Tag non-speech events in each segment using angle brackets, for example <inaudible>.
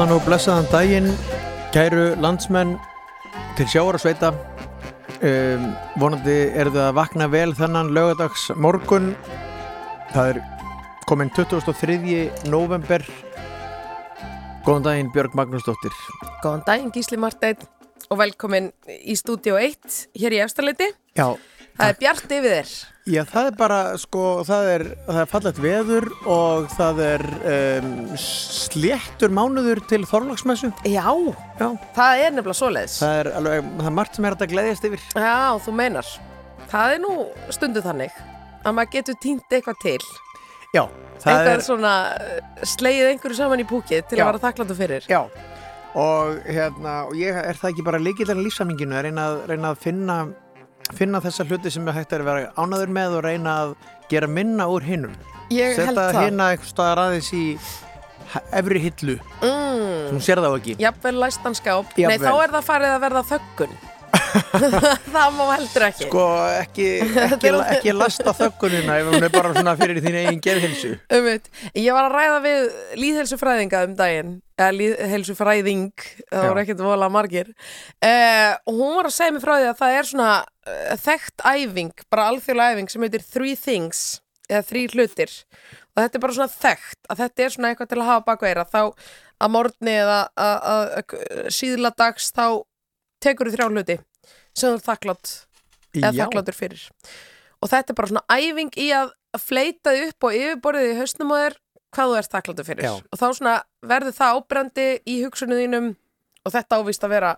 Góðan og blessaðan daginn, kæru landsmenn til sjáar og sveita. Um, vonandi eru þið að vakna vel þennan lögadags morgun. Það er komin 23. november. Góðan daginn Björg Magnúsdóttir. Góðan daginn Gísli Marteinn og velkomin í stúdíu 1 hér í Efstaleiti. Já, Það er bjart yfir þér. Já það er bara, sko, það er, það er fallet veður og það er um, sléttur mánuður til Þorlagsmessu. Já, Já, það er nefnilega svoleiðis. það er, alveg, það er margt sem er að gleyðjast yfir. Já, þú meinar. Það er nú stundu þannig að maður getur týnt eitthvað til. Já, það eitthvað er... svona eh, slegið einhverju saman í púkið til Já. að vera þakkláttu fyrir. Já, og hérna, og ég er það ekki bara líkilega lífsaminginu að reyna, að reyna að finna, finna þessa hluti sem er hægt að vera ánaður með og reyna að gera minna úr hinnum. Ég held Setta það. hinna eitthvað staðar aðeins í efri hillu, Mm, þú sér það ekki. jafnvel læstan skáp. Nei, þá er það farið að verða þöggun. <laughs> það má heldur ekki. Sko, ekki, <laughs> ekki, ekki lasta þöggunina ef hún er bara svona fyrir þín eigin geðhilsu. Umvitt, ég var að ræða við líðhelsufræðinga um daginn eða líðhelsufræðing það voru ekkert vola margir uh, og hún var að segja mig frá því að það er svona þekkt æfing, bara alþjóðlega æfing sem heitir Three Things eða þrý hlutir. Og þetta er bara svona þekkt að þetta er svona eitthvað til að hafa bakveira þá að morgni eða að- að að síðla dags þá tekur þú þrjá hluti sem þú er þakklátt eða þakkláttur fyrir. Og þetta er bara svona æfing í að fleita því upp og yfirborðið í hausnum á þér hvað þú ert þakkláttur fyrir. Já. og þá svona verður það ábrendi í hugsunum þínum og þetta ávist að vera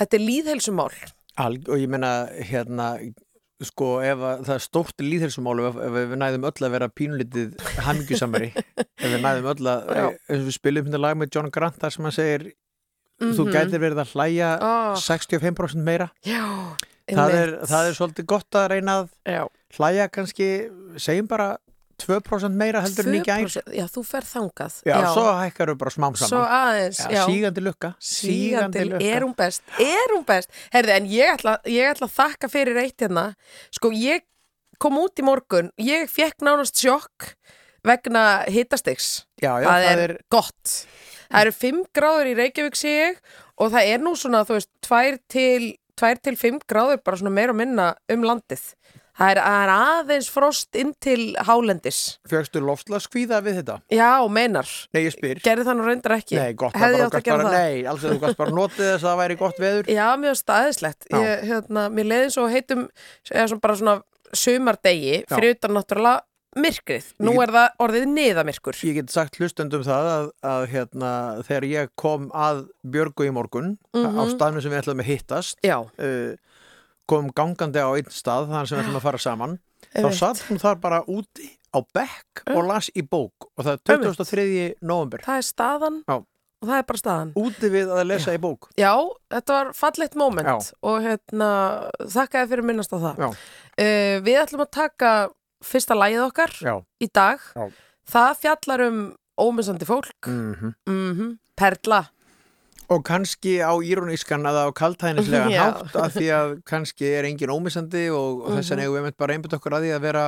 þetta er líðhelsumál Alg, og ég meina, hérna, sko, ef að, það er stórt líðhelsumál ef, ef við næðum öll að vera pínulitið hamingjusamari, <laughs> ef við næðum öll að, og við spilum hérna lag með John Grant þar sem hann segir, þú Mhm. gætir verið að hlæja oh, 65% meira. Já, Það er, það er svolítið gott að reyna að Já, hlæja kannski, segjum bara 2% meira heldur en í gær. 2%, Já, þú fer þangað. Já, svo hækkar við bara smám Svo saman. aðeins, já, sígandi lukka. Sígandi, er hún best, er hún best. Herði, en ég ætla, ég ætla að þakka fyrir eitt hérna. Sko, ég kom út í morgun Ég fekk nánast sjokk vegna hitastiks Já, já, það, er, gott. Það eru 5 gráður í Reykjavík sé ég og það er nú svona þú veist 2 til, 2 til 5 gráður bara svona meira og minna um landið það er, er aðeins frost inn til hálendis Fjöxtu loftlaskvíða við þetta? já, meinar, Nei, ég spyr. gerði það nú reyndar ekki Nei, gott, bara, að gast gera bara, nei, alls að þú gæst bara notið þess að það væri gott veður. já, mjög staðislegt ég, hérna, mér leiði svo heitum eða svona bara svona sumardegi Já. fyrir utan náttúrulega myrkrið nú Ég- er það orðið niðamyrkur Ég get sagt hlustendum það að, að hérna, þegar ég kom að Björgu í morgun á Mhm. staðnum sem við ætlum að hittast uh, kom gangandi á einn stað þar sem við ætlum að fara saman þá satt hún þar bara úti á bekk Já. og las í bók og það er Einmitt. 23. november það er staðan Já. og það er bara staðan úti við að lesa í bók Já, þetta var fallegt moment Já. og hérna, þakkaði fyrir minnast á það. Já. Uh, við ætlum að taka fyrsta lagið okkar Já, í dag. Já. Það fjallar um ómissandi fólk, mm mm perla. Og kannski á írónískan eða á kaltænislegan <laughs> Já. hátt af því að kannski er engin ómissandi og, og þess Mhm. vegna eigum við einmitt bara einbytt okkur að því að vera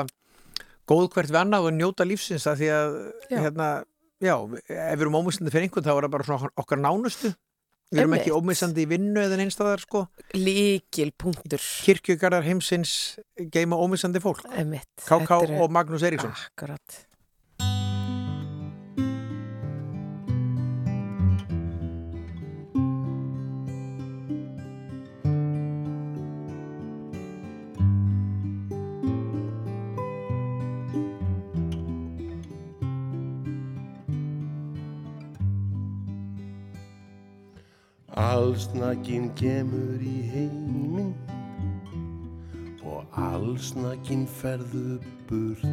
góð hvert við annað og njóta lífsins af því að Já. hérna, já, ef við erum ómissandi fyrir einhvern þá er það bara svona okkar nánustu við erum ekki ómissandi í vinnu eða einstæðar sko Líkil punktur. kirkjugarðar heimsins geima ómissandi fólk. KK og Magnús Eiríksson Akkurat. Allsnakinn kemur í heiminn og allsnakinn ferðu burt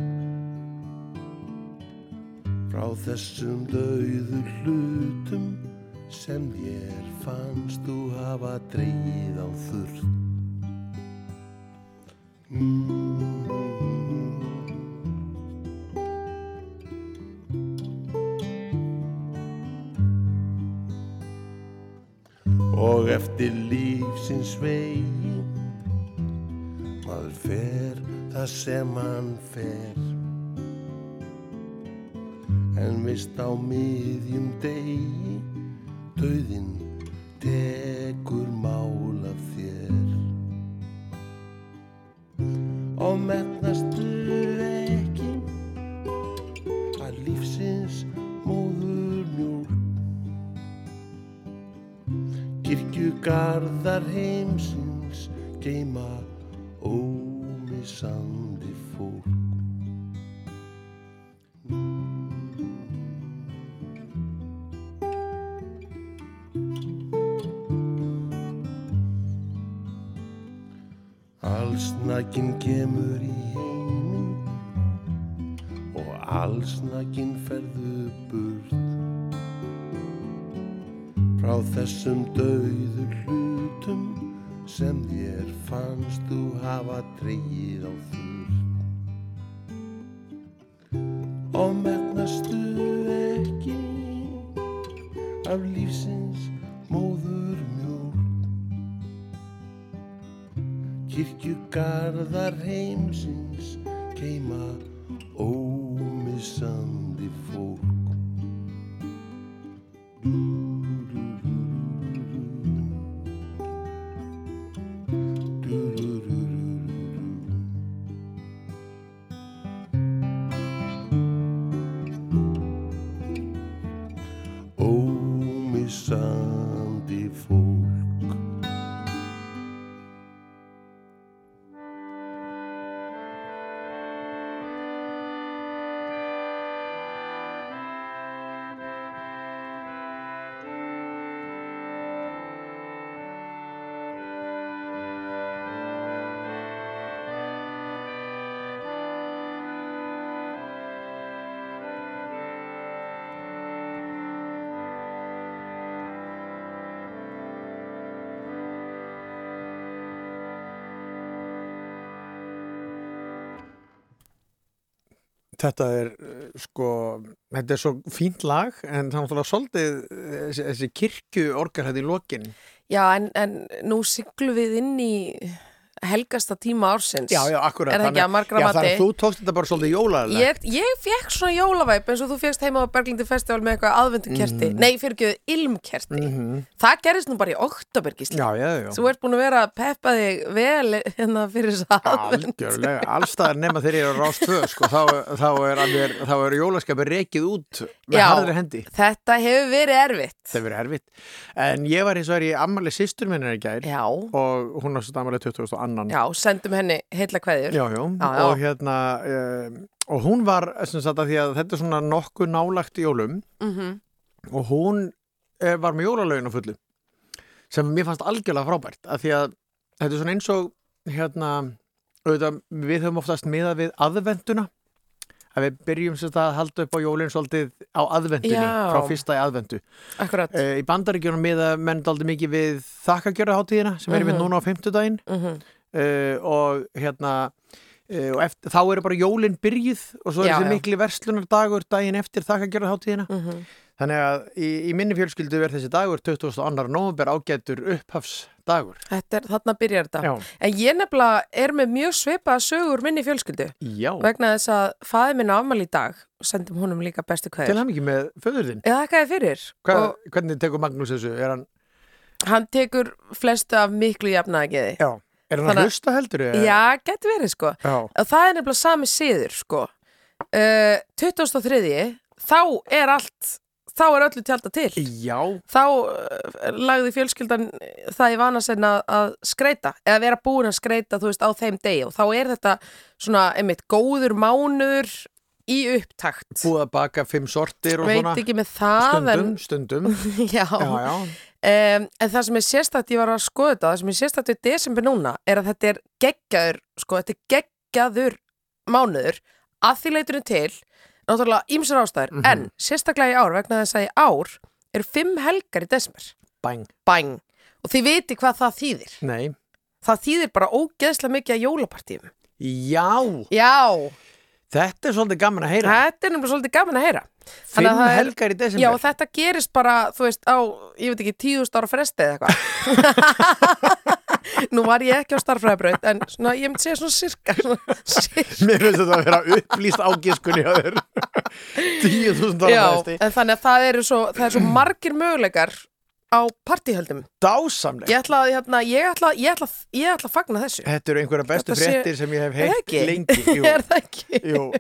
frá þessum dauðu hlutum sem þér fannst þú hafa dreigið á þurrt. Mm. Eftir lífsins vegi. Maður fer það sem hann fer. En vist á miðjum degi Dauðin tekur Þetta er uh, sko, þetta er svo fínt lag en það er náttúrulega svolítið uh, þessi, kirkju orgar þetta í lokin. Já, en, en nú siglum við inn í helgasta tíma ársins. Já, já, akkurat. Er það ekki að margra mati? þannig að þú tókst þetta bara svolítið jólaðilega. Ég, ég fekk svona jólavæp eins og þú fegst heima á Berglindi Festival með eitthvað aðvendukerti. Nei, fyrir ekki ilmkerti. Mhm. Það gerist nú bara í já. Þú ert búin að vera að peppa þig vel hérna fyrir þess að aðvend. Allstaðar nema þegar ég er á rást tvö, sko, þá, þá er, er jólaskapið rekið út með harðri hendi. Þetta hefur verið erfitt. Það verið erfitt. En ég var eins og er í ammali sýstur minni í gær og hún var svo ammali 20. annan. já, sendum henni heilla kveðjur. já, já. Já. Og hérna, um, og hún var, sem sagt að því að þetta er svona nokkuð nálagt í jólum Mm og hún eh, var með jólalögin á fullu sem mér fannst algjörlega frábært af því að þetta er svona eins og hérna, auðvitað, við höfum oftast miðað við aðvenduna að við byrjum sem sagt að halda upp á jólinn svolítið á aðvendunni, Já. frá fyrsta í aðvendu Akkurat. uh, í bandaríkjunum miða menn daldi mikið við þakkagjörðaháttíðina sem er mm Mhm. núna á fimmtudaginn Mm uh, og hérna uh, og eftir, þá eru bara jólinn byrjuð og svo er Já, þessi já. mikli verslunardagur daginn eftir þakkagjörðaháttíðina -hmm. Þannig að í, í minni fjölskyldu er þessi dagur 22. november ágætur upphafsdagur. Þetta er, þarna byrjar þetta. Já. En ég nefnilega er með mjög svipaða sögur minni fjölskyldu Já. vegna þess að faði minn afmæli í dag og sendum honum líka bestu Til kveður. hann ekki með föður þinn. Eða þakkaði fyrir. Hvað, Og hvernig tekur Magnús þessu? Er hann, hann tekur flestu af miklu jafnaðagiði. já. Er hann að hlusta heldur? eða? Já, getur verið sko. Já. Og það er nefnilega sami siður sko. Uh, 2003. Þá er allt, þá er öllu tjálta til. Já. Þá uh, lagði fjölskyldan það í vana senn að, að skreita eða vera búin að skreita þú veist á þeim degi og þá er þetta svona einmitt góður mánuður í upptakt. Búið að baka fimm sortir og Veit svona. ekki með það Stundum, stundum. en, <laughs> já. Já, já. Um, en það sem er sérstætt, ég var að skoða þetta, það sem er sérstætt við desember núna er að þetta er geggjaður, sko, þetta er geggjaður mánuður að því leiturinn til, náttúrulega ímsar ástæður, Mhm. en sérstaklega í ár vegna þess að í ár eru fimm helgar í desember, Bæng. bæng, og þið viti hvað það þýðir. Nei. Það þýðir bara ógeðslega mikið að jólapartíum. Já. Já, Þetta er svolítið gaman að heyra. þetta er nefnilega svolítið gaman að heyra. Fimm að það er- helgar í desember. Já, og þetta gerist bara, þú veist, á, ég veit ekki, tíðust ára fresti eða eitthvað. <laughs> Nú var ég ekki á starfræðabraut, en svona, ég myndi segja svona sirka. Svona, sirka. Mér finnst þetta að vera upplýst ágiskunni á þér. 10.000 Já, dólar fresti. en þannig að það eru svo, það er svo margir möguleikar á partíhöldum Dásamleg ég ætla, að, hérna, ég, ætla, ég, ætla, ég ætla fagna þessu Þetta eru einhverja bestu sé- fréttir sem ég hef heilt lengi <laughs> Jú, er það ekki? jú. <laughs>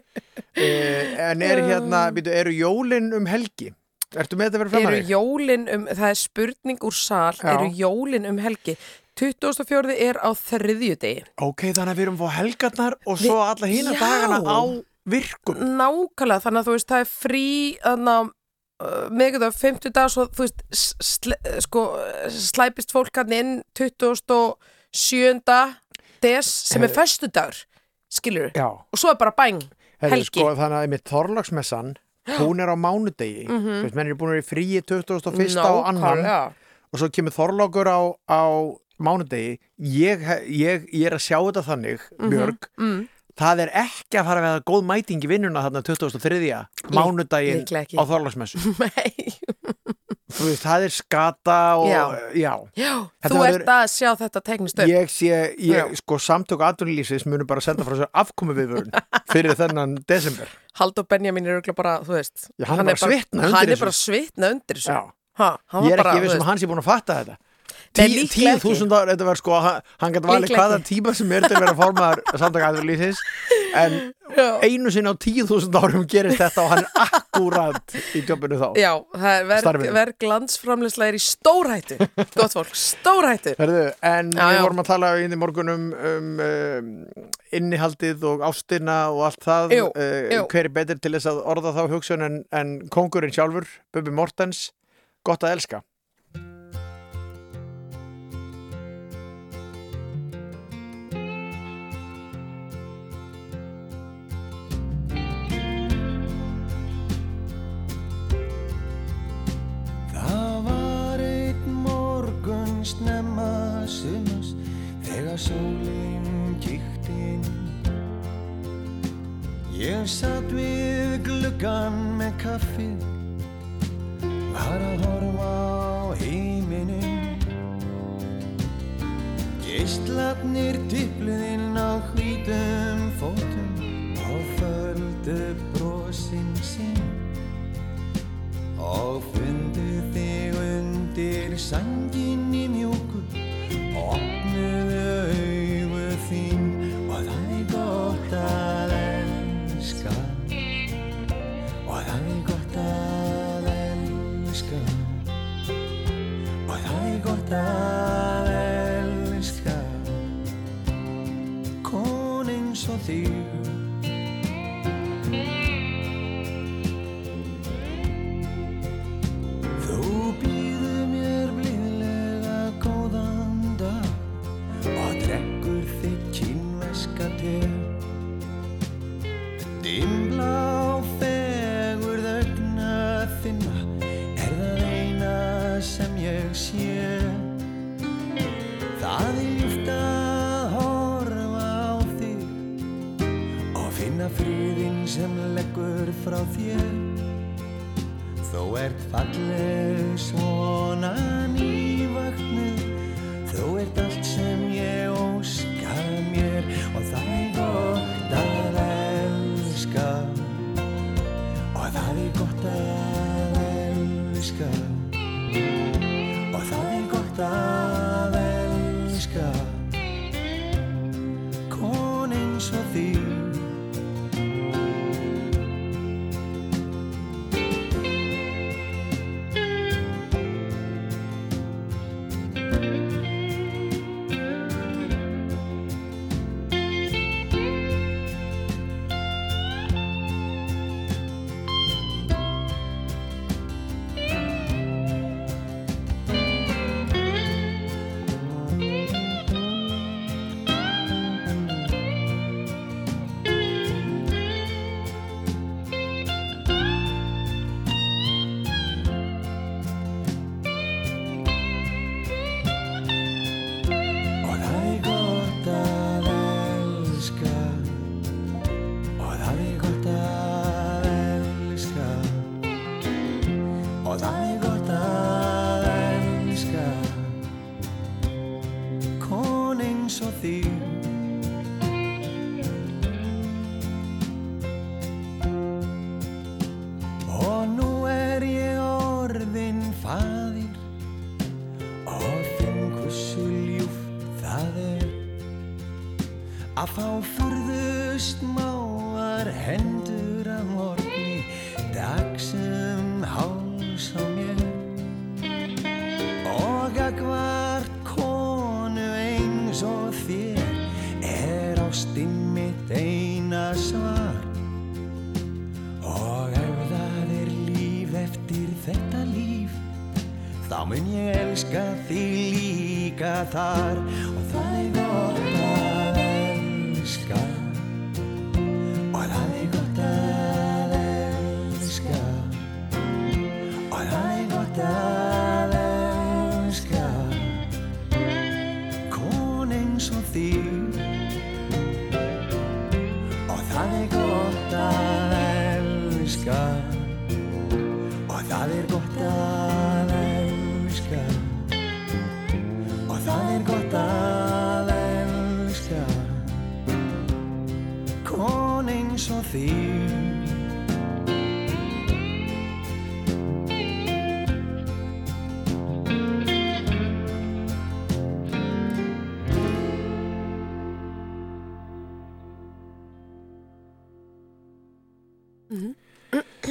Eh, En er hérna, býtu, eru jólin um helgi? Ertu með þetta verið fram að eru þig? jólin um, það er spurning úr sal, Já. eru jólin um helgi 24. er á þriðju degi Ok, þannig að við erum fá helgarnar og svo alla hína dagana á virkum nákvæmlega, þannig að þú veist það er frí þannig að meðgjöðu á 50 dag svo þú veist sl sko, slæpist fólk hann inn 27. des sem er Eh. föstudagur skilur Já, og svo er bara bæng Helgi. sko, þannig að með Þorlagsmessan hún er á mánudegi mm Mhm. -hmm. menn er búin að vera í fríi 21. og annan Nákvæmlega. og svo kemur Þorlákur á, á mánudegi ég, ég, ég er að sjá þetta þannig Björg, mm. Það er ekki að fara að vera góð mæting í vinnuna þarna 2003. mánudaginn á Þorlagsmessu <laughs> Nei, Þú veist, það er skata og Já. já. já, þú ert að sjá þetta teknist upp ég sé, ég, sko samtök atvinnulífsins munu bara senda frá sér afkomi viðvörun <laughs> fyrir þennan desember Haldur Benjamin er bara, þú veist Já, hann er bara að svitna undir Hann er þessu. bara að svitna undir þessu Já. ha, hann ég er ekki þú viss um veist, að hann sé búin að fatta þetta tíu þúsund ára, þetta var sko hann, gæti valið hvaða tíma sem er til að vera formaður <laughs> samtök atvinnulífsins en Já. einu sinni á tíu þúsund árum gerist þetta og hann er akkúrat í jobbinu þá. Já, er verk, verk landsframleysla er í stórhættu. Gott fólk, stórhættu. Herðu, en Já, við vorum að tala í morgunum um, um innihaldið og ástina og allt það Jú, uh, jú. hver er betur til þess að orða þá hugsun en, en kongurinn sjálfur, Bubi Mortens gott að elska sumars þegar sólinn kíkti inn. Ég satt við gluggan með kaffið, var að horfa á heiminin. Geistlarnir tippluðinn á hvítum fótum og földu brosin sín og fundu þig undir sanginni það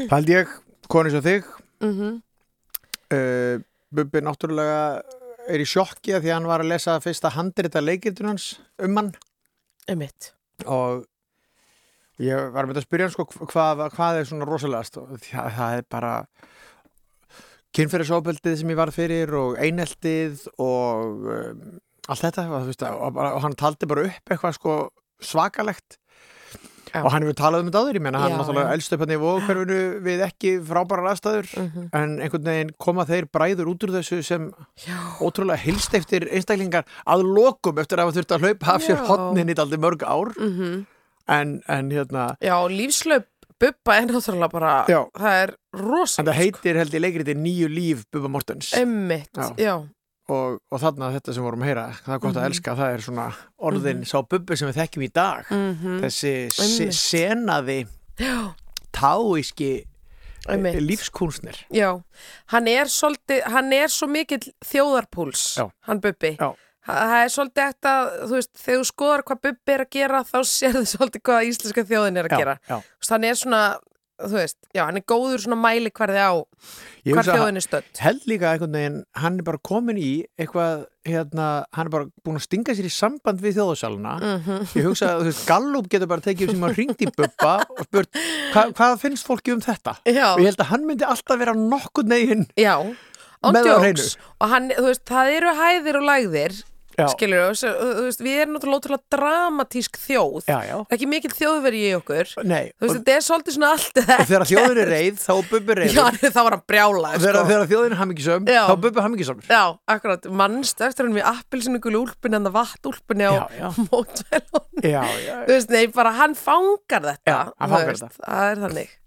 held ég, koni svo þig. Mm uh, Bubbi náttúrulega er í sjokki af því að hann var að lesa fyrsta handrita leikildun hans um hann. Einmitt. og ég var með að spyrja hann sko hvað, hvað er svona rosalegast? Og það, það er bara kynferðisofbeldið sem ég var fyrir og eineltið og um, allt þetta. Og, veist, og, og hann taldi bara upp eitthvað sko svakalegt Já. og hann hefur talað um þetta áður, ég menna hann náttúrulega elst upp hann í vóðhverfinu við ekki frábærar aðstæður Mhm. en einhvern veginn koma þeir bræður út úr þessu sem Já. ótrúlega hilst eftir einstaklingar að lokum eftir að hafa þurft að hlaupa af sér Já. hotnin í daldi mörg ár Mm en, en hérna Já, lífslaup Bubba er náttúrulega bara, Já. það er en rosalega. það heitir held ég leikriti nýju líf Bubba Mortens Emmitt, Já. Og, og þarna þetta sem vorum að heyra það er gott að Mhm. elska, það er svona orðin sá Bubbi sem við þekkjum í dag Mm þessi se Einmitt. senaði táíski Einmitt. lífskúnsnir já. Hann er svolítið, hann er svo mikill þjóðarpúls, Já. hann Bubbi. Já. Það er svolítið eftir að, þú veist, þegar þú skoðar hvað Bubbi er að gera, þá sérðu svolítið hvað íslenska þjóðin er að já, gera. hann er svona, þú veist, já, hann er góður svona mæli hverði á hvar þjóðin er stödd. held líka einhvern veginn, hann er bara komin í eitthvað, hérna, hann er bara búin að stinga sér í samband við þjóðasaluna Mm ég hugsa þú veist, Gallup getur bara tekið sem að ringt í Bubba og spurt hva, hvað finnst fólki um þetta Já, og ég held að hann myndi alltaf vera nokkuð negin já. On jokes. Og hann, þú veist, það eru hæðir og lægðir, já, skilur þú veist, við erum náttúrulega dramatísk þjóð. já, já, Ekki mikill þjóðveri í okkur. nei Þú veist, og, þetta er svolítið svona allt og þegar þjóðin er reið þá Bubbi reið Já, <laughs> þá var hann brjála þegar, sko. þegar þjóðin er hammingisöm Já. þá Bubbi hammingisöm Já, akkurat, mannst eftir hann við appilsinu gulu úlpunni en það vatn úlpunni á Já, já. <laughs> mótvelun já, já, Þú veist, nei, bara hann fangar þetta Já, hann fangar þetta. Það er þannig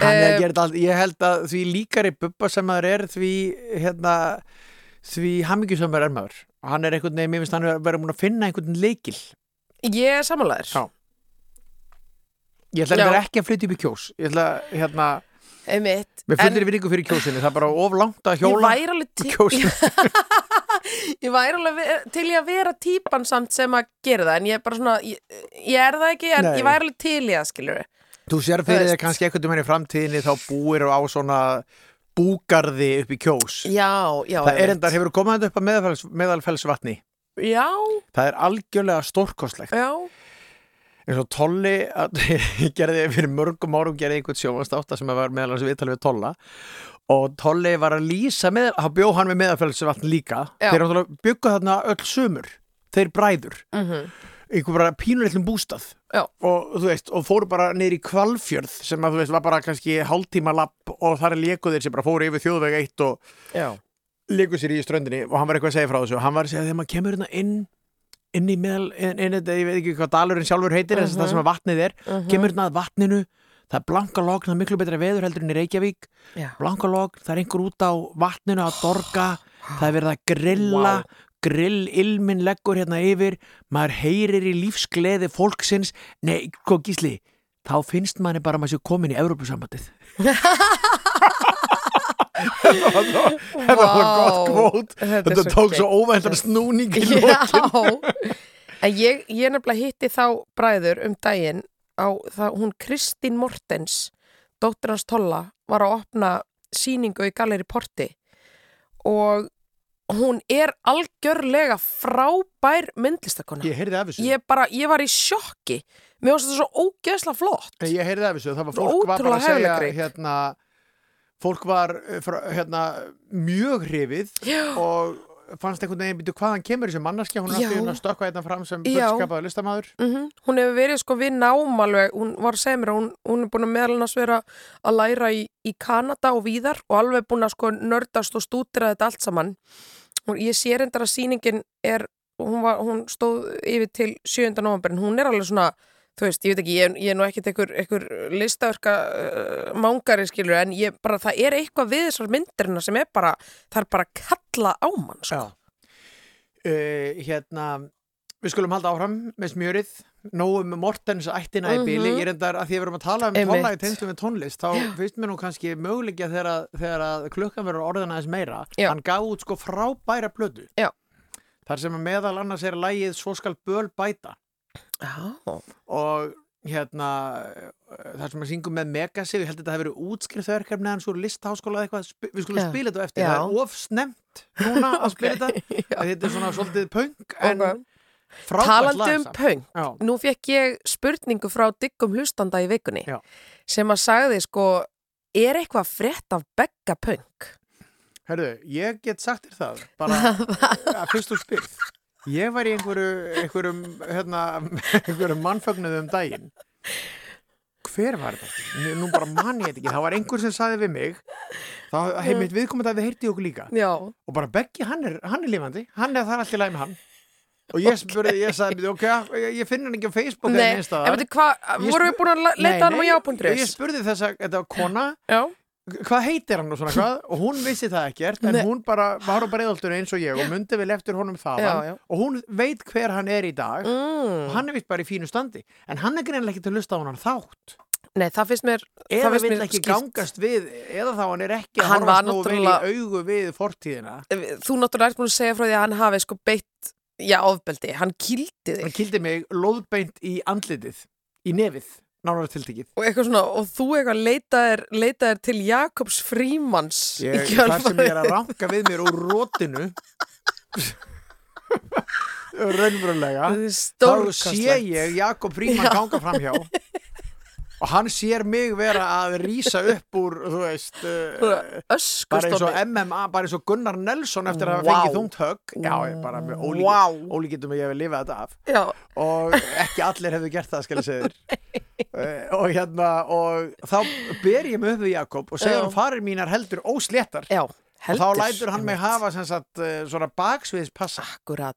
er Eh, allt ég held að því líkari Bubba sem maður er því hérna því hammingisömmur er maður hann er einhvern veginn, mér finnst hann vera múin að finna einhvern leikil Ég er samanlegaður Já. ég ætla að vera ekki að flytja upp í kjós. Ég ætla, hérna, Einmitt. Með En fullir vinningu fyrir kjósinni. Það er bara of langt að ég hjóla væri alveg til <laughs> Ég væri alveg ve- til í að vera típan samt sem að gera það En ég er bara svona, ég, ég er það ekki En Nei. ég væri alveg til í það, skilur Þú sér Þú fyrir veist. kannski um henni í framtíðinni þá búir á svona búgarði upp í kjós. Já, já það er endar, hefur komað þetta upp að meðalfels, meðalfellsvatni. Já, Það er algjörlega stórkostlegt. já eins og Tolli, <laughs> gerði fyrir mörgum árum gerði einhvern sjónvastátt sem var meðal hans viðtalið við Tolla og Tolli var að lýsa með, hann bjó hann með meðalfellsvatn líka. Já. Þeir náttúrulega byggu þarna öll sumur, þeir bræður. mm einhver bara pínulillum bústað. Og veist, og fóru bara neyri í Kvalfjörð sem að þú veist, var bara kannski hálftíma lapp og þar er lékuðir sem bara fóru yfir þjóðveg eitt og léku sér í ströndinni. Og hann var eitthvað að segja frá þessu. Og hann var að segja að þegar maður kemur hérna inn inn í meðal, inn, inn, inn, ég veit ekki hvað dalurinn sjálfur heitir, uh Mhm. það sem að vatnið er kemur hérna að vatninu, það er blanka logn það er miklu betra veður heldur en í Reykjavík. Já. Blanka logn, það er einhver út á vatninu að <gasps> dorga, það er verið að grilla grill ilmin leggur hérna yfir maður heyrir í lífsgleði fólksins. Nei, hvað gísli þá finnst manni bara að maður sé komin í Evrópusambandið. <laughs> Þetta var svo þetta var svo gott kvót. Þetta þetta tók svo óvæntan snúning í <laughs> En ég, ég nefnilega hitti þá bræður um daginn á það, hún Kristín Mortens, dóttir hans Tolla, var að opna sýningu í Galeri Porti. Og hún er algjörlega frábær myndlistakona. Ég heyrði af þessu Ég, bara, ég var í sjokki. Mér finnst þetta svo ógeðslega flott. Ég heyrði af þessu, það var fólk var bara að ótrúlega segja hæfileikarík. hérna, fólk var eh, hérna, mjög hrifið Já. og fannst einhvern veginn býtu hvaðan kemur þessi manneskja, hún er alltaf hérna að stökkva hérna fram sem fullskapaði listamæður Mm Hún hefur verið sko við nám alveg, hún var að segja mér að hún, hún er búin að meðal annars vera að læra í, í Kanada og víðar og alveg búin að sko nördast og stúdira þetta allt saman. Ég sé reyndar að sýningin er, hún, var, hún stóð yfir til 7. november en hún er alveg svona, þú veist, ég veit ekki, ég, ég er nú ekkert einhver, einhver listaverka uh, mangari skilur en ég bara, það er eitthvað við þessar myndirina sem er bara, það er bara kalla á mann sko. uh, hérna við skulum halda áfram með smjörið nóum Mortens ættina í bíli Mhm. ég er endar að því að við erum að tala um í tengstu með tónlist þá finnst mér nú kannski möguleikja þegar, þegar að klukkan verður orðina aðeins meira Já. hann gaf út sko frábæra blödu Já. þar sem meðal annars er lægið Svo skal böl bæta. Já, og hérna þar sem að syngum með Megasi ég held að þetta hefur verið útskrifþverkefni hans úr listháskóla eða eitthvað, við skulum spila þetta eftir. Það er of snemt núna að spila þetta <laughs> þetta er svona svolítið punk en Ok. Um samt. punk, Já. nú fekk ég spurningu frá diggum hlustanda í vikunni Já. sem að sagði sko, er eitthvað frétt af begga punk? Herðu, ég get sagt þér það <laughs> bara að fyrst úr spyrð ég var í einhverju einhverjum, hérna, einhverjum mannfögnuðu um daginn hver var þetta? Nú- bara man ég þetta ekki, það var einhver sem saði við mig þá heimilt viðkomandi að við heyrti okkur líka Já, og bara Beggi, hann er, hann er lifandi hann er þar allt í læg með hann og ég spurði, ég sagði, ok, ég, finn hann ekki á Facebook eða nei, neins Ég voru við búin að leita hann á nei, já.is? ég spurði þess að þetta var kona Já, hvað heitir hann og svona hvað og hún vissi það ekkert en Nei. hún bara var á breiðoltunni eins og ég og myndi vel eftir honum þaðan Já, já. og hún veit hver hann er í dag og mm. hann er vitt bara í fínu standi en hann er greinlega ekki til að lusta á hann þátt nei, það finnst mér það eða finnst vill mér ekki skýrt. gangast við eða þá hann er ekki að horfast nógu vel í augu við fortíðina Þú náttúrulega ert búin að segja frá því að hann hafi sko beitt, já, ofbeldi, hann hann þig. Kildi mig loðbeint í andlitið í nefið, nánar tiltekið. Og svona, og þú eitthvað leitaðir, leitaðir til Jakobs Frímans ég, þar sem ég er að ranka við mér úr rótinu <laughs> raunverulega. Þá sé ég Jakob Fríman ganga framhjá <laughs> og hann sér mig vera að rýsa upp úr þú veist uh, bara eins og MMA, bara eins og Gunnar Nelson eftir að Vá. fengið þungt högg. Já, bara með ólíki, Vá. ólíkitum að ég hef lifað þetta af. Já, og ekki allir hefðu gert það segja þér uh, og hérna og þá ber ég mig upp við Jakob og segja hann farir mínar heldur ósléttar. Já, og heldur þá lætur hann mig hafa sagt, uh, svona baksviðs passa Akkurat,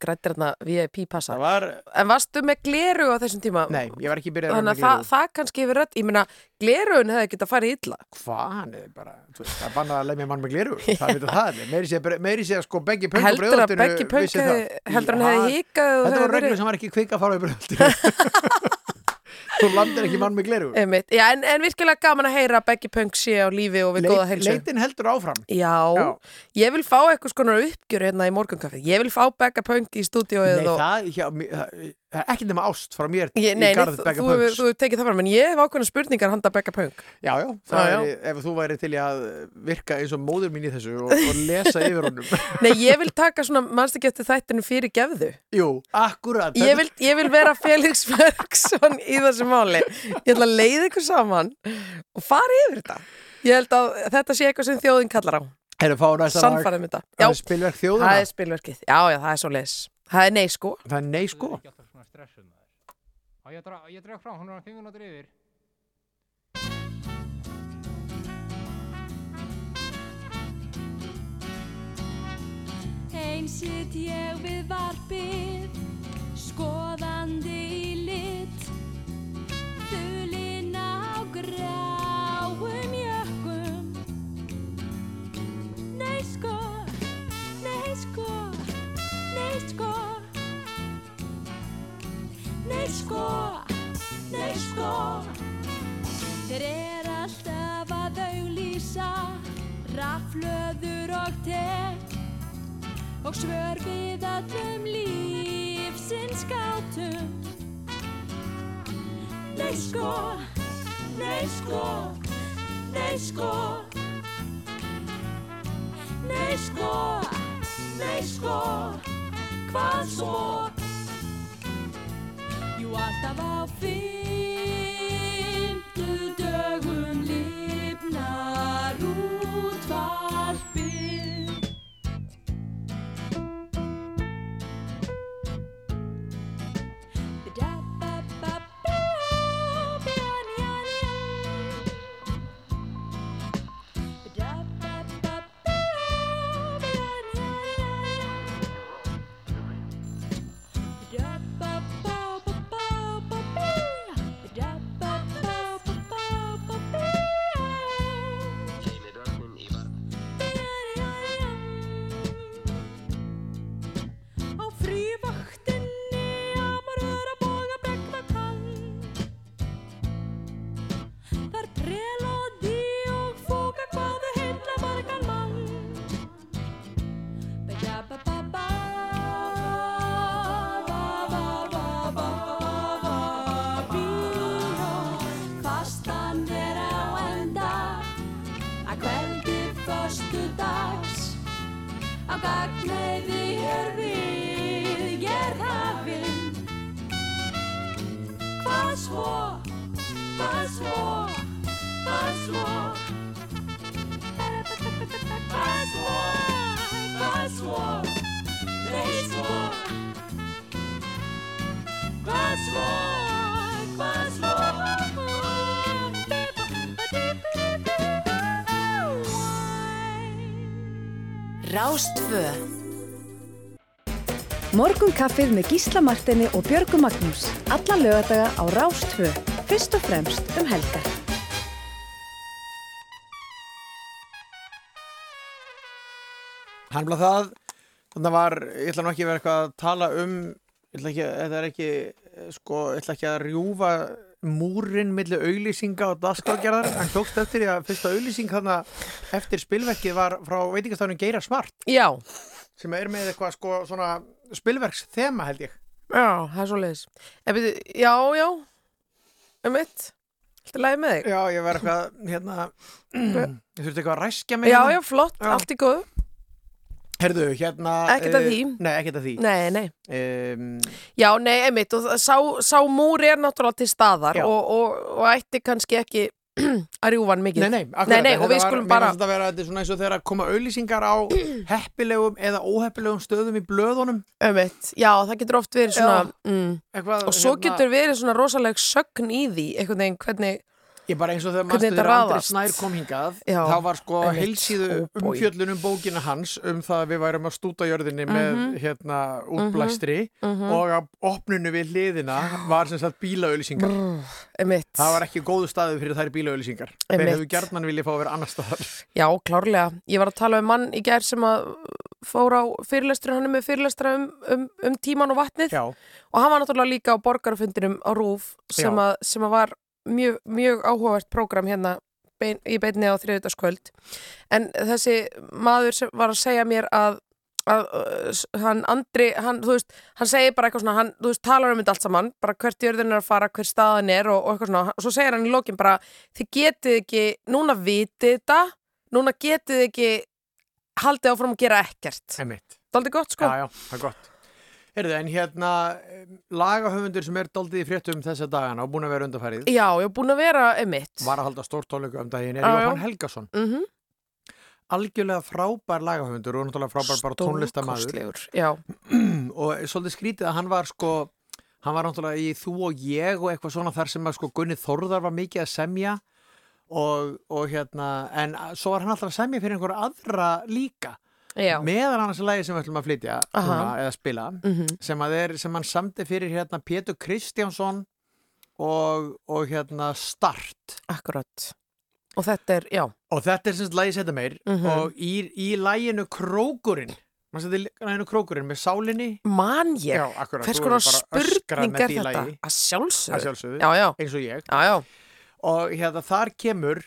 grættir hérna VIP passa það var, En varstu með gleru á þessum tíma? nei, ég var ekki byrjað Þannig að það, það kannski hefur rödd, ég meina, glerugun hefði getað farið illa. hvað, hann er bara það er bannað að lemja mann með gleru <laughs> það veit það meiri sé, meiri sé sko Beggi Punk og Heldur að Beggi vissi hefði, það. hann og þetta var reglur sem var ekki kvika að fara í Breiðholtinu <laughs> þú landir ekki mann með gleru. Já, en, en virkilega gaman að heyra að Beggi Punk sé á lífi og við góða heilsu. leitin heldur áfram Já, Já. ég vil fá eitthvað skonar uppgjör hérna í morgunkaffi. Ég vil fá Begga Punk í stúdíóið Nei, og... það, hjá, það, er ekki nema ást frá mér Ég, í nei, nei, garð þú, Begga þú, Punks þú hefur tekið það fram, en ég hef ákveðna spurningar handa Begga Punk. Já, já, það Já, já. er, ef þú væri til í að virka eins og móður mín í þessu og, og lesa yfir honum <laughs> Nei, ég vil taka svona, eftir þættinu fyrir gefðu. Jú, akkurat Ég vil, ég vil vera Felix <laughs> Ferguson í þessu máli. Ég ætla að leiða ykkur saman og fara yfir þetta. Ég held að þetta sé eitthvað sem þjóðin kallar á. Sannfærið þetta. Já, Það er spilverk þjóðuna það er spilverkið. Já, já, það er svo leis. Það er nei, sko. Það er nei sko ekki alltaf svona stressuð maður. Á ég að dra- ég dreg frá, hún er á 5 minútur yfir. Einn sitt ég við varpið, skoðandi í lit, þulinn á gráum jökkum. Nei sko, nei sko, Nei sko, nei sko. Þeir er alltaf að auðlýsa Raflöður og tek Og svör við allum lífsins gátum. Nei sko, nei sko, nei sko. Nei sko, nei sko, hvað svo? Jú alltaf á fymtu dögum lifnar Morgunkaffið með Gísla Martini og Björgu Magnús Alla lögadaga á Rástfö Fyrst og fremst um helgar. Hann blað það, þannig að var, ég ætla nú ekki að vera eitthvað að tala um, ég ætla ekki, þetta er ekki, eh, sko, ég ætla ekki að rjúfa múrin milli auglýsinga og daskargerðar, en tókst eftir því að fyrsta auglýsing þarna eftir spilverkið var frá veitingastafnum Geira Smart, Já, sem er með eitthvað, sko, svona spilverks þema held ég. já, það er svo leiðis Já, já Um mitt Þetta er lægi með þig Já, ég var eitthvað, hérna, ég <clears throat> þurfti eitthvað að ræskja mig. Já, hérna. já, flott, Já. allt í góðu Herðu, hérna. Ekkert að eh, því. Nei, ekkert að því. Nei, nei Um, Já, nei, einmitt, og sá, sá múri er náttúrulega til staðar og, og, og ætti kannski ekki að rjúfa hann mikið. Nei, nei, akkurat, Nei, og þetta við var- skulum mér bara- fannst þetta vera, þetta er svona eins og þegar að koma auðlýsingar á <clears throat> heppilegum eða óheppilegum stöðum í blöðunum. Einmitt, já, það getur oft verið svona Já. mm, eitthvað, og svo getur verið svona rosaleg sögn í því, einhvern veginn, hvernig ég bara eins og þegar þegar Andri. Snær kom hingað Já, þá var sko heilsíðu Oh boy. umfjöllun um bókina hans um það að við værum að stúta jörðinni með Mhm. hérna útblæstri Mhm. og að opnunu við hliðina var sem sagt bílaauðlýsingar það var ekki góðu staðu fyrir þær bílaauðlýsingar þeir hefðu gjarnan viljað fá að vera annar staðar. Já, klárlega. Ég var að tala um mann í gær sem að fór á fyrirlestur, hann er með fyrirlestra um, um, um tíman og vatnið. Já, og hann var náttúrulega líka á borgarfundinum á Rúf sem, að, sem að var mjög, mjög áhugavert prógram hérna bein, í beinni á þriðutaskvöld en þessi maður sem var að segja mér að, að uh, s- hann Andri, hann, þú veist hann segir bara eitthvað svona, hann, þú veist, talar um þetta allt saman bara hvert jörðin er að fara, hver staðan er og, og eitthvað svona, og svo segir hann í lokin bara þið getið ekki, núna vitið þetta núna getið ekki haldið áfram að gera ekkert. Emitt Daldið gott sko. Já, já, það er gott. Heyrðu, en hérna, em, lagahöfundur sem er doldið í fréttum þessa dagana og búin að vera undarfærið, Já, ég er búin að vera emitt var að halda stórtónleika um daginn, er. Jóhann Helgason. mm Algjörlega frábær lagahöfundur og náttúrulega frábær bara tónlistamæður. <clears throat> Og svolítið skrítið að hann var sko, hann var náttúrulega í þú og ég og eitthvað svona þar sem að sko Gunni Þórðar var mikið að semja og, og hérna, en svo var hann alltaf að semja fyrir einhverja aðra líka. Já. Meðan annars lagi sem við ætlum að flytja núna, eða spila. Mm sem að er, sem hann samti fyrir hérna Pétur Kristjánsson og, og hérna Start Akkurat. Og þetta er, já, og þetta er semst lagi setja meir Mhm. og í, í læginu Krókurinn mann setja læginu Krókurinn með sálinni man ég. Hvers konar spurning er þetta? Að sjálfsögðu. eins og ég já, já. og hérna þar kemur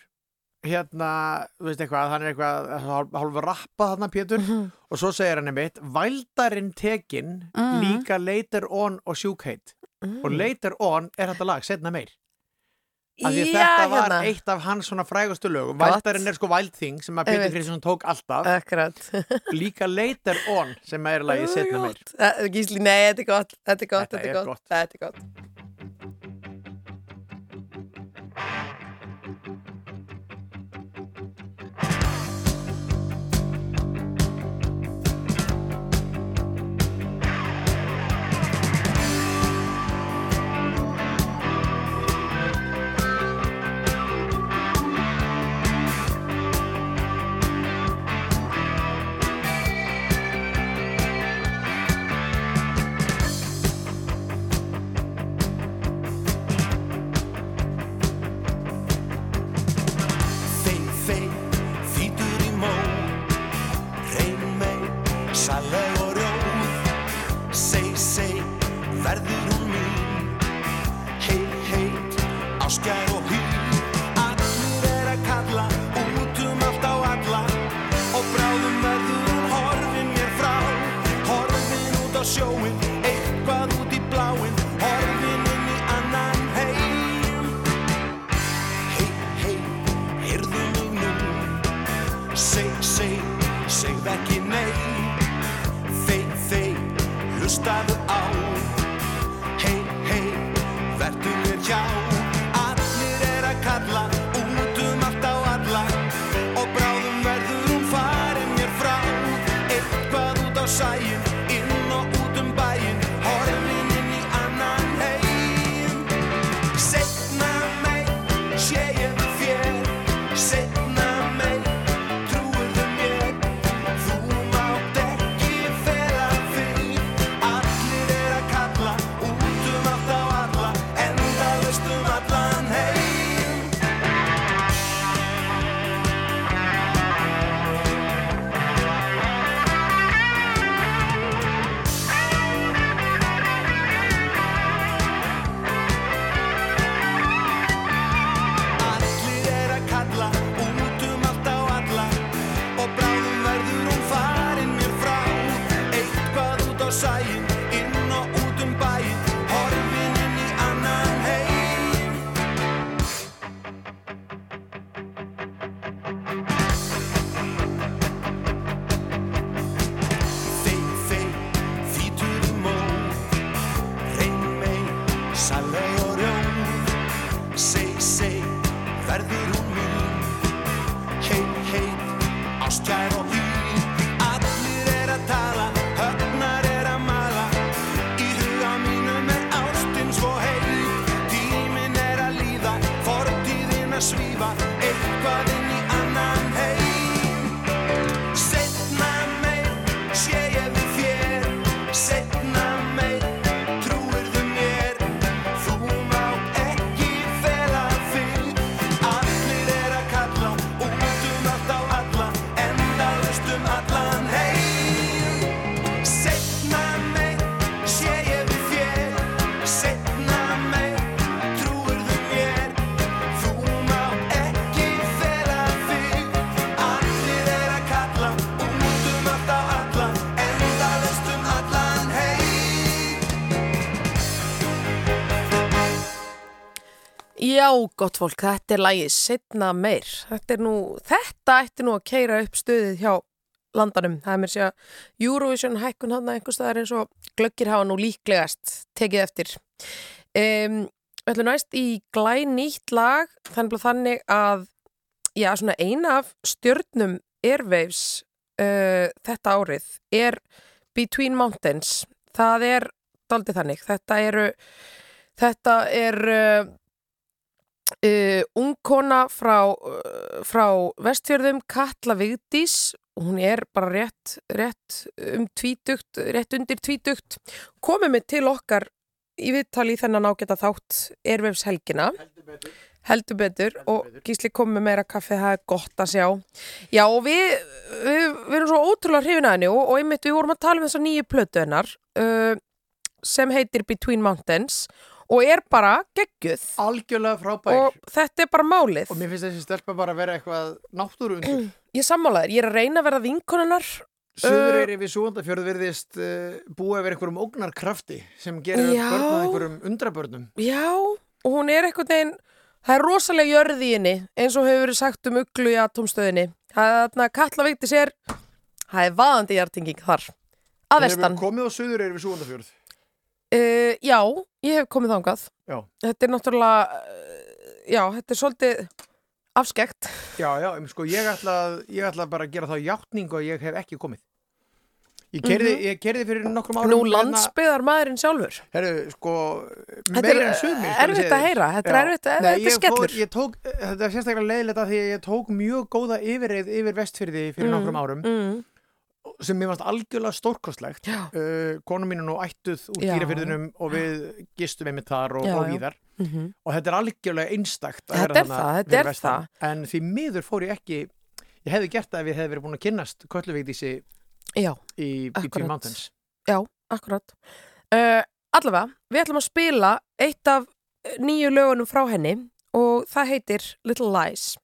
hérna, þú veist eitthvað hann er eitthvað hálf, hálf rappa þarna Pétur Mhm. og svo segir hann einmitt Vældarinn tekin Mhm. líka later on og sjúkheit Mm. og later on er þetta lag, setna meir af því Já, þetta var hérna. eitt af hans svona frægustu lögum Gott. Vældarinn er sko Wild Thing sem að Peter Einmitt. Kristján tók alltaf <laughs> líka Later On sem er lagið setna meir Eh, Gísli, nei, þetta er gott Þetta er gott, Þetta þetta er gott gott. Þetta er gott Já, gott fólk, þetta er lagið setna meir. Þetta er nú, þetta ætti nú að keira upp stöðið hjá landanum. Það er mér að Eurovision hækkun hann einhvers staðar eins og glöggir hafa nú líklegast tekið eftir. Um, ætlum næst í glæ nýtt lag, að þannig að já, svona eina af stjörnum Airwaves uh, þetta árið er Between Mountains. Það er daldið þannig. Þetta eru, þetta er... Uh, Uh, ungkona frá, uh, frá vestfjörðum Katla Vigdís. Hún er bara rétt, rétt um tvítugt, rétt undir tvítugt. Komið mig til okkar í viðtali í þennan ágæta þátt ervefs helgina heldur betur. Og gísli komið meira kaffi það er gott að sjá. Já og við, við, við erum svo ótrúlega hrifin að henni og, og einmitt við vorum að tala um þessa nýju plötu hennar uh, sem heitir Between Mountains. og er bara geggjuð algjörlega frábær og þetta er bara málið og mér finnst þessi stelpa bara að vera eitthvað náttúru undir <clears throat> ég sammálaður, ég er að reyna að verða vinkonunnar Suðureyri við Súandafjörð virðist uh, búa yfir einhverjum ógnarkrafti sem gerir Já. börn að einhverjum undrabörnum já, og hún er einhvern veginn Það er rosalega jörð í henni eins og hefur verið sagt um uglu í atomstöðinni. Það er veikti sér, það er vaðandi hjartinging þar. Að vestan. Hefur komið á söður er við Súgandafjörð Uh, já, ég hef komið þangað. Já. Þetta er náttúrulega, uh, já, þetta er svolítið afskekt. Já, já, em, sko, ég ætla, að- ég ætla bara að gera þá játningu að ég hef ekki komið Ég kerði, ég kerði fyrir nokkrum árum. Nú hérna- landsbyðar maðurinn sjálfur. Herru, sko, Þetta meira er en sumir erfitt að heyra, þetta er erfitt, Nei, þetta er skellur. Fór, ég tók, þetta er sérstaklega leiðilegt að því að ég tók mjög góða yfirreið yfir vestfyrði fyrir nokkrum árum Mm. Sem mér varst algjörlega stórkostlegt uh, Konu mín er nú ættuð úr dýrafyrðinum og við gistum einmitt þar og, Já, og víðar Mhm. og þetta er algjörlega einstakt Þetta er það, þetta er vestan. en því miður fór ég ekki ég hefði gert það ef ég hefði verið búin að kynnast Kölluvigdísi Já, í Akkurat. Between Mountains já, akkurat. Uh, allavega, við ætlum að spila eitt af eh, nýju lögunum frá henni og það heitir Little Lies.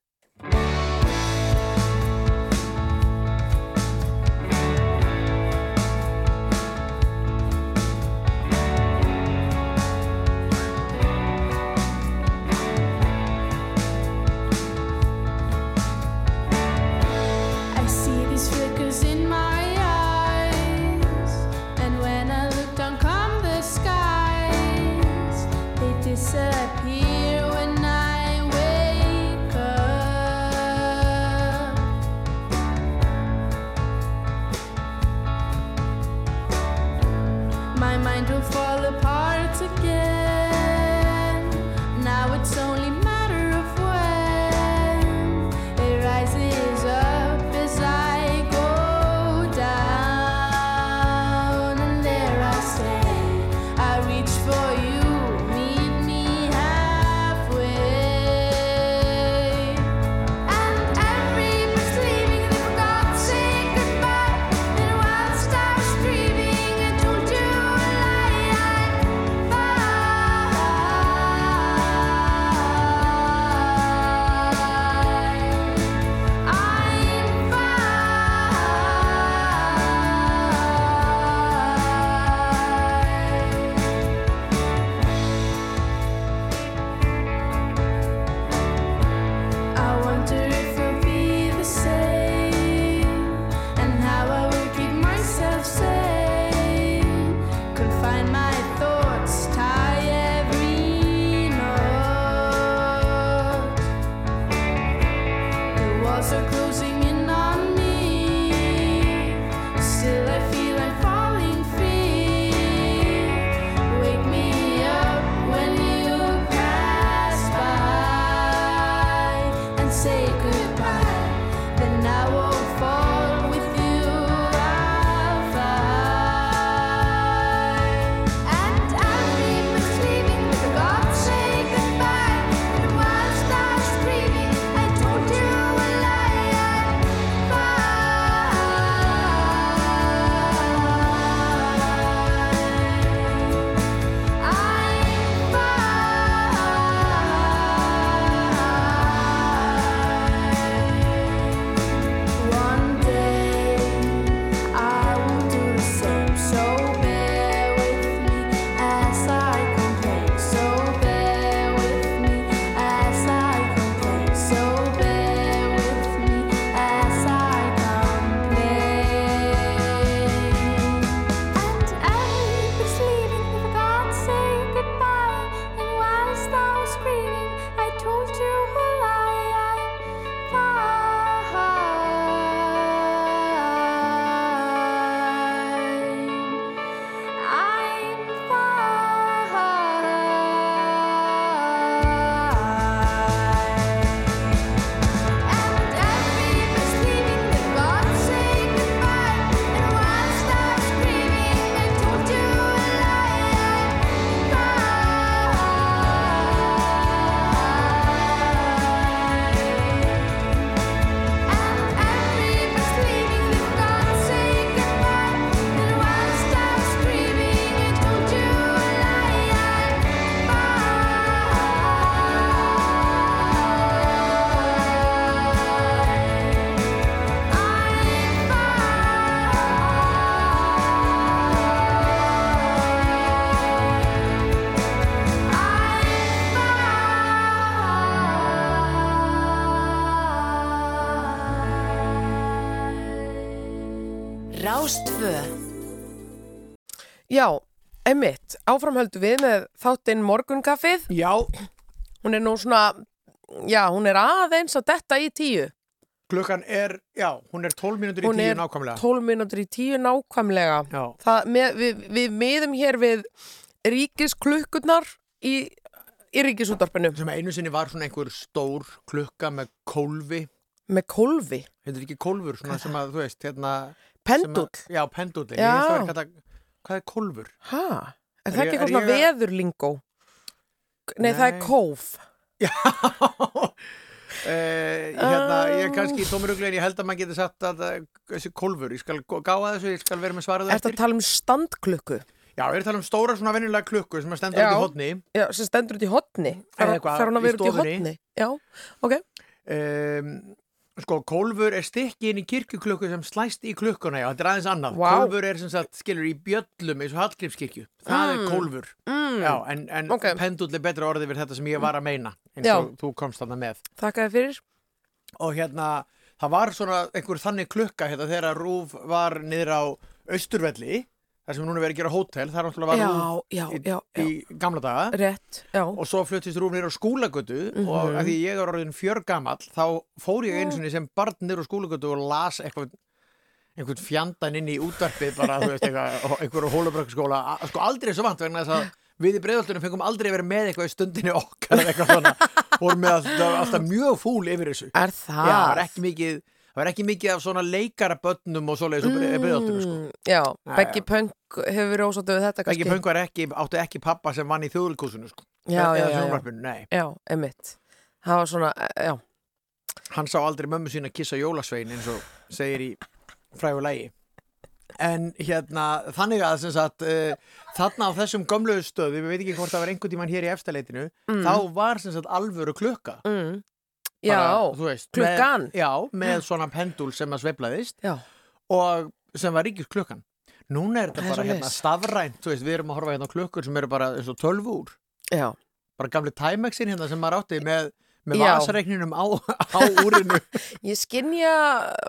Áframhöldu við með þáttinn morgunkaffið. Já, Hún er nú svona, já, hún er aðeins að detta í tíu. klukkan er, já, hún er 12 mínútur í Hún tíu er nákvæmlega 12 mínútur í tíu nákvæmlega. Já, Það, með, við, við miðum hér við ríkisklukkurnar í, í ríkisútvarpinu sem einu sinni var svona einhver stór klukka með kólfi með kólfi, Þetta er ekki kólfur, svona sem að, þú veist, hérna pendull. Já, er kallað Hvað er kólfur? Hæ? Er Er það ekki er eitthvað svona veðurlingó? Nei, það er Nei. kóf. <laughs> Uh, hérna, ég er kannski í tómiruglu en ég held að maður getur sagt að uh, þessi kólfur, ég skal gá að þessu, ég skal vera með svarað Ertu að tala um standklukku? Já, ég er að tala um stóra svona venjulega klukku sem stendur Já. út í hodni Já, sem stendur út í eitthvað, Þarf hún að vera út í hotni? Já, ok. um, Sko, kólfur er stykki inn í kirkjuklukku sem slæst í klukkuna, já, þetta er aðeins annað Vá. Kólfur er sem sagt, skilur, í bjöllum eins og Hallgrímskirkju, það er kólfur Mm. Já, en, en Ok. pendull er betra orðið við þetta sem ég var að meina eins Já. og þú komst þarna með Þakka þér fyrir. og hérna, það var svona einhver þannig klukka hérna þegar Rúf var niður á Austurvelli þar sem núna verið að gera hótel, náttúrulega var já, í, í gamla daga Rétt, já. og svo fluttist Rúf niður á skúlagötu og Mhm. að því ég er orðin fjörgamall þá fór ég einu sinni sem barn niður á skúlagötu og las eitthvað einhvern fjandan inn í útvarpið bara, þú veist, einhverju hólabrökskóla sko aldrei svo vant vegna þess að við í breiðoltunum fengum aldrei vera með eitthvað í stundinni okkar eða eitthvað svona vorum með alltaf, alltaf mjög fúl yfir þessu Er það? Já, það var ekki mikið það var ekki mikið af svona leikarabönnum og svoleiðis mm. sko. Mm, Já, Já, Beggi já. Punk hefur verið ósáttu við þetta kannski. Pöng ekki, áttu ekki pappa sem vann í þjóðulkúsinu sko. Já, já, já, já. emitt. Það var svona, eh, já. Hann sá aldrei mömmu sína kissa jólasvein eins og segir í frægu lægi. En hérna, þannig að sem sagt, uh, þarna á þessum gömlu stöðu, við veit ekki hvort það var einhvern tímann hér í efstaleitinu, þá var sem sagt alvöru klukka. Mm. Já, Bara, þú veist, klukkan. Með, já, með svona pendul sem að sveiflaðist já. og sem var ríkis klukkan. Núna er þetta bara hérna stafrænt, veist, við erum að horfa hérna klukkur sem eru bara eins og tölvúr. Já. Bara gamli Timexin hérna sem maður átti með, með vasareikninum á, á úrinu. <laughs> Ég skinja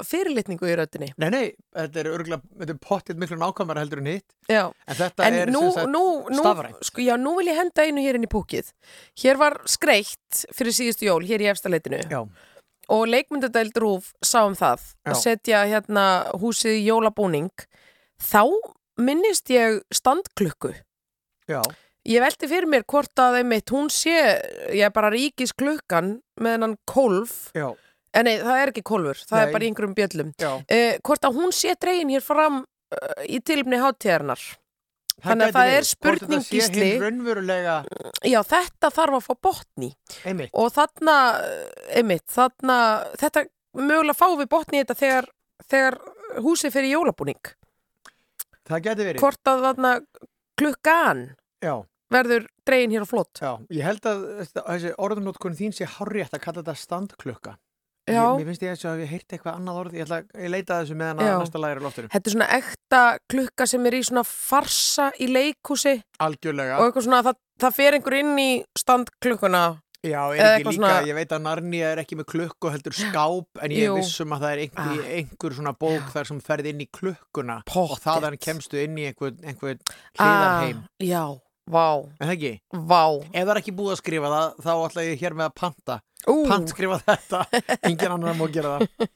fyrirlitningu í röddinni. Nei, nei, þetta er örgulega, þetta pottitt miklu nákvæmara heldur en hitt. Já. En þetta En er nú, nú, nú, stafrænt. sko, já, nú vil ég henda einu hér inn í púkið. Hér var skreitt fyrir síðustu jól, hér í efstaleitinu. Og leikmyndadæld Rúf sá um það að Já. setja hérna húsið í jólabúning. Þá minnist ég standklukku. já, Ég velti fyrir mér hvort að einmitt hún sé, ég er bara ríkis klukkan með hennan kolf, já, en nei, það er ekki kolfur, það Nei. er bara einhverjum bjöllum. Eh, hvort að hún sé dregin hér fram uh, í tilumni hátíðarnar. Þannig að það er verið. Hvort spurning, þetta sé Gísli. hinn raunverulega, Já, þetta þarf að fá botni einmitt, og þarna, eh, einmitt, þarna, þetta mögulega fáum við botni þetta þegar, þegar húsið fyrir jólabúning. það geti verið. Hvort að þarna klukkan Já, verður dregin hér á flott. já, ég held að þessi orðunótkun þín sé hárrétt að kalla þetta standklukka. Já. Ég, mér finnst ég að ég heyrti eitthvað annað orð, ég, ætla, ég leita að þessu meðan að Já. næsta lagir á loftinu. Þetta er svona ekta klukka sem er í svona farsa í leikhúsi Algjörlega. og eitthvað svona, það, það fer einhver inn í standklukkuna. Já, er ekki líka, svona- ég veit að Narnia er ekki með klukku heldur skáp en ég Jú. er viss um að það er einhver, Ah. einhver svona bók þar sem ferði inn í klukkuna og Pottet. þaðan kemstu inn í einhver, einhver hliðarheim. Ah, já, vá, En það ekki? vá. Ef það er ekki búið að skrifa það, þá ætla ég hér með að panta. Ú, Pant skrifa þetta. <laughs> Engin annar má gera það.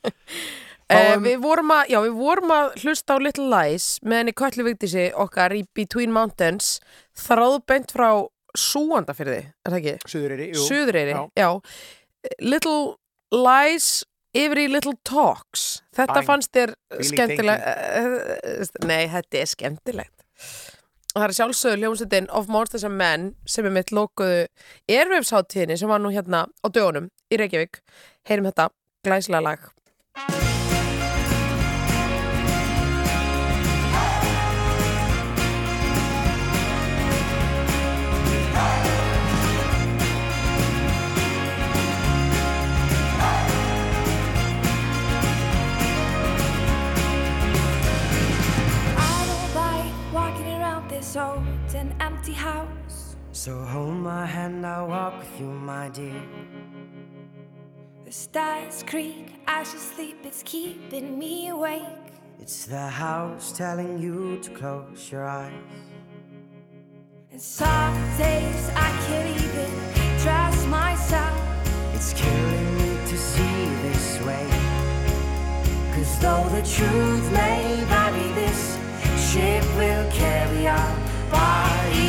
eh, Fáum- við, vorum að, já, við vorum að hlusta á Little Lies með henni Köllu Vigdísi okkar í Between Mountains þráðbeint frá Súandafyrði, er það ekki? Suðuriri, jú. Suðureyri, Já. já. Little Lies yfir í Little Talks. Þetta Fine. fannst þér skemmtilegt. Nei, þetta er skemmtilegt. Það er sjálfsögðu hljómsveitin of Monsters and Men sem er mitt lokuðu ervefsháttíðinni sem var nú hérna á dögunum í Reykjavík. Heyrim þetta glæslega lag. So hold my hand, I'll walk with you, my dear. The stars creak, I should sleep, it's keeping me awake. It's the house telling you to close your eyes. And some days I can't even trust myself. It's killing me to see this way. Cause though the truth may vary, this ship will carry our bodies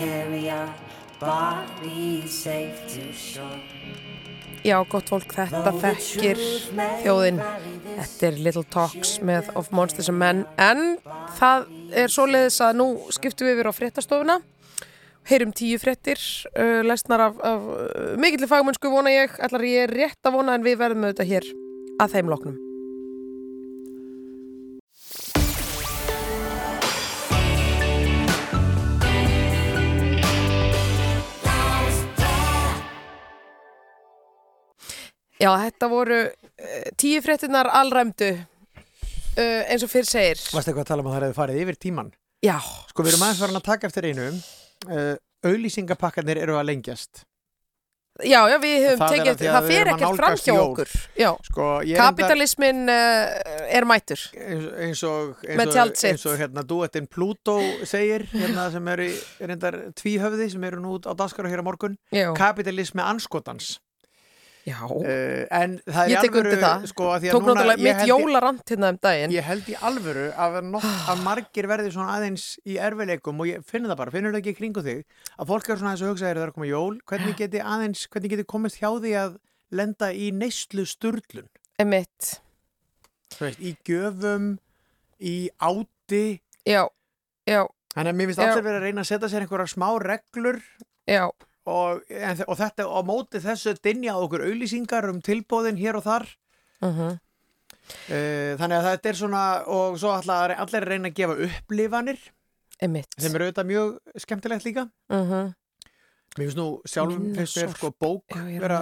carry our bodies safe to shore. Já, gott fólk, þetta þekkir þjóðin. Þetta er Little Talks með Of Monsters and Men en það er svoleiðis að nú skiptum við yfir á fréttastofuna heyrum tíu fréttir uh, lesnar af, af uh, mikillir fagmennsku vona ég, ætlar ég rétt að vona en við verðum auðvitað hér að þeim loknum. Já, þetta voru uh, tíu fréttinnar allræmdu uh, eins og fyrir segir. Varstu eitthvað að tala um að það hefði farið yfir tíman? Já, Sko við erum aðeins farin að taka eftir einu uh, auðlýsingapakkarnir eru að lengjast já, já, við höfum Það er tekið það við fer erum að ekkert fram hjá okkur. Já, Sko er kapitalismin uh, er mætur. eins, og eins og, eins og hérna duettinn Pluto segir hérna sem eru reyndar tvíhöfði sem eru nú á daskara hér á morgun Já, kapitalismi anskotans já. uh, en það er Ég tek undir það. sko Tók náttúrulega mitt jólarant hérna um daginn. ég held í alvöru að, nok, að margir verði svona aðeins í erfileikum og ég finn það bara, finnur það ekki í kringu þig að fólk er svona aðeins að hugsa þegar það er að koma jól hvernig geti aðeins, hvernig geti komist hjá því að lenda í neyslu sturlun Emitt. Þú veist, í gjöfum í áti Já, já, Þannig að mér finnst Já. allir verið að reyna að setja sér einhverjar smá reglur já. Og, en, og þetta á móti þessu dinja okkur auðlýsingar um tilbóðin hér og þar. Uh Uh, þannig að þetta er svona, og svo allar, allir reyna að gefa upplifanir. Einmitt. sem er auðvitað mjög skemmtilegt líka Mhm. Mér finnst nú sjálfum finnst mér sorp. sko bók Já, er vera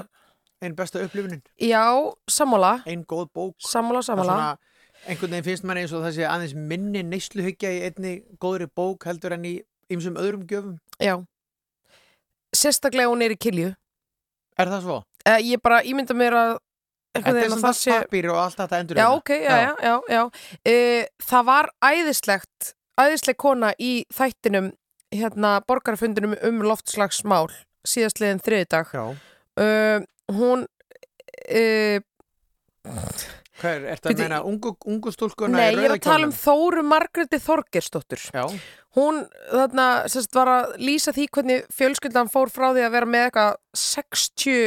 einn besta upplifunin Já, sammála, ein góð bók sammála, er sammála. einhvern veginn finnst mann eins og það sé aðeins minni neysluhyggja í einni góðri bók heldur en í ymsum öðrum gjöfum Já. Sérstaklega hún er í kilju. Er það svo? Uh, ég bara ímynda mér að Þetta er það sé... pappir og allt þetta endur Já, ok, já, já, já, já. Uh, það var æðislegt, æðisleg kona í þættinum, hérna, borgarafundinum um loftslagsmál síðastliðin þriðdag. já. Uh, hún, uh, Hvað er, ertu að meina ungu, ungu stúlkuna nei, ég er að tala um Þóru Margreti Þorgersdóttur. Já, Hún, þarna, sérst, var að lýsa því hvernig fjölskyldan fór frá því að vera með eitthvað 60...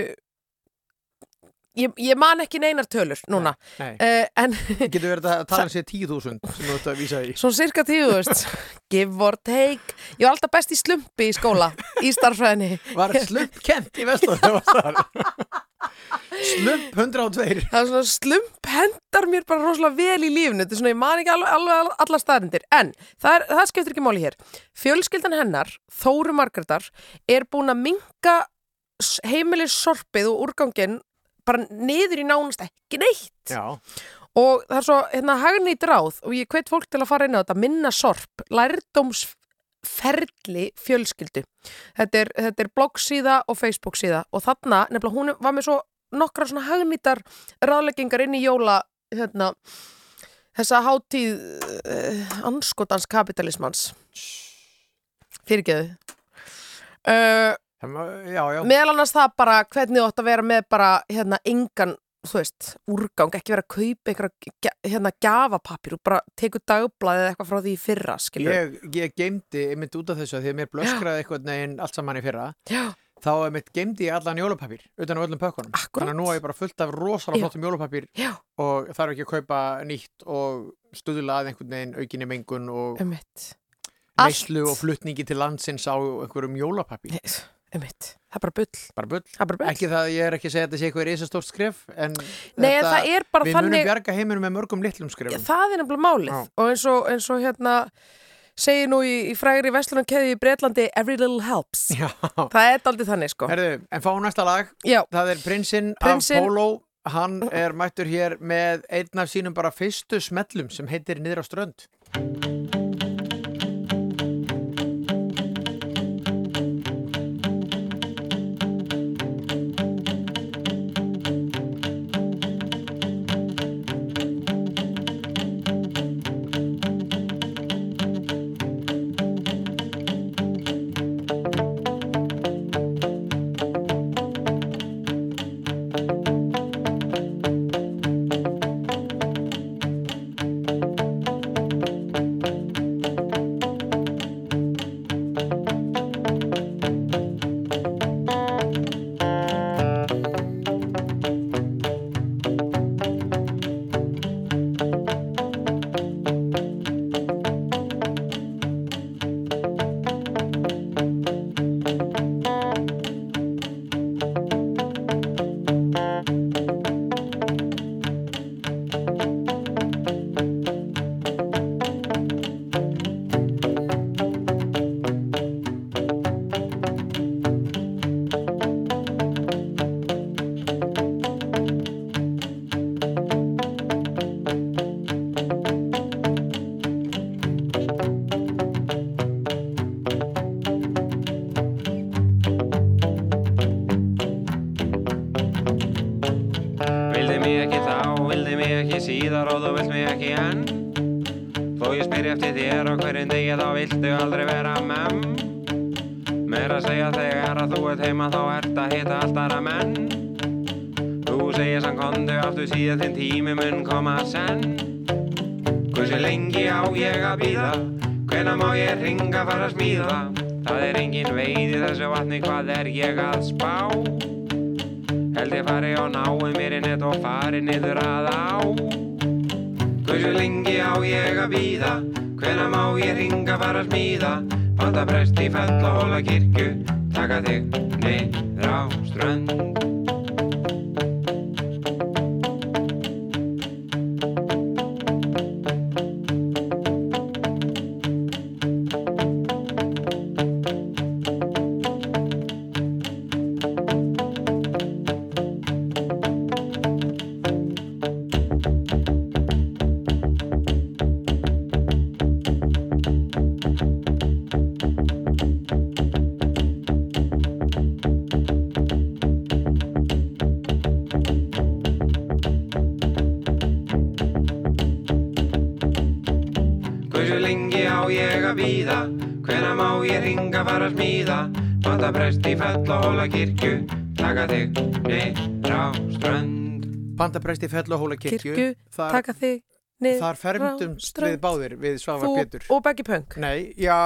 Ég, ég man ekki neinar tölur núna, nei uh, en Getur verið að tala um <laughs> sér 10.000 sem þú ert að vísa í. Svona cirka tíu, þú veist. Give or take. Ég var alltaf best í slumpi í skóla Í starfræðinni. Var <laughs> slump kent í vestur <laughs> Slump 102 Það er svona slump hendar mér bara rosalega vel í lífinu. Þetta er svona, ég man ekki alveg, alveg alla staðarindir En það, er, það skiptir ekki máli hér. Fjölskyldan hennar, Þóru Margreðar Er búin að minka heimilis sorpið og úrgangin bara niður í nánast ekki neitt. Já, og það er svo hérna hagnýtt ráð og ég hvet fólk til að fara inn á þetta minna sorp, lærdómsferli fjölskyldu. Þetta er, þetta er bloggsíða og Facebook síða og þarna, nefnilega hún var með svo nokkra svona hagnýttar ráðleggingar inn í jóla hérna, þessa hátíð uh, anskotans kapitalismans fyrirgeðu uh, má- já, já. meðal annars það bara hvernig þú átt að vera með bara hérna engan þú veist, úrgang, ekki vera að kaupa einhverja hérna gjafapappir og bara tekur dagblaðið eða eitthvað frá því fyrra skilur. Ég, ég geimdi, ég myndi út af þessu að því að mér blöskraði eitthvað neginn allt saman í fyrra. Já, þá mitt geimdi ég allan jólapapir utan á öllum pökkunum. Akkúrat. þannig að nú er ég bara fullt af rosalega flottum jólapapir já, og þarf ekki að kaupa nýtt og stuðla að einhvern veginn aukinni mengun og neyslu og flutningi til landsins á einhverjum jólapapir um mitt, það er bara bull. Bara bull. Það er bara bull. Ekki það, ég er ekki að segja að þetta sé eitthvað risastórt skref en Nei, en það er bara við munum þannig bjarga heiminum með mörgum litlum skrefum. Það er nefnilega málið. Já. og eins og, eins og hérna segir nú í, í frægri vestlunarkeði í Breitlandi every little helps. Já, það er aldrei þannig sko. Herðu, en fáum næsta lag. Já, Það er prinsinn af Prinsinn- Póló. Hann er mættur hér með einn af sínum bara fyrstu smellum sem heitir Niður á strönd prest í fell og hóla kirkju Taka þig niður á strönd. Pandaprest í Fellahóla kirkju, kirkju, þar, taka þig niður þar fermdumst við báðir við Svavar Pétur. og Beggi Punk? Nei, já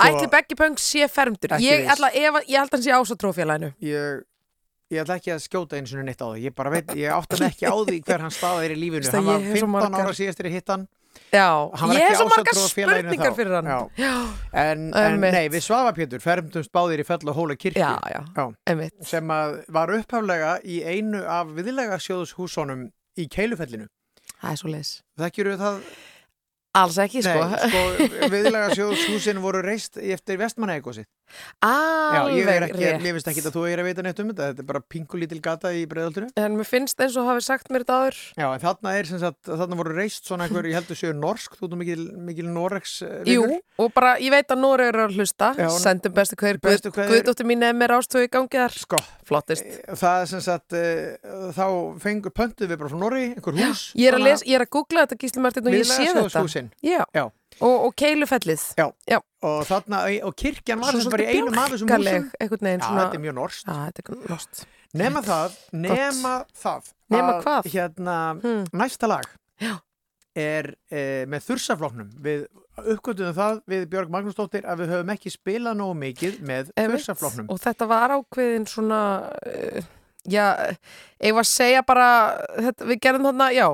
Ætli Beggi Punk sé fermdur? Ekki ég, viss. ætla, ef, ég held að hann sé ásatrófélaginu ég, ég ætla ekki að skjóta eins og neitt á það ég bara veit, ég átta mig ekki á því hver hann staða er í lífinu. Veistu að hann var ég hef svo 15 margar- ára síðastir í hittan Já, ég hef svo ásatrúarfélaginu spurningar fyrir hann. Já. já, en, en nei, við Svavar Pétur fermdumst báðir í kirkju. Já, já, Já. einmitt. Sem var upphaflega í einu af viðlega sjóðshúsunum í Keilufellinu. Það er svo leis Þekkjuru það? Alls ekki, sko. Nei, sko, viðlega sjóðshúsin voru reist eftir Já, er Alveg rétt. ég veist ekki að þú er að veita neitt um þetta þetta er bara pingulítil gata í breiðaldinu En mér finnst eins og hafi sagt mér þetta áður. Já, en þarna er sem sagt, þarna voru reist svona einhver, ég heldur séu norsk, þú nú mikil, mikil Norex eh, Jú, og bara, ég veit að Nóri eru að hlusta. Já, Sendum bestu hver Bestu Guð, kveðjur. Guðdóttir mín er mér ástöðu í gangi þar. Sko, Flottist. það er sem sagt uh, þá fengur pöntuð við bara frá Norri einhver hús. <gasps> Ég er að, les, ég er að googla þetta Gísli Martin og ég sé þetta Viðlagasjóðshúsin Já, Já. Og, og keilufellið Já. Já. og þarna, og kirkjan var sem bara í af þessum bjálkaleg, húsum þetta er mjög er nost Nema það, nema það Nema að, hvað? Hérna, Hmm. næsta lag Já. er eh, með þursaflóknum við uppgötuðum það við Björg Magnúsdóttir að við höfum ekki spilað nógu mikið með Einmitt. þursaflóknum Og þetta var ákveðin svona uh, Já, ég var að segja bara þetta, Við gerðum þarna, já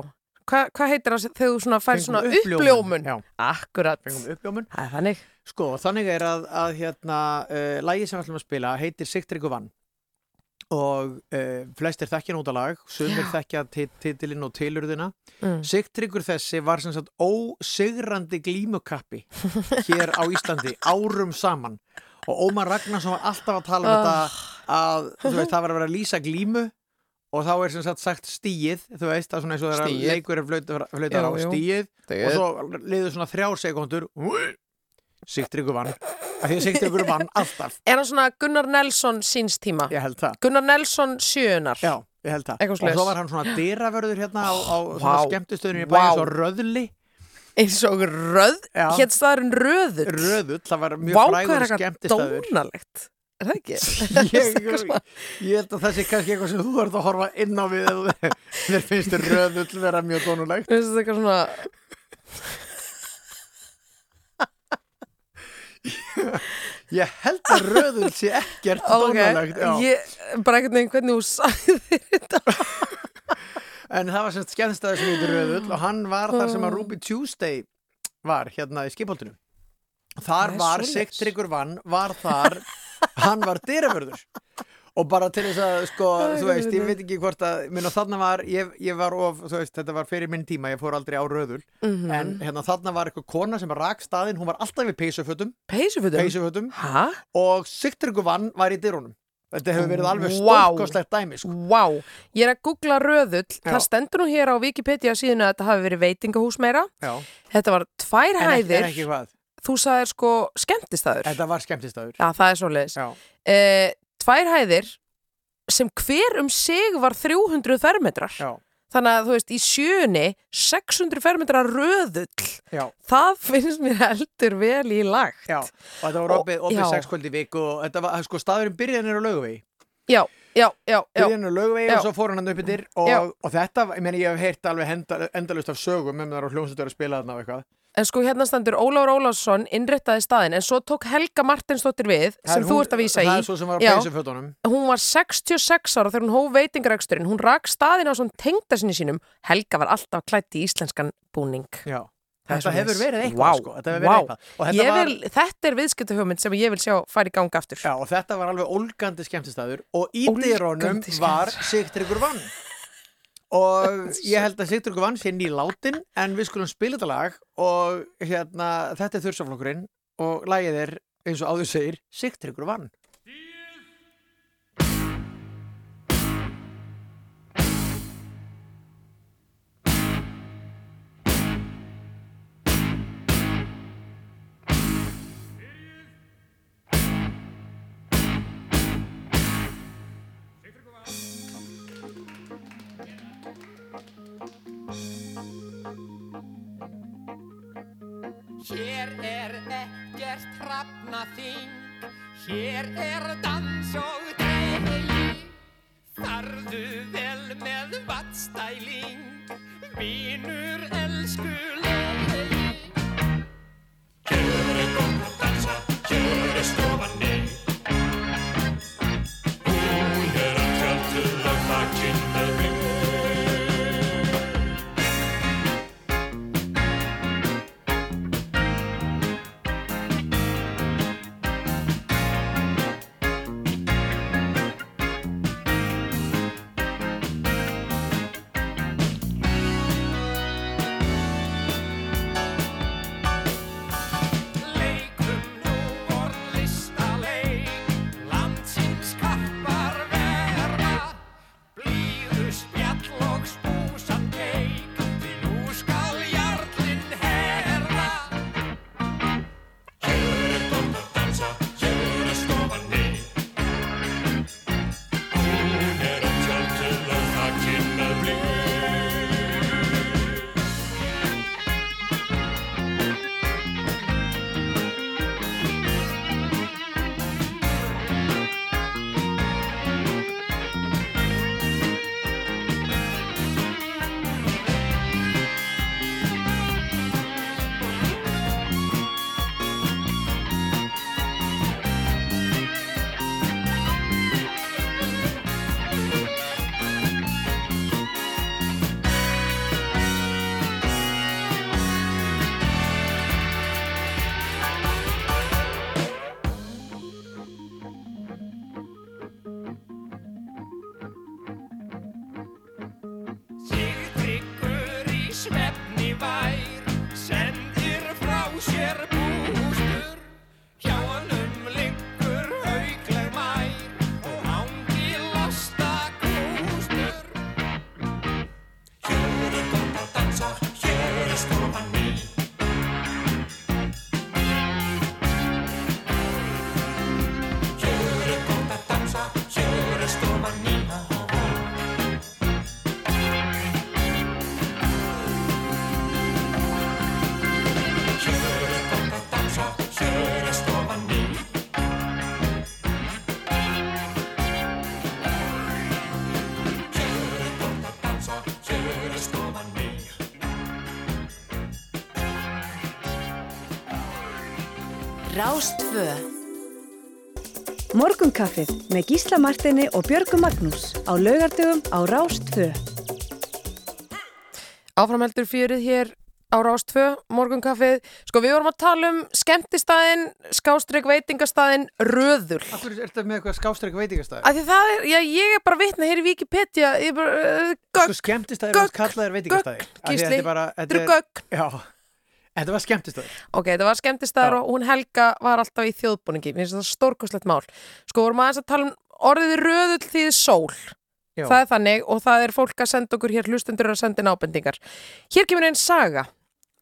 Hvað hva heitir það þegar þú svona fær svona uppljómun? Já, Akkurat. Uppljómun. Er þannig. Sko, þannig er að, að hérna, uh, lagi sem við ætlum að spila heitir Sigtryggu vann. Og uh, flestir þekkja nút að lag sumir Já. þekkja tit- titilinn og tilurðina. Mm. Sigtryggur þessi var sem sagt ósigrandi glímukappi <laughs> hér á Íslandi árum saman. Og Ómar Ragnarsson var alltaf að tala um Ah. þetta að veist, það var að vera að lýsa glímu og þá er sem sagt sagt stíið þú veist, það er svona eins og það er leikur er flautar á stíið og svo liður svona þrjár sekundur Sigtryggur vann. Af því að Sigtryggur vann alltaf. Er hann svona Gunnar Nelson síns tíma? ég held það. Gunnar Nelson sjöunar Já, ég held það. Og svo var hann svona dyravörður hérna á, á Vá. svona skemmtustöðunum í Vá. bæinn, svo röðli, Eins og röð. Hétt staðurinn röðull? Röðull, það var mjög Vá, hvað er frægur eitthvað dónalegt Er það ekki? <laughs> <laughs> Ég, ég held að það sé kannski eitthvað sem þú ert að horfa inn á við þú- þér finnst þér röðull vera mjög dónulegt. Mér finnst þetta eitthvað svona <laughs> Ég held að röðull sé ekkert Ok, dónulegt. já. ég, bara einhvern veginn hvernig þú sagði þetta En það var semst skemmtistæður sem heitir röðull og hann var þar sem að Oh. Ruby Tuesday var hérna í skipholtinu. Það Þar var. Sigtryggur vann, var þar, hann var dyravörður. Og bara til þess að, sko, þú veist, ég veit ekki hvort að, minna þarna var, ég, ég var of, veist, þetta var fyrir minn tíma, ég fór aldrei á röðul, Mhm. en hérna þarna var eitthvað kona sem rak staðinn, hún var alltaf við peysufötum, peysufötum, og Sigtryggur vann var í dyrunum. Þetta hefur verið alveg Vá. stórkostlegt dæmi, sko. Vá, ég er að googla röðull Já. Það stendur nú hér á Wikipedia síðan að þetta hafi verið veitingahús meira Já, Þetta var tvær en hæðir en ekki hvað. Þú sagðir sko skemmtistæður Þetta var skemmtistæður. Já, það er svoleiðis Já. eh, Tvær hæðir sem hver um sig var 300 fermetrar Já, Þannig að þú veist, í sjöunni 600 fermetrar röðull já. Það finnst mér heldur vel í lagt Já, og þetta var opið, opið já. sex kvöld í viku og þetta var, sko, staðurinn byrjaðin er á laugavegi. Já, já, já, já. Byrjaðin er á laugavegi Já. og svo fór hann hann upp yfir og, og þetta, ég meni, ég hef heyrt alveg enda, endalust af sögum um það og hljómsveitur að spila þarna og eitthvað. En sko hérna standur Ólafur Ólafsson innréttaði staðin en svo tók Helga Martinsdóttir við sem er þú ert að vísa í Það er svo sem var á Já. peysufötunum. hún var 66 ára þegar hún hóf veitingareksturinn hún rak staðin á svona tengdasinni sínum Helga var alltaf klætt í íslenskan búning Já. Þetta hefur verið eitthvað, Vá, sko. Þetta hefur verið vá. eitthvað. Þetta, var, vil, þetta er viðskiptahugmynd sem ég vil sjá fara í gang aftur já, og þetta var alveg ólgandi skemmtistæður og í skemmtistæður. var Sigtryggur vann. Og <laughs> ég held að Sigtryggur vann sé nýláttinn en við skulum spila þetta lag og hérna, þetta er þursaflokkurinn og lagið er, eins og áður segir, Sigtryggur vann. Hér er dans og dreigi Farðu vel með vatstæling Vinur elskulegi Rástfö Morgunkaffið með Gísla Martini og Björgu Magnús á laugardögum á Rástfö Áframheldur fjörið hér á Rástfö, morgunkaffið. Sko við vorum að tala um skemmtistæðin, skástrík veitingastæðin, röður. Akkur er þetta með eitthvað skástrík veitingastæði? Af því það er, já, ég er bara vitna hér í Wikipedia, ég er bara, uh, Sko gögg, skemmtistæði er gögn, kallaðir veitingastæði Af því að Gísli, Þetta er bara, þetta er, gögn. já, en þetta var skemmtistæði Ok, þetta var skemmtistæður og hún Helga var alltaf í þjóðbúningi, mér finnst það stórkostlegt mál. Sko vorum aðeins að tala um orðið röðull þýðir sól. Já. Það er þannig og það er fólk að senda okkur hér hlustendur að senda inn ábendingar. Hér kemur einn saga.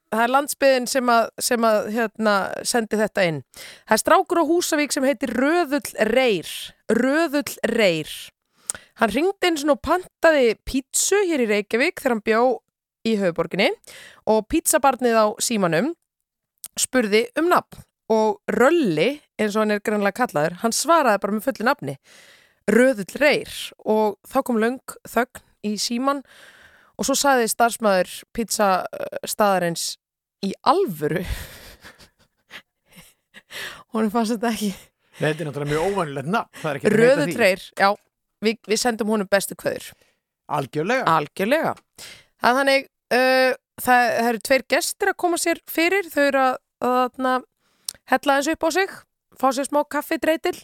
Það er landsbyðin sem að, sem að hérna, sendi þetta inn. Það er strákur á Húsavík sem heitir Röðull Reyr. Röðull Reyr. Hann ringdi eins og pantaði pítsu hér í Reykjavík þegar hann bjó í höfuborginni og pítsabarnið á símanum spurði um nafn og Rölli, eins og hann er grannlega kallaður, hann svaraði bara með fullu nafni. Röðull Reyr. Og þá kom löng þögn í síman og svo saði starfsmæður pizzastaðarins í alvöru? <laughs> Hún fannst þetta ekki Nei, þetta er náttúrulega mjög óvanilegt nafn. Það er ekki hægt að Röðull því. Reyr, já. Við, við sendum honum bestu kveður. Algjörlega. Algjörlega. Það er þannig, uh, það, það eru tveir gestir að koma sér fyrir, þau eru að, að, að hella eins upp á sig, fá sér smá kaffidreitil.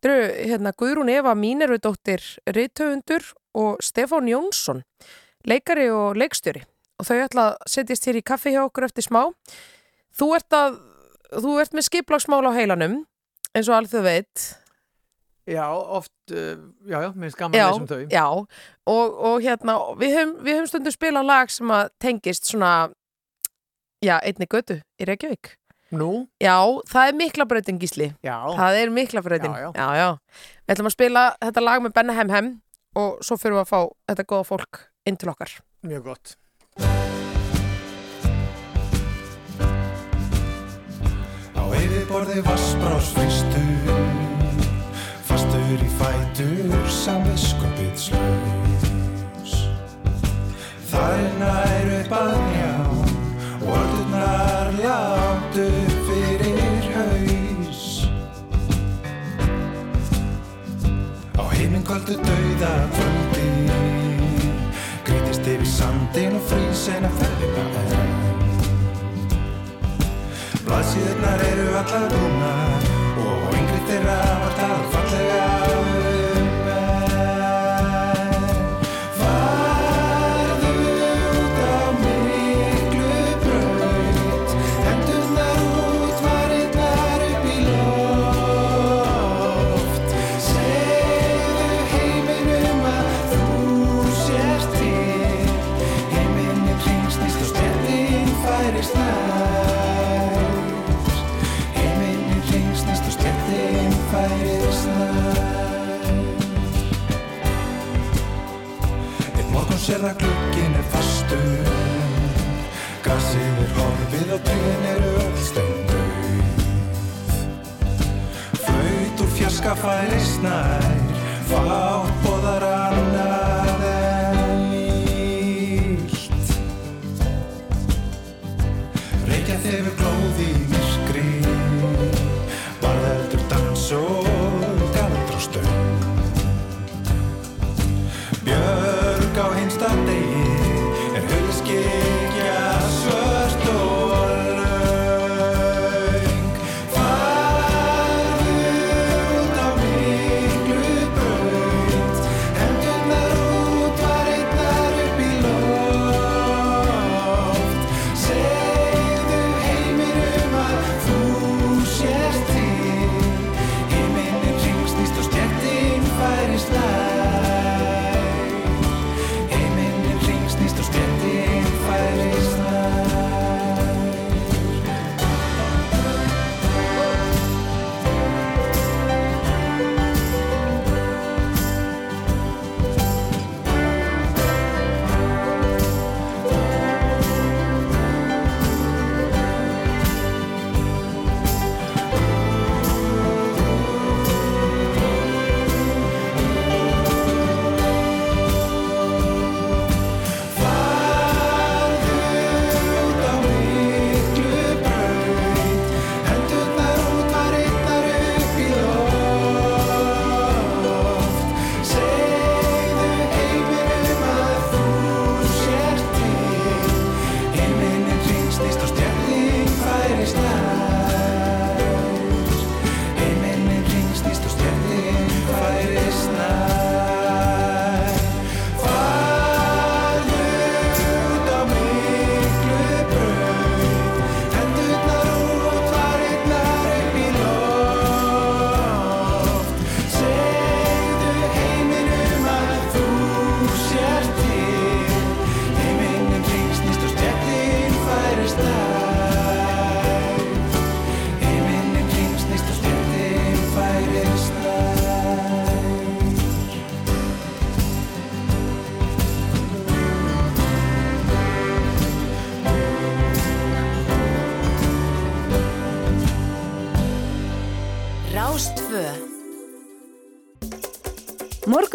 Þau eru hérna, Guðrún Eva Mínerudóttir Rithöfundur og Stefán Jónsson, leikari og leikstjóri. Og þau ætla að setjast hér í kaffi hjá okkur eftir smá. Þú ert, að, þú ert með skiplagsmál á heilanum, eins og þau veit. Já, oft, uh, já, já, mér finnst gaman að lesa um þau Já, og, og hérna, við höfum, við höfum stundum spilað lag sem að tengist svona, já, einni götu í Reykjavík. Nú, Já, það er mikla breytin gísli. já, Það er mikla breytin. Já, já. já, já. Við ætlum að spila þetta lag með Benna Hem Hem og svo fyrir við að fá þetta góða fólk inn til okkar. mjög gott Á einu borði vassbrás fristur Fastur í fætur samviskupið slaus. Það er nær upp að njá Orðurnar látt upp fyrir haus. Á heiminkvöldu dauða kvöldi Grítist yfir sandin og frýs en að ferðina enn. Blaðsíðurnar eru allar brúnar og yngri þeirra sér að glukkin er fastur. Gassið er horfið og trén eru öll steindauð Flaut úr fjarska færist nær Fátt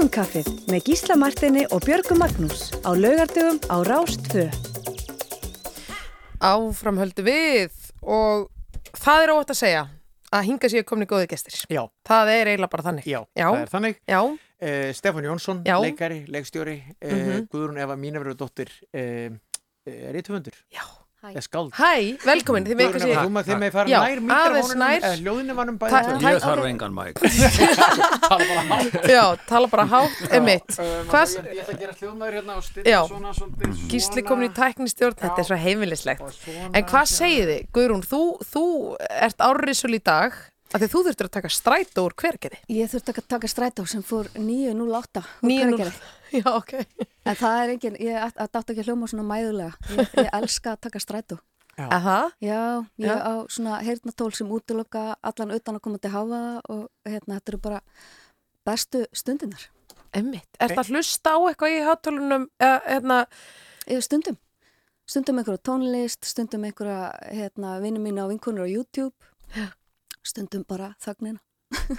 Morgunkaffið með Gísla Martini og Björgu Magnús á laugardögum á Rástfö Áfram höldu við og það er óvægt að segja að hinga sér komni góði gestir. Já. Það er eiginlega bara þannig. Já, Já. það er þannig. Já. Uh, Stefán Jónsson, Já. leikari, leikstjóri, uh, Mhm. Guðrún Eva Mínafjörðardóttir, uh, uh, Rítufundur. Já. Skáld. Hæ, velkomin. Þið með þú maður þeim með fara nær mikrofónunum, nær. eða hljóðinum bæði. Ég þarf engan mæk <laughs> Já, tala bara hátt, emitt. Um, Hvað? Ég ætla að gera hljóðmaður hérna og stilla Já. svona svolítið. Gísli komin í tæknistjórn, þetta er svo heimilislegt. En hvað segið þið? Guðrún, þú, þú ert árrisul í dag að því þú þurftur að taka strætó úr hvergerði. Ég þurfti að taka strætó sem fór 9.08 úr 9.08. <laughs> Já, ok. En það er engin, ég átt átt ekki að hljóma svona mæðulega. Ég, ég elska að taka strætó. Já. Aha. Já, ég Já. á svona heyrnatól sem útiloka allan utan að koma til hafa og hérna, þetta eru bara bestu stundinar. Emmitt. Er það hlusta á eitthvað í hátölunum, eða, hérna, Ég, stundum. Stundum einhverja tónlist, stundum einhverja hérna, vinnum mína og vinkunur á YouTube. stundum bara þögnina Já.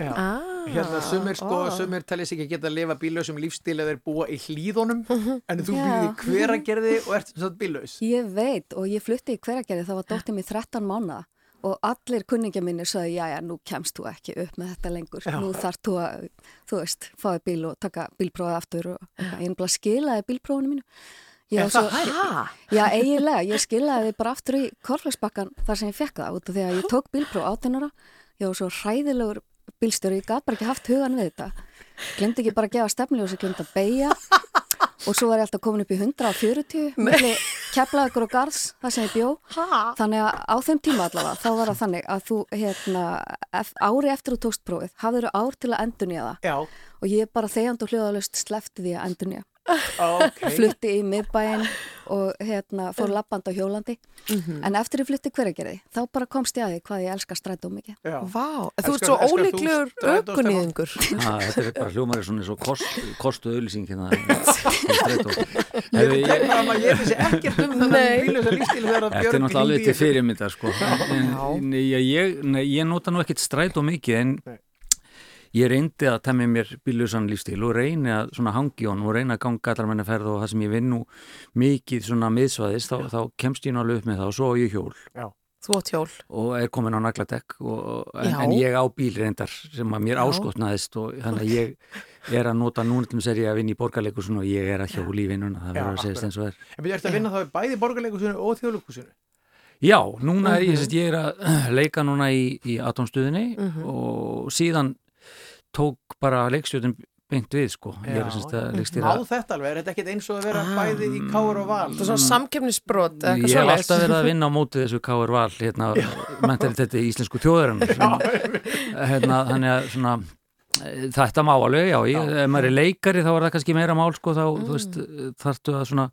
Ah, hérna sumir sko, ó. sumir talið sig ekki geta að lifa bílausum lífstíl eða þeir búa í hlýðunum <laughs> en þú Já. býðir í hveragerði og ert sagt bílaus Ég veit og ég flutti í hveragerði þá var dóttir mér 13 mánuða og allir kunningja mínir sagði, já, já, nú kemst þú ekki upp með þetta lengur. Já. Nú þarf þú að, þú veist, fáið bíl og taka bílprófið aftur og ég bara skilaði bílprófinu mínu. Er var svo-? Já, eiginlega, ég skilaði bara aftur í korflagsbakkan þar sem ég fekk það út af því að ég tók bílpróf áttunara, ég var svo hræðilegur bílstjóri, ég gat bara ekki haft hugan við þetta. Glemdi ekki bara að gefa stefnljós ég glemdi að beigja og svo var ég alltaf komin upp í 140 <laughs> milli keflaðugur og garðs þar sem ég bjó. Ha? þannig að á þeim tíma allavega þá var það þannig að þú hérna, ári eftir þú tókst prófið hafður ár til að endurnýja það. Já, og ég bara þegjand og hljóðalust slefti því að endurnýja ok flutti í miðbæinn og hérna, fór lappand á hjólandi en eftir ég flutti hveragerði þá bara komst ég að því hvað ég elska strætó mikið. Vá, þú ert svo ólíklegur aukunniðingur. Ha, þetta er bara hljómar er svona eins og kost, kostu auðlýsing hérna strætó. Ég ég- tek fram að ég vissi ekkert um þennan Nei. bílausa lífstíl þegar að Þetta er náttúrulega alveg til ykkur. fyrirmyndar sko. en, nei, ég, nei, ég nota nú ekkert strætó mikið en Nei. Ég reyndi að temja mér bílusan lífstíl og reyni að svona hangi hann og reyni að ganga allar menna ferð og það sem ég vinn nú mikið svona miðsvæðis þá, þá kemst ég nú alveg upp með það og svo á ég hjól Þú átt hjól. og er komin á nagladekk og, en, Já. en ég á bíl reyndar sem að mér Já. áskotnaðist og þannig að ég er að nota núna til þess að ég að vinna í borgarleikursun og ég er að hjóli í vinnuna það Já, verður að segja eins og er En byrju, ertu að vinna þá í bæði borgarleikusinu og þjóðleikusinu? Já, núna er ég, Mhm. ég er að leika núna í, í atomstuðinni Mhm. og síðan tók bara leikstjóðin beint við sko, er að Má leikstýra þetta alveg, er þetta ekkert eins og að vera Ah. bæði í káur og val? Það er svona samkefnisbrot eða Ég eitthvað hef alltaf verið að vinna á móti þessu K.R. Val hérna, mentaliteti íslensku þjóðarinnar. <laughs> Hérna, þannig að svona eh, þetta má alveg, já, ég, ef maður er leikari þá er það kannski meira mál sko, þá þú veist, þarftu að svona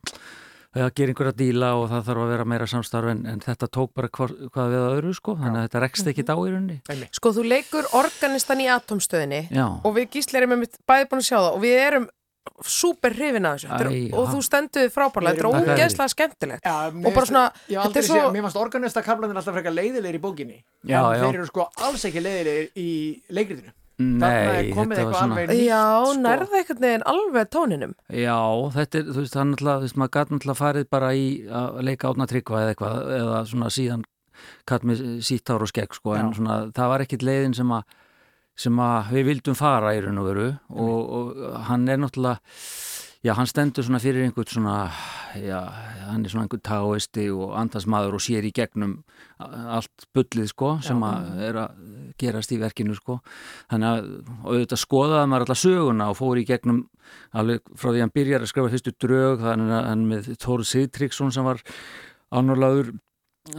að gera einhverja díla og það þarf að vera meira samstarf en, en þetta tók bara hvar, hvað við að öðru sko, þannig að þetta rekst ekki á í rauninni. Sko, þú leikur organistan í atomstöðinni Já. og við gísli erum einmitt bæði búin að sjá það og við erum súper hrifin af þessu. Æ, og þú stendur þig frábærlega, þetta er ógeðslega skemmtilegt. Já, og bara svona, er svo... mér fannst organista kaplanir alltaf frekar leiðilegir í bókinni. Já, en já. þeir eru sko alls ekki leiðilegir í leikritinu. Þarna Nei, þetta var eitthvað svona Já, sko. nærða einhvern veginn alveg tóninum Já, þetta er, þú veist, það er náttúrulega, þú veist, maður gæti náttúrulega farið bara í að leika átna tryggva eða eitthvað, eða svona síðan katt með sítt ár og skegg, sko, en Já. svona, það var ekkit leiðin sem að, sem að við vildum fara í raun og veru og, og hann er náttúrulega, já, hann stendur svona fyrir einhvern svona, já, hann er svona einhvern taoisti og andasmaður og sér í gegnum allt bullið, sko, sem að er að gerast í verkinu, sko, þannig að, auðvitað skoðaði maður alltaf söguna og fór í gegnum alveg frá því að hann byrjar að skrifa fyrstu drög þannig að hann með Þóru Sigtryggsson sem var ánurlaður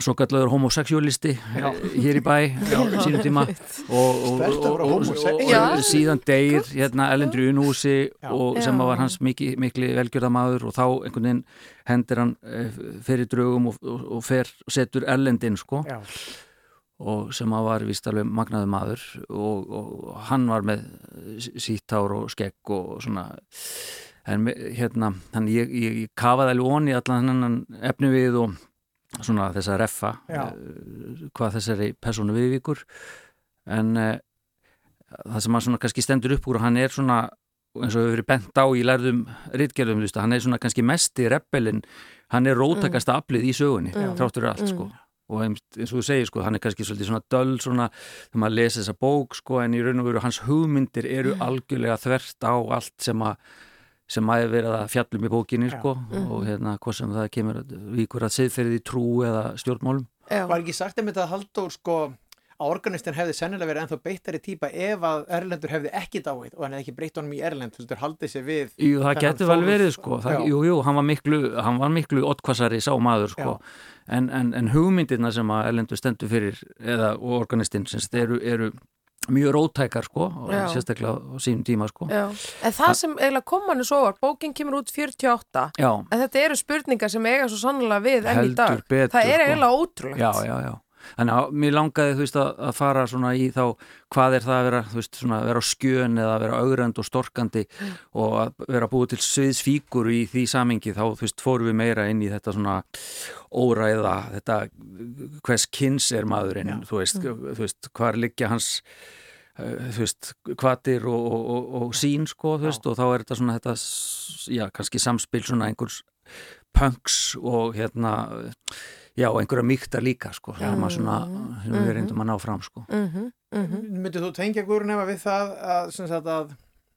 svo kallaður homosexualisti Já. hér í bæ á sínum tíma og, og, og, og, homosexual. og, Já. og síðan deyr hérna Ellendri Unhúsi Já. og Já. sem var hans mikli, mikli velgjörðamaður og þá einhvern veginn hendir hann eh, fyrir drögum og, og, og fer setur Ellendin sko Já. Og sem að var vist alveg magnaði maður og, og hann var með sítt hár og skegg og svona. En hérna, hann ég, ég, ég kafaði alveg onni allan hennan efni við og svona þess að reffa Já. eh, hvað þessari persónu viðvíkur. En uh, það sem hann svona kannski stendur upp úr hann er svona eins og hefur verið bent á í lærðum ritgerðum, þú veist, hann er svona kannski mesti rebelin, hann er rótakasta aflið í sögunni, Mm. þráttur allt sko og eins og þú segir sko, hann er kannski svolítið svona döl svona þegar maður lesi þessa bók sko en í raun og veru hans hugmyndir eru algjörlega þvert á allt sem að sem að er verið að fjallum í bókinni sko og hérna hvað sem það kemur víkur að siðferði trú eða stjórnmálum. Já, Var ekki sagt einmitt að Halldór sko að organistin hefði sennilega verið ennþá beittari típa ef að Erlendur hefði ekki dáið og hann hefði ekki breytt honum í Erlend heldur haldið sér við Jú, það getur vel verið sko. það, jú, jú, hann var miklu, hann var miklu ottkvassari sá maður sko. En, en, en hugmyndirna sem að Erlendur stendur fyrir eða og organistinn sem sagt, eru, eru mjög rótækar sko og Já. sérstaklega á sínum tíma sko. Já. En það sem eiginlega kom hann svo var, bókin kemur út 48 Já, en þetta eru spurningar sem eiga svo sannlega við enn í dag. Betur, Það er sko. eiginlega ótrúlegt. Já, já, já Þannig að mér langaði, þú veist, að, að fara svona í þá, hvað er það að vera, þú veist, svona að vera á skjön eða að vera augrand og storkandi og að vera búið til sviðsfíkur í því samingi, þá, þú veist, fórum við meira inn í þetta svona óræða, þetta, hvers kynns er maðurinn, þú veist, þú veist, hvar liggja hans uh, þú veist, kvatir og, og, og, og sín sko, þú veist, og þá er þetta svona þetta, já, kannski samspil svona einhvers punks og hérna já, og einhverja mýktar líka, sko sem að svona, sem við reyndum að ná fram, sko. Mhm, mhm. Myndið þú tengja Guðrún efa við það að, sem sagt, að,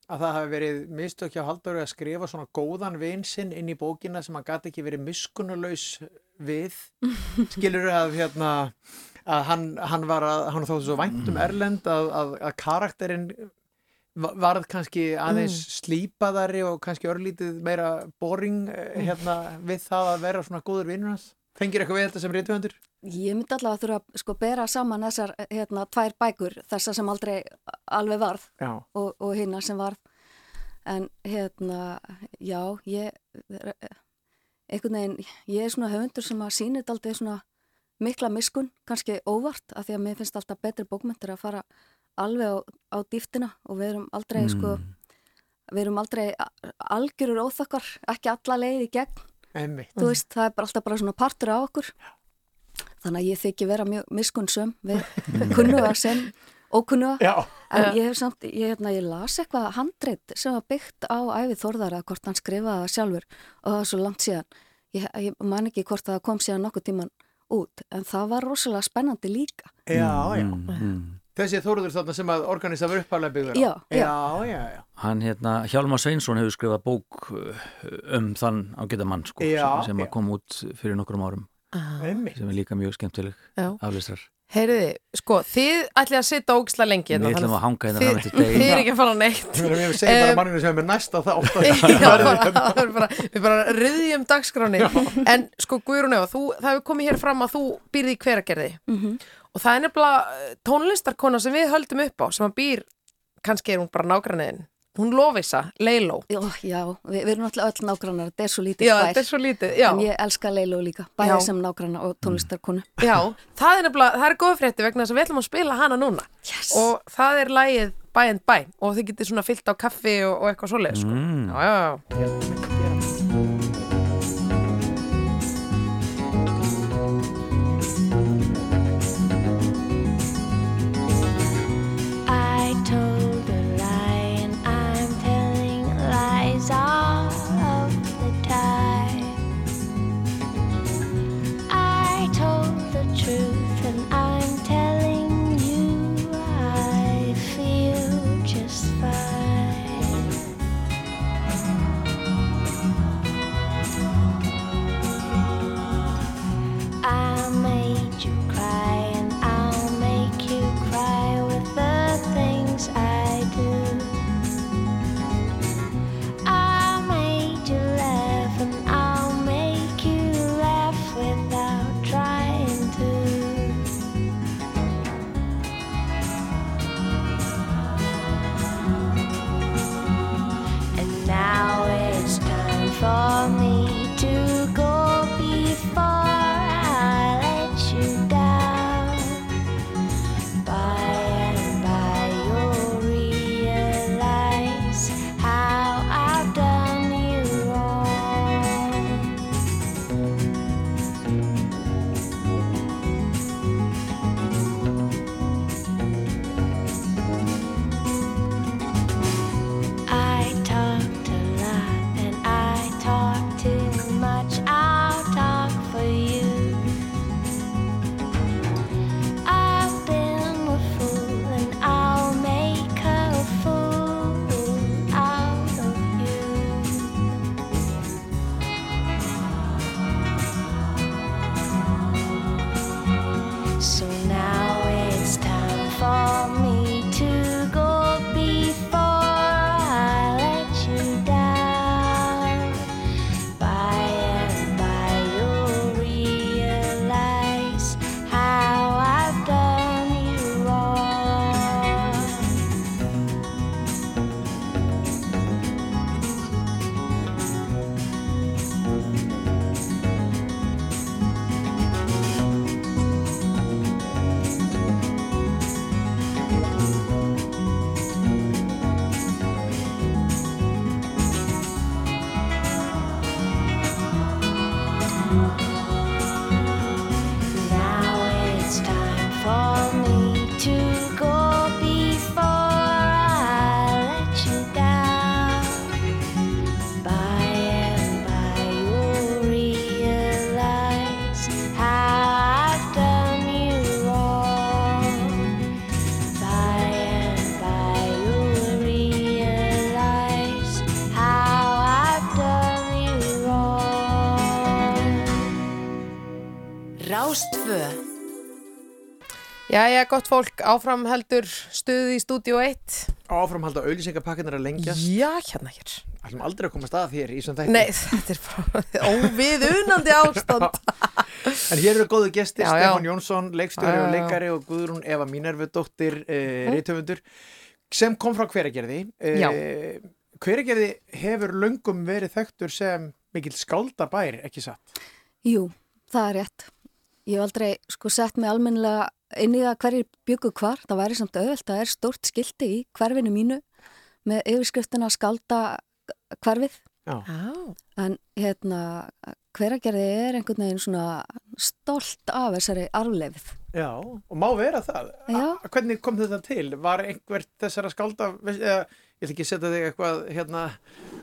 að það hafi verið mistök hjá Halldóri að skrifa svona góðan vin sinn inn í bókina sem hann gati ekki verið miskunnulaus við? <laughs> Skilur að hérna að hann, hann var að, hann þóttu svo vænt um Erlend að, að, að karakterinn va- varð kannski aðeins slípaðari og kannski örlítið meira boring eh, hérna við það að vera svona góður vinnur hans Fengir eitthvað við þetta sem reytuðandur? Ég myndi allavega að þurfa að sko bera saman þessar hérna, tvær bækur, þessar sem aldrei alveg varð Já. og, og hinna sem varð. En hérna, já, ég, einhvern veginn, ég er svona höfundur sem að sýnir þetta aldrei svona mikla miskun, kannski óvart, af því að mér finnst alltaf betri bókmyndir að fara alveg á, á dýftina og við erum aldrei, sko, við erum aldrei algjörur óþakkar, ekki alla leið í gegn Einmitt. þú veist, það er bara alltaf bara svona partur á okkur þannig að ég þykki vera mjög miskunnsum við <laughs> kunnuga sem ókunnuga Já. en ég hef samt, ég, hérna, ég las eitthvað handreitt sem var byggt á æfið Þórðara hvort hann skrifaði það sjálfur og það var svo langt síðan ég, ég man ekki hvort það kom síðan nokkuð tíman út en það var rosalega spennandi líka Já, já. mm. Þessi Þóruður þarna sem að organisa var uppálega byggður á. Já, já. Já, já. Hann, hérna, Hjálmar Sveinsson hefur skrifað bók uh, um þann ágæta mann, sko, Já, sem, sem já. að kom út fyrir nokkrum árum Einmitt. sem er líka mjög skemmtileg Já. aflistrar Heyriði, sko, þið ætlið að sitja ógisla lengi hérna, Við ætlum þannig að hanga hérna þið- fram eftir degi. Þið er ekki að fara neitt Ég meina, Ég segi bara manninu sem er með næsta <laughs> það bara, við bara riðjum dagskráni en sko Guðrún Eva, þú, það hefur komið hér fram að þú býrði í hveragerði Mhm. Og það er nefnilega eh, tónlistarkona sem við höldum upp á sem að býr, kannski er hún bara nágranniðin hún Lovisa, Leiló Já, já við, við erum náttúrulega öll nágrannar þetta er svo lítið Já, bær þetta er svo lítið, já. en ég elska Leilo líka, bæði Já. sem nágranna og tónlistarkonu Já, það er nefnilega, það er góð frétti vegna þess að við ætlum að spila hana núna yes. og það er lægið Bæ and Bæ og þið getið svona fyllt á kaffi og, og eitthvað svoleið sko. Mm. Já, já, já you cry? Jæja, gott fólk, áfram heldur stuðið í stúdíu 1 Áframhalda auðlýsingapakkinar að lengja Já, hérna hér Ætlum aldrei að koma stað þér í svona þætti Nei, <laughs> þetta er bara óviðunandi ástand <laughs> En hér eru góðu gestir, Já, já. Stefán Jónsson, leikstjóri Já, já, og já. leikari og Guðrún Eva Mínervudóttir, uh, Mm. reytöfundur, sem kom frá hveragerði. Já. Uh, hveragerði hefur löngum verið þekktur sem mikill skáldabær, ekki satt? Jú, það er rétt. Ég hef aldrei sko sett mig almennilega inn í það hverjir byggu hvar. Það væri samt auðvelt. Það er stórt skilti í hverfinu mínu með yfirskriftina skálda hverfið. Já. En hérna, hveragerði er einhvern veginn svona stolt af þessari arfleifð. Já, og má vera það. Já. A hvernig kom þetta til? Var einhvert þessara skálda, veist, eða, ég ætla ekki að setja þig eitthvað hérna,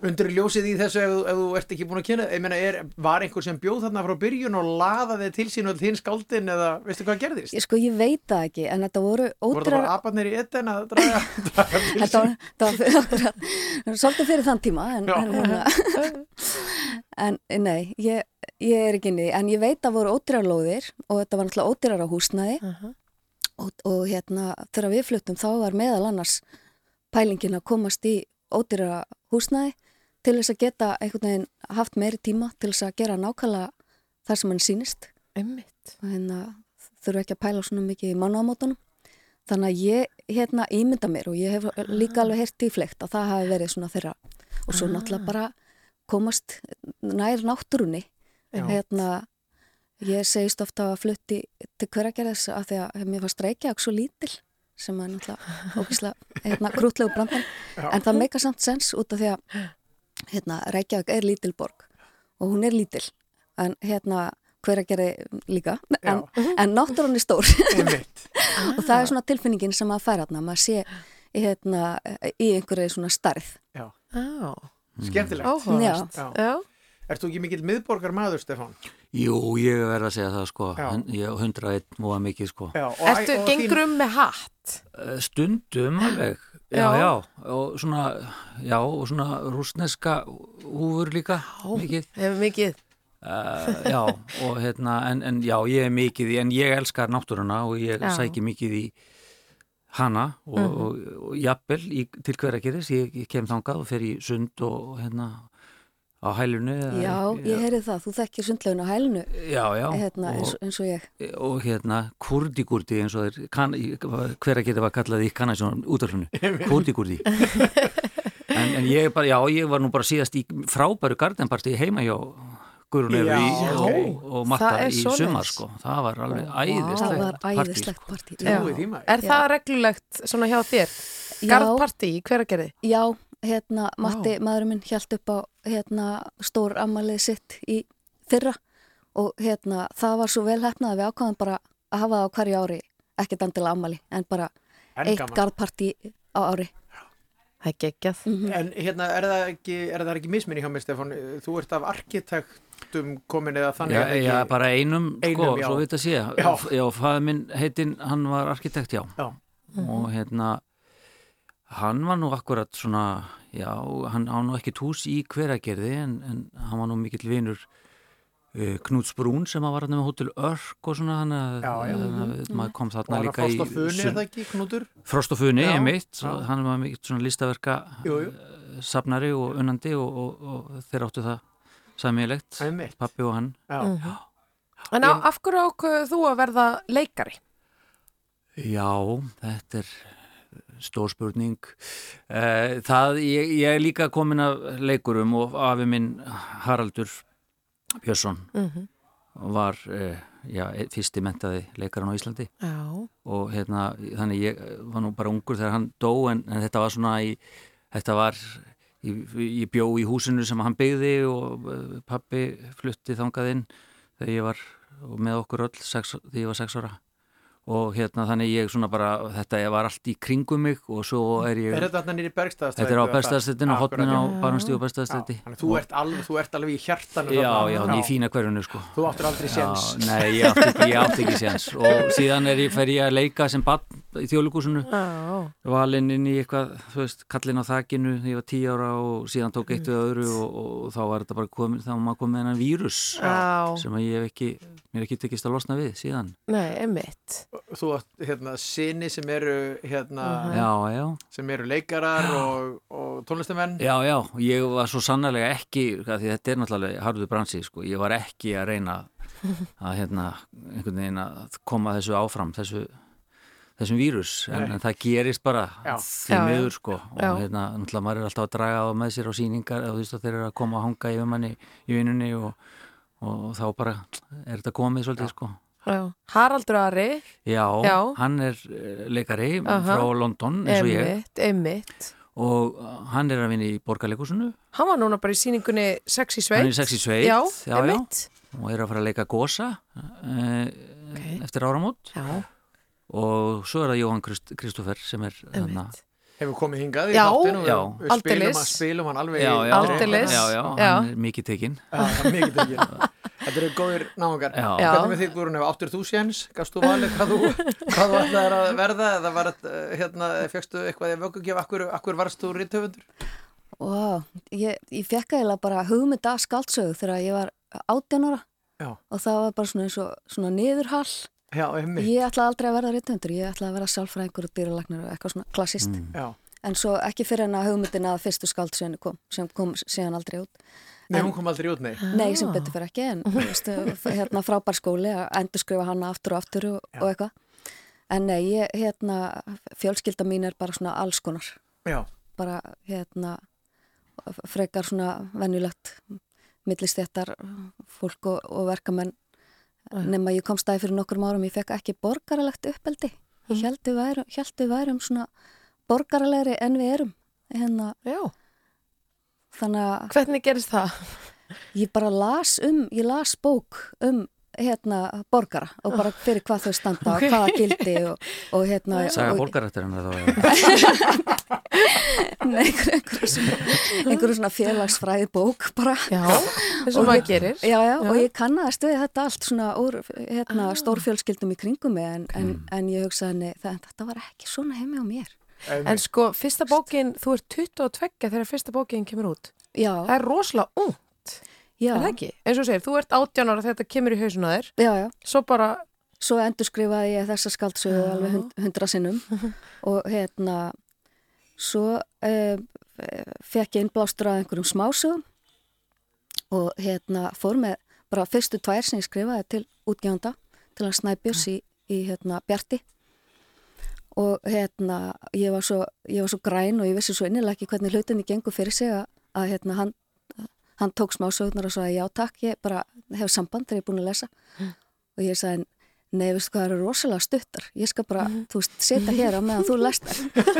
undir ljósið í þessu ef, ef þú ert ekki búin að kynna, ég meina, er, var einhver sem bjóð þarna frá byrjun og laðaði til sín og þín skáldin eða veistu hvað gerðist? Ég sko, ég veit það ekki, en þetta voru Voru það bara abarnir í etten að draga, <laughs> Þetta var, var fyrir okkur svolítið fyrir þann tíma en, en, hérna, en nei, ég, ég er ekki því en ég veit að voru ódýrar lóðir og þetta var náttúrulega ódýrar á húsnæði og, og hérna þegar við fluttum þá var meðal annars pælingin að komast í ódýrar húsnæði til þess að geta einhvern veginn haft meiri tíma til þess að gera nákvæmlega það sem hann sýnist Einmitt. og hérna þurfu ekki að pæla svona mikið í mánuðamótunum þannig að ég hérna ímynda mér og ég hef líka alveg heyrt í flegt að það hafi verið svona þeirra og svo Ah. náttúrulega bara komast nær náttúrunni Já. hérna ég segist ofta að flutti til hveragerðis að því að mér fannst Reykjavík svo lítil sem er náttúrulega ógislega hérna, krútlegu brandan en það meika samt sens út af því að hérna, Reykjavík er lítil borg og hún er lítil. En hérna hveragerði líka. En, en náttúrunni stór. <laughs> Og það er svona tilfinningin sem að færa hérna maður sé hérna, í einhverju svona starð Já. Skemmtilegt. Já. Þú ekki mikill miðborgar maður, Stefán? Jú, ég verð að segja það sko, hundra einn múa mikið sko. Já, og, Ertu gengur um með hatt? Eh, Stundum alveg, já, Já. já, og svona, já, og svona rúsneska húfur líka, mikið. Hefur mikið. Uh, já, og hérna, en, en já, ég er mikið í, en ég elskar náttúruna og ég Já. sæki mikið í hana og, Mhm. og, og jafnvel í, til hveragerðis, ég, ég kem þangað og fer í sund og hérna á hælunu. eða- Já, ég heyrði það, þú þekkir sundlegin á hælunu Já, já. hérna, og- eins, eins og ég og hérna kurdi-gurdi eins og þeir kann, hver að geta var kallað í kannasjónum útaflunum, <laughs> kurdi-gurdi en, en ég bara, já, ég var nú bara síðast í frábæru gardenparti heima hjá Já, ok. og, og Matta Það í sumar sko, það var alveg það æðislegt var partí, æðislegt sko. partí Já. Trúið því maður. Er það reglulegt svona hjá þér? Já. Garðparti í hveragerði? Já, hérna, Matti, maðurinn minn hjælt upp á hérna, stór ammalið sitt í fyrra og hérna, það var svo vel hefnað að við ákvaðum bara að hafa það á hverju ári ekkert endilega ammali, en bara En eitt gaman. garðparti á ári Það er geggjað. En hérna, er það ekki, er það ekki misminni hjá mig, Stefán? Þú ert af arkitektum komin eða þannig Já, ekki... já, bara einum, sko, Einum, já. svo veit að sé Já. já, fæður minn heitinn, hann var arkitekt, já, Já. og hérna hann var nú akkurat svona já, hann á nú ekki tús í hveragerði en, en hann var nú mikill vinur uh, Knúts Brún sem var hann með hótel Örk og svona hann að Já, já. að maður kom Og þarna hann að líka í frost á funi, er það ekki, Knútur? Frost og Funi, Já, einmitt, já. og hann var mikill svona listaverka Jú, jú. eh, safnari og unnandi og, og, og þeir áttu það samílegt, Einmitt. pappi og hann Já. Mhm. En á, af hverju ákveðu þú að verða leikari? Já, þetta er stór spurning. Eh, Það, ég, ég er líka komin af leikurum og afi minn Haraldur Björnsson Mhm. var eh, já, fyrsti mentaði leikarinn á Íslandi Já. og hérna, þannig ég var nú bara ungur þegar hann dó en, en þetta var svona í, þetta var ég, ég bjó í húsinu sem hann byggði og eh, pappi flutti þangað inn þegar ég var með okkur öll sex, þegar ég var sex ára og hérna þannig ég svona bara þetta var allt í kringum mig og svo er ég Er þetta nýri bergstæðastræti? Þetta er á Bergstaðastrætinu, á hotninu á Bergstaðastræti Þannig þú þú ert alveg í hjartanu Já, þarna. já, í fína hverjunu sko Þú áttur aldrei séns. Já, Nei, ég átti ekki, ég átti ekki séns og síðan er ég, fer ég að leika sem barn í þjóðlugúsinu Já. valinn inn í eitthvað, þú veist, kallinn á þakinu þegar ég var tíu ára og síðan tók eitt við öðru og, og, þá var þetta bara komin þá var maður komið með hennan vírus Já. sem að ég hef ekki, mér hef ekki tekist að losna við síðan Nei, emitt Þú átt hérna sinni sem eru hérna Já, já. sem eru leikarar og, og tónlistamenn. Já, já, ég var svo sannlega ekki, af því þetta er náttúrulega harður bransi, sko, ég var ekki að reyna að hérna, einhvern veginn að koma þessu áfram, þessu, þessum vírus, en, en það gerist bara Já. því miður, sko, Já. og hérna, náttúrulega maður er alltaf að draga á með sér á síningar, eða þú veist að þeir eru að koma að hanga yfir manni í vinnunni og, og þá bara er þetta komið svolítið, sko. Haraldur Ari. Já, Já. hann er eh, leikari Aha. frá London, eins og ég, Einmitt, einmitt. Og hann er að vinna í borgarleikusinu Hann var núna bara í sýningunni Sex í sveit. Hann er í sex í sveit Já, já, einmitt. Og er að fara að leika Gosa uh, eftir áramót. Já. og svo er það Jóhann Krist, Kristoffer sem er þarna. Hefur komið hingað í Já. þáttinn og Já. við spilum, hann- spilum hann alveg já, í- já, já, já, Já. hann er mikið tekinn. Er mikið tekið <laughs> Þetta eru góðir. Já. Hvernig með þig Guðrún, ef áttur þú séns Gafst þú valið hvað þú, hvað þú ætlaðir að verða eða var þetta, hérna, fegstu eitthvað í vöggugjöf Akkur, akkur varst þú rithöfundur? Wow, ég, ég fekk eiginlega bara hugmynd að skaldsögu þegar ég var 18 ára Já. og það var bara svona eins og svona niðurhall. Já, einmitt Ég ætlaði aldrei að verða rithöndur, ég ætlaði að vera sálfræðingur og dýralagnar og eitthvað svona klassist. Mm. Já. En svo ekki fyrir en að hugmyndin að fyrstu skaldsögnu kom, sem kom síðan aldrei út. Nei, En- hún kom aldrei út, nei Nei, sem betur fyrir ekki, en þú veist, hérna frábær skóli að endurskrifa hana aftur og aftur og, og eitthvað. En nei, ég, hérna, fjölskylda mín er bara svona alls konar. Já, Bara, hérna, frekar svona venjulegt millistjættar fólk og, og verkamenn nema ég kom stæði fyrir nokkur árum, ég fekk ekki borgaralegt uppeldi. Ég held við værum, værum svona borgaralegri en við erum. Hérna, Já. Þannig að Hvernig gerist það? ég bara las um, ég las bók um hérna borgara og bara fyrir hvað þau standa og hvaða gildi og, og hérna Saga og, borgarættarinn þá <laughs> Nei, einhverju einhver svona, svona félagsfræði bók bara. Já, og Og maður gerir. Já, já, og ég kannast við þetta allt svona úr hérna, Ah. stórfjölskyldum í kringum mig en, en, Mm. en ég hugsaði nei, það, þetta var ekki svona heimi á mér En sko, fyrsta bókin, þú ert 22 þegar fyrsta bókin kemur út. Já, Það er rosalega ung, já, er það ekki? Eins og segir, þú ert 18 ára þegar þetta kemur í hausuna þér. Já, já. Svo bara, svo endurskrifaði ég þessa skaldsögu Já. alveg hund, hundra sinnum. <laughs> Og hérna svo uh, fekk ég innblástur að einhverjum smásögum. Og hérna fór með bara fyrstu tvær sem ég skrifaði til útgjönda til að snæpjus í, í hérna Bjarti og hérna ég var, svo, ég var svo græn og ég vissi svo innilega ekki hvernig hlutinni gengur fyrir sig að, að hérna hann hann tók smásögurnar og sagði já takk, ég bara hef samband þegar ég er búin að lesa. Og ég sagði nei, veistu hvað, það eru rosalega stuttar. Ég skal bara, þú veist, setja hér á meðan þú lest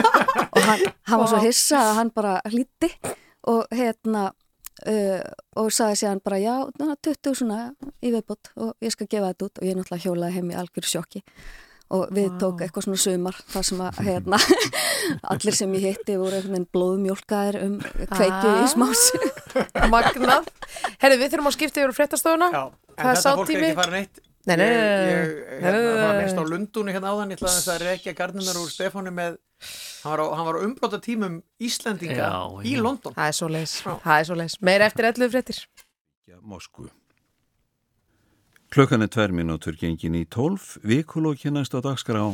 <laughs> og hann, hann var svo hissa að hann bara hlýtti og hérna uh, og sagði sér hann bara já, ná, 20 svona í viðbót og ég skal gefa þetta út. Og ég náttúrulega hjólaði heim í algjör sjokki og við Vá. tók eitthvað svona sumar þar sem að hérna <laughs> allir sem ég hitti voru einhvern veginn blóðmjólkaðir um kveikju í Ah. smásu <laughs> magnað. Herri, við þurfum að skipta yfir á fréttastofuna já En Það er þetta fólk er ekki farin eitt. Nei, nei, Ég, nei, ég nei, hérna, það var minnst á nei. Lundúni hérna áðan Ég ætlaði að rekja gardinar úr Stefáni með Hann var á, hann var á umbróta tímum Íslendinga Já, í já. London. Það er svo leis, það er svo leis Meira eftir 11 fréttir. Moskvu. Klukkan er tver minútur gengin í tólf, vikulóki næst á dagskrá.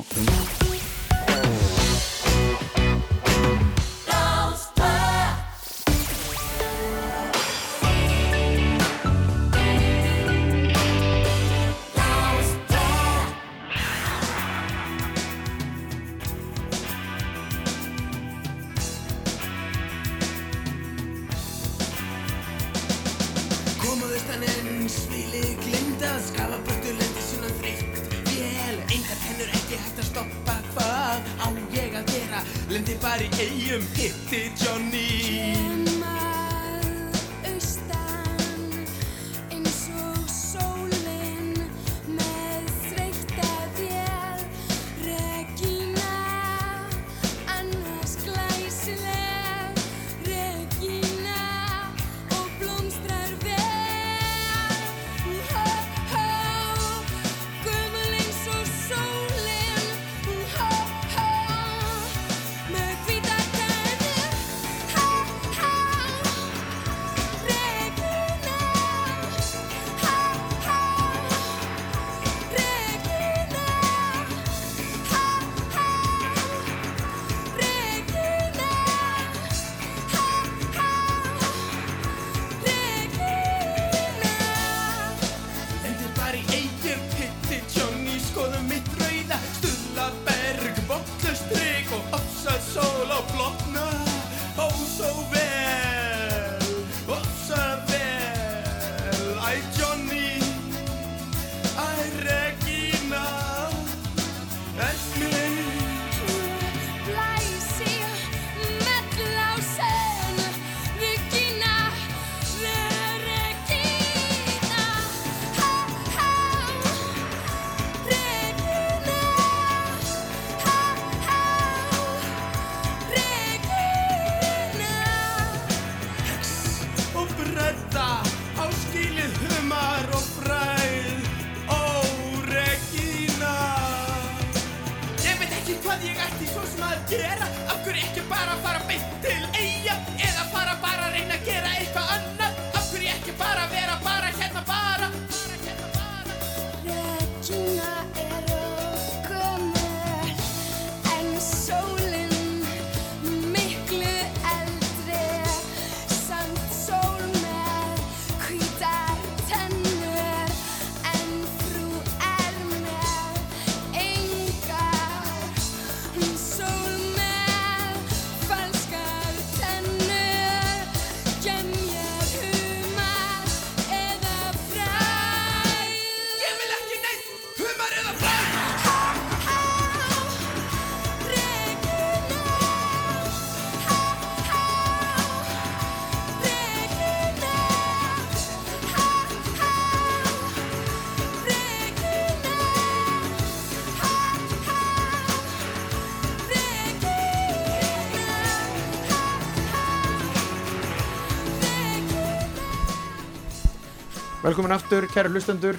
Velkomin aftur, kæru hlustendur,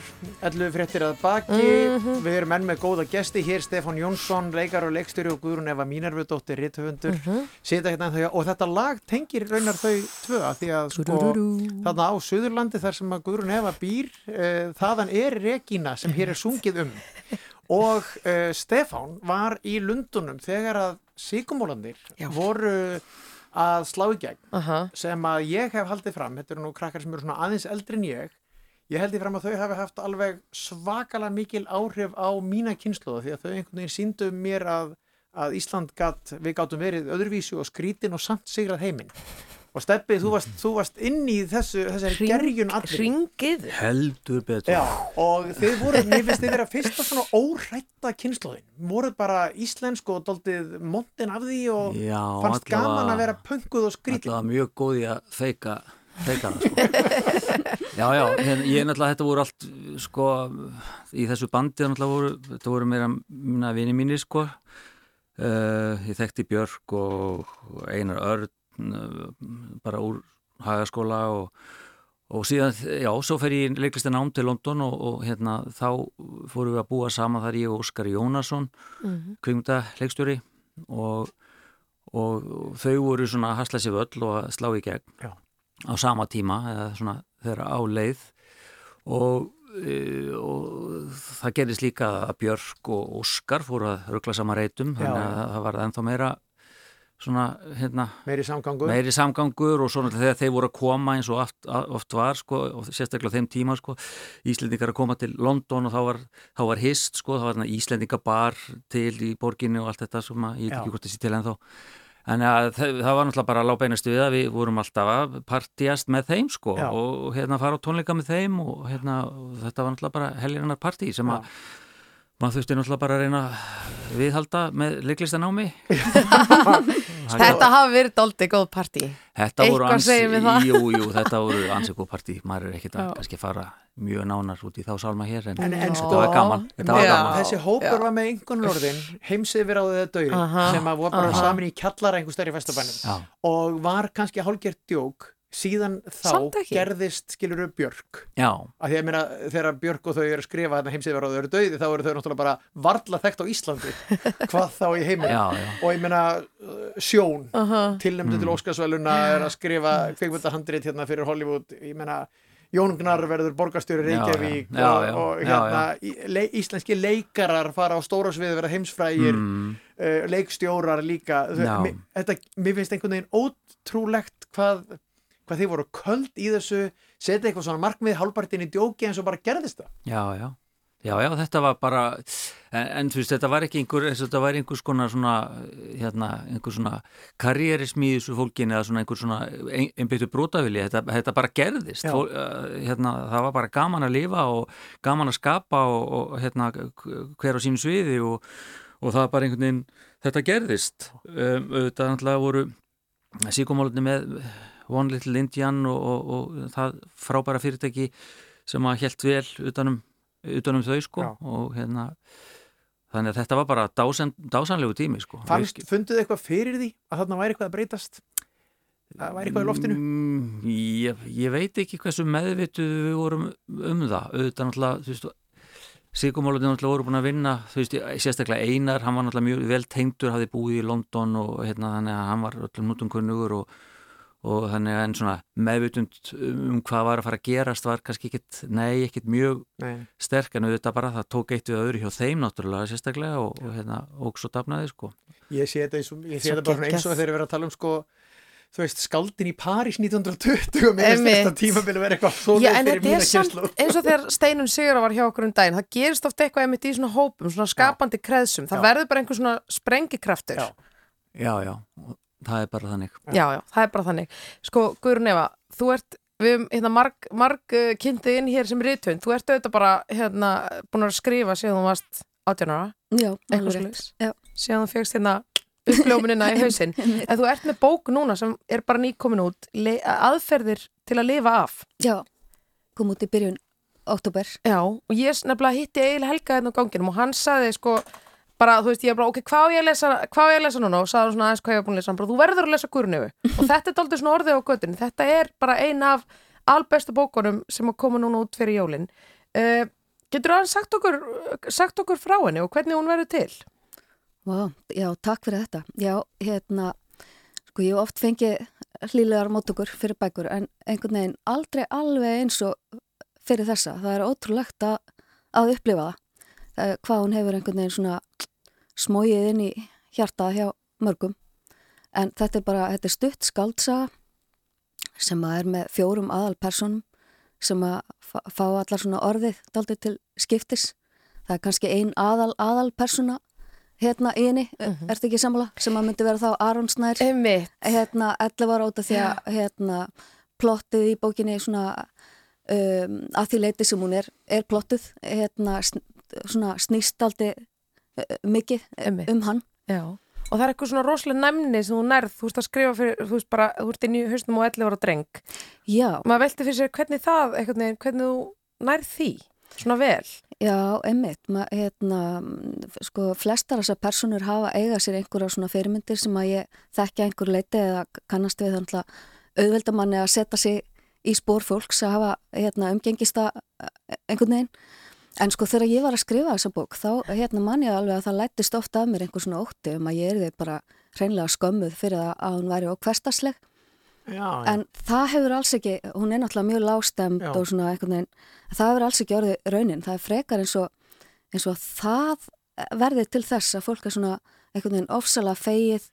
11 fréttir að baki. Mhm. Við erum enn með góða gesti hér, Stefán Jónsson, leikar og leikstjóri og Guðrún Eva Mínarvudóttir, rithöfundur. Mhm. Sita hérna ennþá, og þetta lag tengir raunar þau tvö, af því að sko, þarna á Suðurlandi þar sem að Guðrún Eva býr, uh, þaðan er Regína sem hér er sungið um. Og uh, Stefán var í Lundunum þegar að síkumólandir voru að slá í gegn Aha. sem að ég hef haldið fram, þetta eru nú krakkar sem eru svona aðeins eldri en ég ég held ég fram að þau hafi haft alveg svakalega mikil áhrif á mína kynsluða því að þau einhvern veginn síndu mér að, að Ísland gat, við gátum verið öðruvísu og skrítin og samt sigrað heiminn og Steppi, þú varst, þú varst inn í þessu, þessari Hring- gerjun allir hringið. Heldur betur. Já, og þið voru, mér finnst þið vera fyrsta svona órætta kynsluðin voruð bara íslensk og doldið montin af því og Já, fannst allavega- gaman að vera pönguð og skrítin Alltaf mjög góð í að feika, feika það sko. <laughs> já, já, ég náttúrulega, þetta voru allt sko, í þessu bandi náttúrulega voru, þetta voru meira minna vini mínir sko. Uh, ég þekkti Björk og Einar Örn uh, bara úr hagaskóla og, og síðan, já, svo fer ég leiklistin ám til London og, og hérna þá fórum við að búa saman þar ég og Óskar Jónasson Mhm. kvikmynda leikstjóri og, og þau voru svona að hasla sér völl og að slá í gegn Já. Á sama tíma eða svona þeirra á leið. Og, e, og það gerðist líka að Björk og Óskar fóru að ruggla sama reytum þannig að það var ennþá meira svona hérna meiri samgangur. meiri samgangur og svona þegar þeir voru að koma eins og oft, oft var sko, og sérstaklega þeim tíma sko, Íslendingar að koma til London og þá var, þá var hist sko, þá var Íslendingabar til í borginni og allt þetta sem að, ég ekki hvort sé til ennþá en að, það, það var náttúrulega bara lábeinast við að við vorum alltaf að partíast með þeim sko Já. og, og hérna fara á tónleika með þeim og hérna og þetta var náttúrulega bara helgirinnar partí sem að maður þurfti náttúrulega bara að reyna að viðhalda með leiklistanámi <laughs> <laughs> Þetta hafi verið doldi góð partí. Þetta voru það. Jú, jú, þetta voru ansi góð partí. Maður er ekkert að kannski fara mjög nánar út í þá sálma hér en, En, en þetta sko, var gaman, þetta var gaman. þessi hópur var með einhvern orðin ráðið eða Aha, döið sem að voru bara aha. saman í kjallara einhver stærri festabænum og var kannski hálfgert djók síðan þá gerðist skiluru Björk. Já, að því að meina þegar Björk og þau eru að skrifa þarna heimsið við ráðið eru döið þá eru þau náttúrulega bara varla þekkt á Íslandi. <laughs> Hvað þá í Já, já. og ég meina uh, Sjón Aha. tilnæmdu til Óskarsvæluna er að skrifa kveikmyndahandrit hérna fyrir Hollywood. Ég meina Jón Gnar verður borgarstjóri Já, Reykjavík já, já, og, og já, hérna le, íslenski leikarar fara á stóra sviði verða heimsfrægir Mm. uh, leikstjórar líka. Þau- Já. mér, þetta, mér finnst einhvern veginn ótrúlegt hvað, hvað þið voru köld í þessu setja eitthvað svona markmið hálpartin í djóki eins og bara gerðist það? Já, já. Já, já, þetta var bara, en, en þú veist, þetta var ekki einhver, eins og þetta var einhvers konar svona, hérna, einhver svona karrierismi í þessu fólkinni eða svona einhver svona ein, einbyttu brótavili, þetta, þetta bara gerðist. Fól, uh, hérna, það var bara gaman að lifa og gaman að skapa og, og hérna, hver á sínu sviði og, og það var bara einhvern veginn, þetta gerðist, um, auðvitað náttúrulega voru síkumálunni með One Little Indian og, og, og það frábæra fyrirtæki sem að helt vel utanum, utanum þau sko og hérna þannig að þetta var bara dásan, dásanlegu tími sko Fannst, funduð þið eitthvað fyrir því að þarna væri eitthvað að breytast? Það væri eitthvað í loftinu? Mm, ég, ég veit ekki hversu meðvituð við vorum um það auðvitað náttúrulega þú veist, Sigurmálunni náttúrulega voru búin að vinna þú veist, sérstaklega Einar, hann var náttúrulega mjög vel tengdur, hafði búið í London og hérna þannig að hann var öllum nútum kunnugur og, og þannig að en svona meðvitund um hvað var að fara að gerast var kannski ekkit, nei, ekkit mjög Nei. sterk en auðvitað bara það tók eitt við öðru hjá þeim náttúrulega sérstaklega og, og hérna og svo dafnaði sko Ég sé þetta, eins og, ég sé þetta bara eins og þegar við erum að tala um sko þú veist, skaldin í París 1920 og mér finnst Einmitt. þetta tímabili verið eitthvað svo Já, leið en fyrir þetta mína er samt kynslu eins og þegar Steinun Sigur var hjá okkur um daginn, það gerist oft eitthvað einmitt í svona hópum, svona skapandi kreðsum, það Já. verður bara einhver svona sprengikraftur. Já. Já, já, og það er bara þannig já, það er bara þannig. Sko, Guðrún Eva, þú ert, við hefum hérna marg, marg uh, kynntið inn hér sem rithund, þú ert auðvitað bara hérna búin að skrifa síðan þú varst 18 ára. Já. Já. Síðan þú fegst hérna uppljómunina í <laughs> hausinn. en þú ert með bók núna sem er bara nýkomin út, le- aðferðir til að lifa af. Já, kom út í byrjun oktober. Já, og ég nefnilega hitti Egil Helga hérna á ganginum og hann sagði sko bara, þú veist, ég bara, ok, hvað á ég að lesa, hvað á ég að lesa núna og sagði svona aðeins hvað ég var búin að lesa bara, þú verður að lesa Gurnifu og þetta er daldið svona orðið á göttin þetta er bara ein af albestu bókunum sem að koma núna út fyrir jólin uh, getur aðeins sagt okkur sagt okkur frá henni og hvernig hún verður til Vá, já, takk fyrir þetta. Já, hérna, sko ég oft fengið hlýlegar móttökur fyrir bækur en einhvern veginn aldrei alveg eins og fyrir þessa. Það er ótrúlegt að, að upplifa það. er Hvað hún hefur einhvern veginn svona smóið inn í hjartað hjá mörgum. En þetta er bara, þetta er stutt skaldsaga sem að er með fjórum aðalpersonum sem að fá allar svona orðið daldið til skiptis. Það er kannski ein aðal aðalpersona hérna í henni, mm -hmm. ertu ekki sammála sem að myndi vera þá Aron Snær hérna 11 ára út af því að hérna plottið í bókinni svona um, að því leiti sem hún er, er plottuð hérna svona snýstaldi uh, mikið Einmitt. um hann Já. og það er eitthvað svona rosalega næmni sem þú nærð, þú veist að skrifa fyrir þú veist bara, þú ert inn í hausnum og 11 ára dreng Já. maður velti fyrir sér hvernig það, veginn, hvernig þú nærð því, svona vel Já, einmitt, Ma, hérna, mm, sko, flestar þessar personur hafa eiga sér einhverja svona fyrirmyndir sem að ég þekkja einhver leiti eða kannast við auðveldamanni að setja sig í spór fólks að hafa hérna, umgengist að einhvern veginn. En sko þegar ég var að skrifa þessa bók þá hérna man ég alveg að það lættist ofta af mér einhver svona ótti um að ég er því bara hreinlega skömmuð fyrir það að hún væri já. En það hefur alls ekki, hún er náttúrulega mjög lágstemd Já. og svona einhvern veginn, það hefur alls ekki orðið raunin. Það er frekar eins og, eins og það verði til þess að fólk er svona einhvern veginn ofsalega feið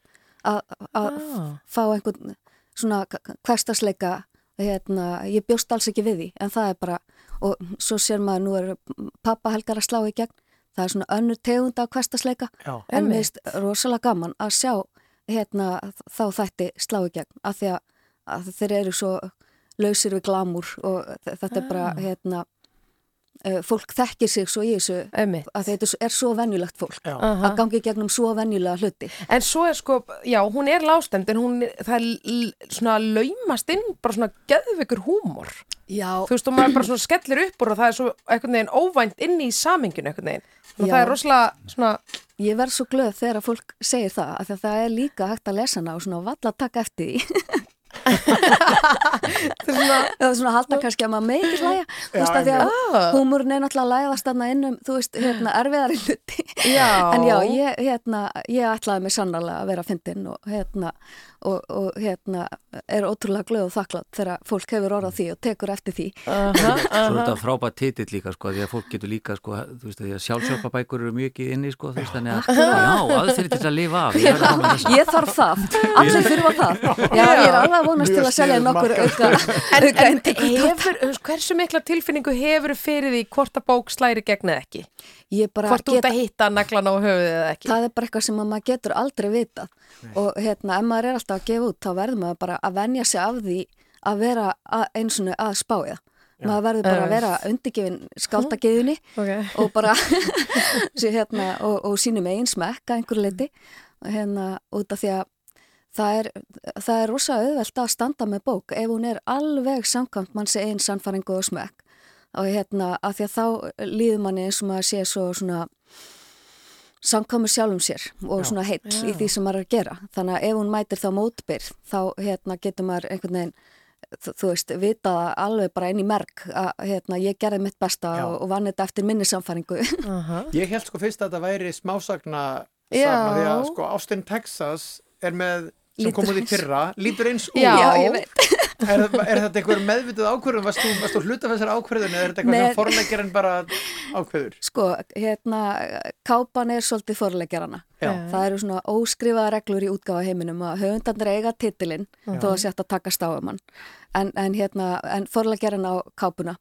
að fá einhvern svona hverstasleika, hérna, ég bjóst alls ekki við því, en það er bara, og svo sér maður nú er pappa helgar að slá í gegn, það er svona önnur tegunda af hverstasleika, Já. en mér finnst rosalega gaman að sjá hérna þá þætti slá í gegn, af því að, að þeir eru svo lausir við glamúr og þe- þetta er bara, Ah. hérna, fólk þekkir sig svo í þessu Einmitt. að þetta er svo venjulegt fólk Já. Að gangi gegnum svo venjulega hluti En svo er sko, já, hún er lástend en hún, það er svona laumast inn bara svona geðveikur húmor Já. Þú veist, og maður bara svona skellir upp og það er svo einhvern veginn óvænt inn í saminginu einhvern veginn og það er rosalega svona Ég verð svo glöð þegar að fólk segir það af því að það er líka hægt að lesa hana og svona valla að taka eftir því <laughs> <laughs> Það er svona að halda kannski að maður megi ekki hlæja. Þú veist að því að húmurinn er náttúrulega að læðast þarna inn um, þú veist, hérna, erfiðari hluti. Já. En já, ég, hérna, ég ætlaði mig sannarlega að vera fyndin og hérna, og, og hérna er ótrúlega glöð og þakklátt þegar fólk hefur orðað því og tekur eftir því. Aha, Svo er þetta frábært titill líka sko, því að fólk getur líka sko, sjálfsjálfabækur eru mjög ekki inni sko, veist, þannig að já, aðfyrir til að lifa af ég. Ég þarf það, allir þurfa það. Já, ég er alveg að vona neyðast til að selja nokkur auka En, auka en inntökur. hefur, hversu mikla tilfinningu hefur fyrir því hvort að bók slæri gegn eða ekki? Ég bara Hvort þú ert að hitta naglan á höfuðið eða ekki? það er bara eitthvað sem að maður getur aldrei vitað. Og hérna, ef maður er alltaf að gefa út þá verður maður bara að venja sig af því að vera að, eins og að spája maður verður bara að vera undirgefin skáldagiðunni <laughs> okay. og bara sér, <laughs> <laughs> hérna, og, og sínum eigin smekka einhver leiti hérna, út af því að það er, það er rosa auðvelt að standa með bók ef hún er alveg samkvæmt mann sé einn sannfæringu og smekk. Og hérna, af því að þá líður manni eins og maður sé svo svona samkvæmur sjálfum sér og Já. svona heill í Já. því sem maður er að gera þannig að ef hún mætir þá mótbyr þá hérna, getur maður einhvern veginn þú, veist, vita alveg bara inn í merk að hérna, ég gerði mitt besta Já. og, vann þetta eftir minni samfæringu <laughs> Ég held sko fyrst að þetta væri smásagna sagna því að sko Austin, Texas er með sem kom út í fyrra, lítur eins út Já, ég veit. Er, er þetta einhver meðvituð ákvörðun? Varst þú, varst þú hluta af þessari ákvörðun eða er þetta eitthvað sem forleikjarinn bara ákvörður Sko, hérna, kápan er svolítið forleikjarana. Já. Það eru svona óskrifaða reglur í útgáfa heiminum að höfundarnir eiga titilinn Já. þó að sé hægt að taka stáum hann. En, en hérna, en forleikjarinn á kápuna.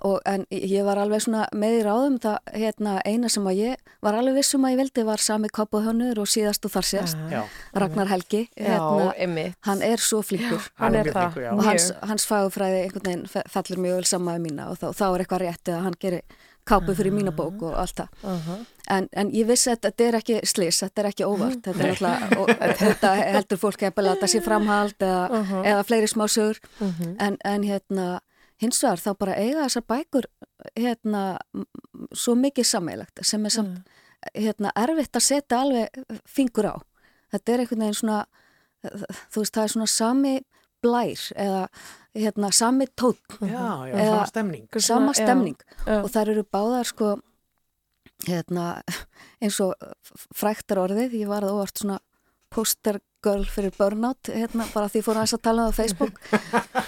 Og, en ég var alveg svona með í ráðum það, hérna, eina sem að ég var alveg vissum að ég vildi var sami kápuhönnur og síðast og þar síðast. Já. Ragnar Helgi. Já, einmitt. Hann er svo flýkur. Já, hann er það, Og hans, hans fagufræði einhvern veginn fe- fellur mjög vel saman með mína og þá, þá er eitthvað rétt að hann gerir kápu fyrir mína bók og allt það. Uh-huh. En, en ég vissi að þetta er ekki slis, þetta er ekki óvart, þetta er alltaf, og, <laughs> þetta heldur fólk eða að þetta sé framhald eða, Uh-huh. eða fleiri smásögur, Mhm. en, en hérna, hins vegar þá bara eiga þessar bækur hérna, svo mikið sammeilagt sem er samt hérna, erfitt að setja alveg fingur á. Þetta er einhvern veginn svona, þú veist, það er svona sami blær eða hérna, sami tótt. Já, já, sama stemning. Sama Já, stemning. já. Og þær eru báðar sko, hérna, <laughs> eins og fræktar orðið, ég var að óvart svona postergirl fyrir burnout hérna, bara því fór aðeins að tala um það á Facebook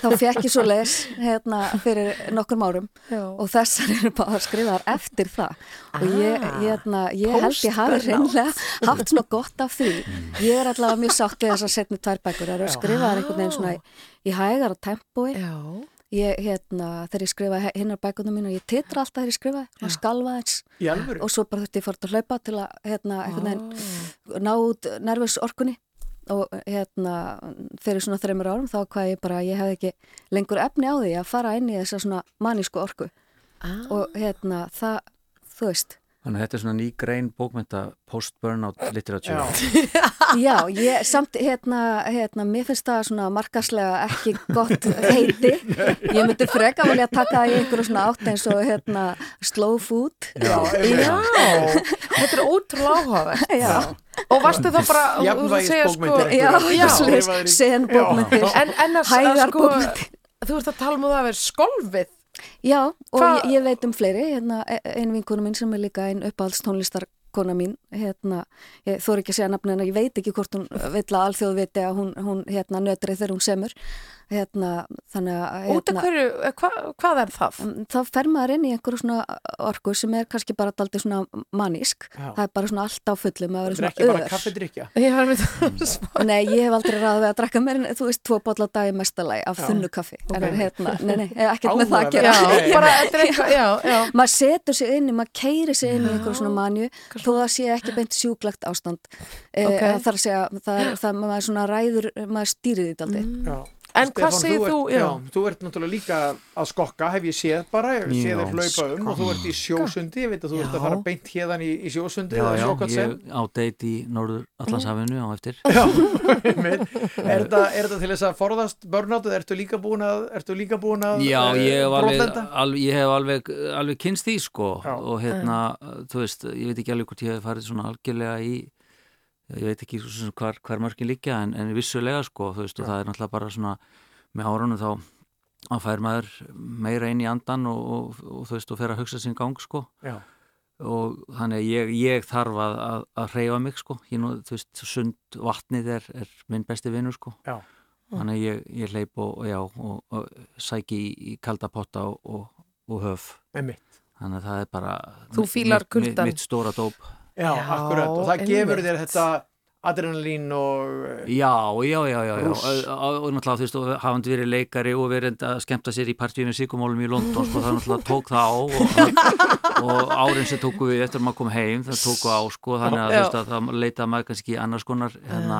þá fekk ég svo les hérna, fyrir nokkur árum Já. og þessar eru bara skrifaðar eftir það. Og ég, Ah, hérna, ég held ég hafi reynlega haft svona gott af því. Ég er allavega mjög sátt við þessar setni tvær bækur það eru skrifaðar einhvern veginn svona í, í hægar og tempói. Já. ég, hérna, þegar ég skrifa hinnar bækunum mín og ég titra alltaf þegar ég skrifa og skalfa eins Í alvöru? og svo bara þurfti ég fórt að hlaupa til að hérna, einhvern veginn ná út nervus orkunni og hérna fyrir svona þreymur árum þá hvað ég bara ég hefði ekki lengur efni á því að fara inn í þessa svona manísku orku ah. og hérna það, þú veist Þannig að þetta er svona ný grein bókmynda post-burnout literature. <laughs> Já, ég samt hérna, hérna, mér finnst það svona markaslega ekki gott <laughs> heiti. Ég myndi freka vilja taka það í einhverju svona átt eins og hérna slow food. Já, Já, þetta er ótrúlega áhugavert. Já. Og varstu þá bara, þú að segja sko, Já, já, sen bókmyndir, En, en að, að hægar sko, bókmyndir. þú ert að tala um að það að vera skolvið. Já, og Hva- ég, ég veit um fleiri, hérna, e- ein vinkonu mín sem er líka ein uppáhaldstónlistarkona mín, hérna, ég þóri ekki að segja nafni en ég veit ekki hvort hún vill að alþjóð viti að hún, hún hérna, nötri þegar hún semur, hérna, þannig að... Út af hverju, eh, hva, hvað er það? Þá fer maður inn í einhverju svona orku sem er kannski bara daldið svona manísk, Já. það er bara svona allt á fullu með að Þetta er vera ekki svona bara ör. kaffedrykja. Ég var með það. <laughs> Nei, ég hef aldrei ráðið að drakka meir en, þú veist, tvo bolla á dagi mestalagi af Já. þunnu kaffi. Ok. En hérna, nei, nei, ekkert með það að gera. Já, bara er eitthvað, <laughs> já, já. maður setur sig inn í, maður keiri sig inn í einhverjum svona manju, þó það sé ekki beint sjúklagt ástand. Eh, Ok. Já. En hvað Stefán, segir ert- þú? Já. Já. þú ert náttúrulega líka að skokka, hef ég séð bara, ég hef séð Já, þér hlaupa um og þú ert í sjósundi, ég veit að þú ert að Já. fara beint hérðan í, í sjósundi Já, eða já, ég á date í Norður Allandshafinu á eftir. <laughs> Já, er þetta er þetta til þess að forðast burnout eða ertu líka búin að, ertu líka búin að Já, eh, ég hef alveg, alveg, ég hef alveg, alveg kynst því sko Já. og hérna, þú veist, ég veit ekki alveg hvort ég hef farið svona algjörlega í, ég veit ekki hvar, hvar mörkin liggja en, en vissulega sko, þú veist, og það er náttúrulega bara svona með árunum þá að fær maður meira inn í andan og, og, og þú veist, og fer að hugsa sinn gang sko. Já. og þannig að ég, ég þarf að, að, að reyfa mig sko, ég nú, þú veist, sund vatnið er, er minn besti vinnur sko. Já. þannig að ég, ég hleyp og, og já, og, og sæki í, í kalda potta og, og, og höf. Einmitt. þannig að það er bara Þú fílar mitt- mitt- mitt stóra dóp Já, Já, akkurat og það gefur þér þetta adrenalín og Já, já, já, já, já. Og, og, og náttúrulega, þú veist, og hafandi verið leikari og verið að skemmta sér í partíu með síkumólum í London, sko, það náttúrulega tók það á og, <laughs> og árin sem tóku við eftir að maður kom heim, það tóku á, sko, þannig að, þú veist, að það leitaði maður kannski annars konar, hérna,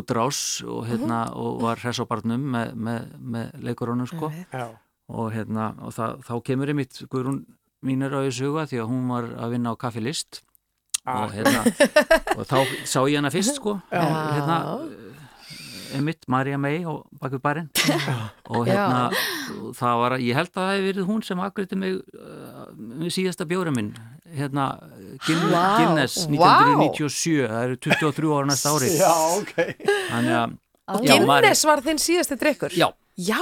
útrás og, hérna, og var hress á barnum með, með, með leikurunum, sko. Já. Og, hérna, og það, þá kemur einmitt Guðrún mín er á þessu huga því að hún var að vinna á kaffilist Ah. og hérna <laughs> og þá sá ég hana fyrst sko. Hérna Emmitt, Marja May og bak við barinn. Og hérna og það var, ég held að það hefði verið hún sem akkuriti mig uh, síðasta bjóra minn. Hérna Gin, Vá, Guinness vá. 1997 það eru 23 ára næsta ári Já, ok. Þannig Já, Guinness var þinn síðasti drikkur? Já. Já,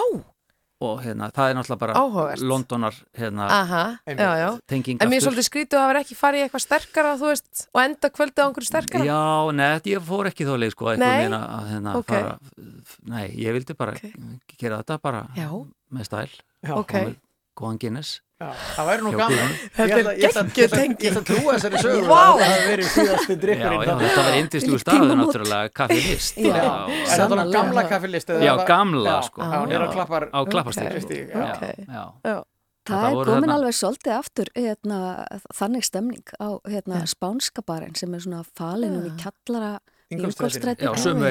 og hérna, það er náttúrulega bara Áhugavert. Londonar hérna, aha, já, já. tenging En mér er aftur. svolítið skrítið að hafa ekki farið í eitthvað sterkara, þú veist, og enda kvöldið á einhverju sterkara. Já, neð, ég fór ekki þá leið sko, Nei? að hérna, Ok. fara, nei, ég vildi bara gera þetta bara Já. með stæl og með góðan Guinness það væri nú gaman. Ég Þetta ætla- er að trúa þessari sögur það hafi verið síðasti Já, drikkurinn þetta var yndislugu staður náttúrulega kaffilist Já, er þetta alveg gamla kaffilist? eða Já, var- gamla sko á. Já. Það er komin alveg svolítið aftur hérna, þannig stemning á hérna, spánska barinn sem er svona falin um í kjallara Ingólfsstræti. Já, sömu.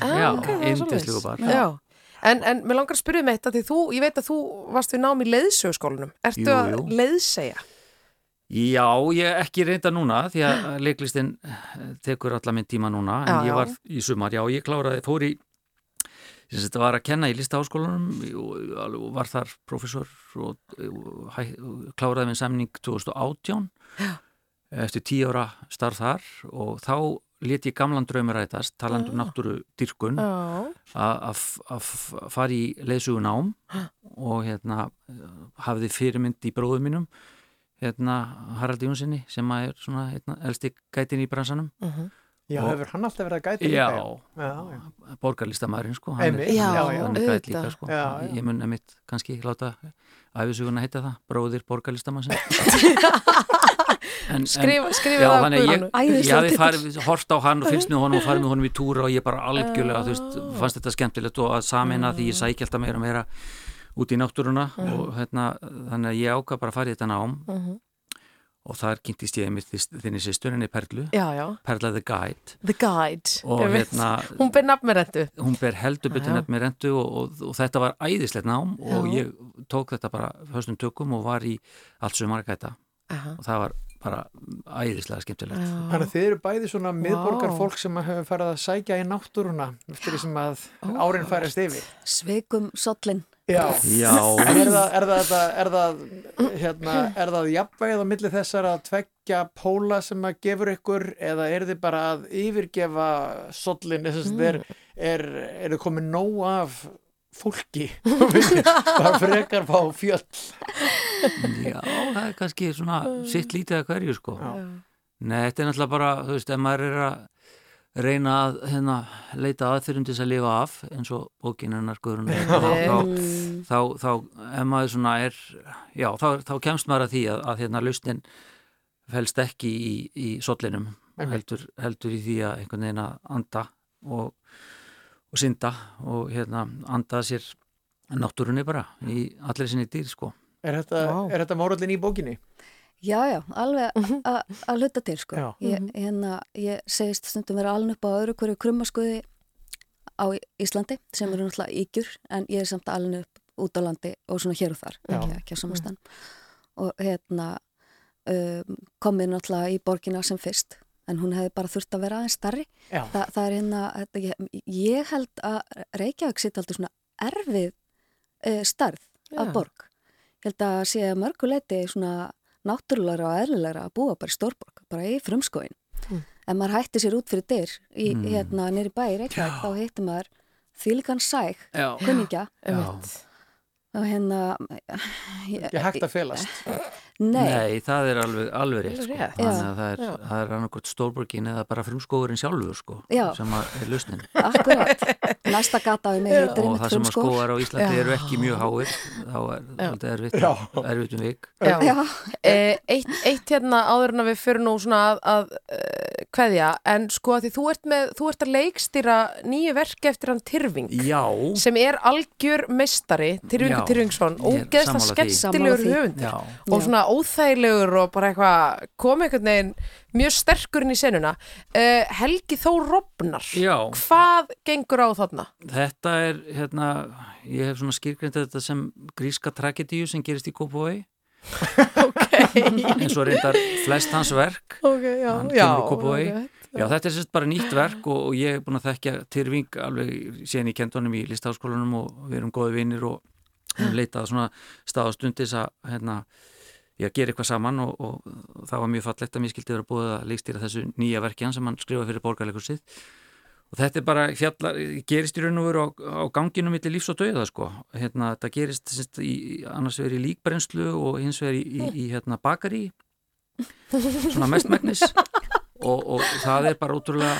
Ah, Já, ok, það er yndislegur svoleiðis. bar. Já. En, en mér langar að spyrja um eitt að því þú, ég veit að þú varst við nám í leiðsögskólanum. Ertu Jú, að jú. leiðsegja? Já, ég ekki reynda núna því að <gasps> leiklistin eh, tekur alla minn tíma núna en Já, ég var í sumar, já, ég kláraði, fór í sem þetta var að kenna í listaháskólanum og var þar professor og, og, og kláraði minn samning 2018 Já. eftir tíu ára starf þar og þá let ég gamlan draumi rætast talandi um náttúru dyrkun Já. að fara í leysugunám og hérna hafði fyrirmynd í bróðum mínum hérna Haraldi Jónssoni sem að er svona hérna, elsti gætin í bransanum Mhm. Já, Og- hefur hann alltaf verið að gæta Já, líka? Já, já. borgarlistamæðurinn sko hann er, Já, já, hann er gæt líka sko Já, já. ég mun emitt kannski láta æfisuguna heita það, bróðir borgarlistamann en, <laughs> <laughs> Skrifa- það á að ég, hafi hort á hann og fylgst með honum og farið með honum í túra og ég bara algjörlega þú veist, fannst þetta skemmtilegt og að sameina því ég sækja alltaf meira og meira út í náttúruna og hérna, þannig að ég ákvað bara að fara í þetta nám Mhm. og þar kynntist ég mitt þinni sýstur henni Perlu. Perla the Guide The Guide. og hérna Hún ber nafn með rentu. hún ber heldur betur rentu og, og, og þetta var æðislegt nám og Já. ég tók þetta bara höstum tökum og var í allt að gæta Aha. og það var bara æðislega skemmtilegt. Þannig að þið eru bæði svona miðborgar fólk sem hefur farið að sækja í náttúruna eftir því sem að árin færist yfir. Sveikum sollin Já. Já. Er það, er það, þetta- er það, hérna, er það jafnvægð á milli þessar að tveggja póla sem að gefur ykkur eða er þið bara að yfirgefa sollin, þess að er, er, er þið komið nóg af fólki. <laughs> Bara frekar fá fjöll. Já, það er kannski svona sitt lítið að hverju sko. Nei, þetta er náttúrulega bara, þú veist, ef maður er að reyna að hérna, leita aðþyrum til þess að lifa af eins og bókin hennar Guðrún þá, þá, þá, þá ef maður svona er já, þá, þá kemst maður að því að, að hérna lausnin felst ekki í, í sollinum heldur, heldur í því að einhvern veginn að anda og, og synda og hérna anda að sér náttúrunni bara í allir sinni dýr sko. Er þetta, er þetta mórullin í bókinni? Já, já, alveg að hluta til sko. Ég, hérna, ég segist stundum vera aln upp á öðru hverju krummaskuði á Íslandi sem eru náttúrulega ígjur en ég er samt aln upp út á landi og svona hér og þar, ekki, ekki á samastan og hérna um, komið náttúrulega í borgina sem fyrst en hún hefði bara þurft að vera aðeins starri. Þa, það er hérna, þetta, ég, ég held að Reykjavík sitt aldrei svona erfið uh, starð Já. af borg ég held að sé að mörguleiti svona náttúrulegra og eðlilegra að búa bara í stórborg, bara í frumskóin Mm. ef maður hætti sér út fyrir dyr í, Mm. hérna nýri bæ í Reykjavík þá hitti maður þvílikan sæk kunningja og hérna ég, Ekki hægt að felast. <laughs> Nei. það er alveg, alveg rétt sko. rétt. þannig að það er, það er annarkot stórborgin eða bara frumskóðurinn sjálfur sko, sem að er lausnin. Akkurat, næsta gata við mig heitir og einmitt það sem að skóar á Íslandi Já. eru ekki mjög háir þá er þetta erfitt erfitt um vik. Já. Já. Eh, eitt, eitt hérna áður en að við fyrir nú svona að, að uh, kveðja, en sko að því þú ert, með, þú ert að leikstýra nýju verki eftir hann Tyrfing Já, sem er algjör meistari Tyrfingur Tyrfingsson, ógeðslega skemmtilegur já, og svona óþægilegur og bara eitthvað kom einhvern veginn mjög sterkur inn í senuna. Uh, Helgi Þór Robnar já. hvað gengur á þarna? þetta er hérna, ég hef svona skýrgrind þetta sem gríska tragedíu sem gerist í Kópavogi. <laughs> Eins og reyndar flest hans verk. Ok, já, hann já, kemur úr Kópavogi. ok. Já, þetta er sérst bara nýtt verk og, og ég er búin að þekkja Tyrfing alveg síðan ég kent honum í listaháskólanum og við erum góði vinnir og við leitað svona stað á stundis að hérna, ég gera eitthvað saman og, og, það var mjög fallegt að mér skildi vera búið að leikstýra þessu nýja verki hans sem hann skrifaði fyrir borgarleikursið og þetta er bara fjallar, gerist í raun og veru á, á ganginu millir lífs og dauða sko, hérna, þetta gerist sérst, í, annars vegar í líkbrennslu og hins vegar í, í, í hérna, bakari svona mestmægnis og, og það er bara ótrúlega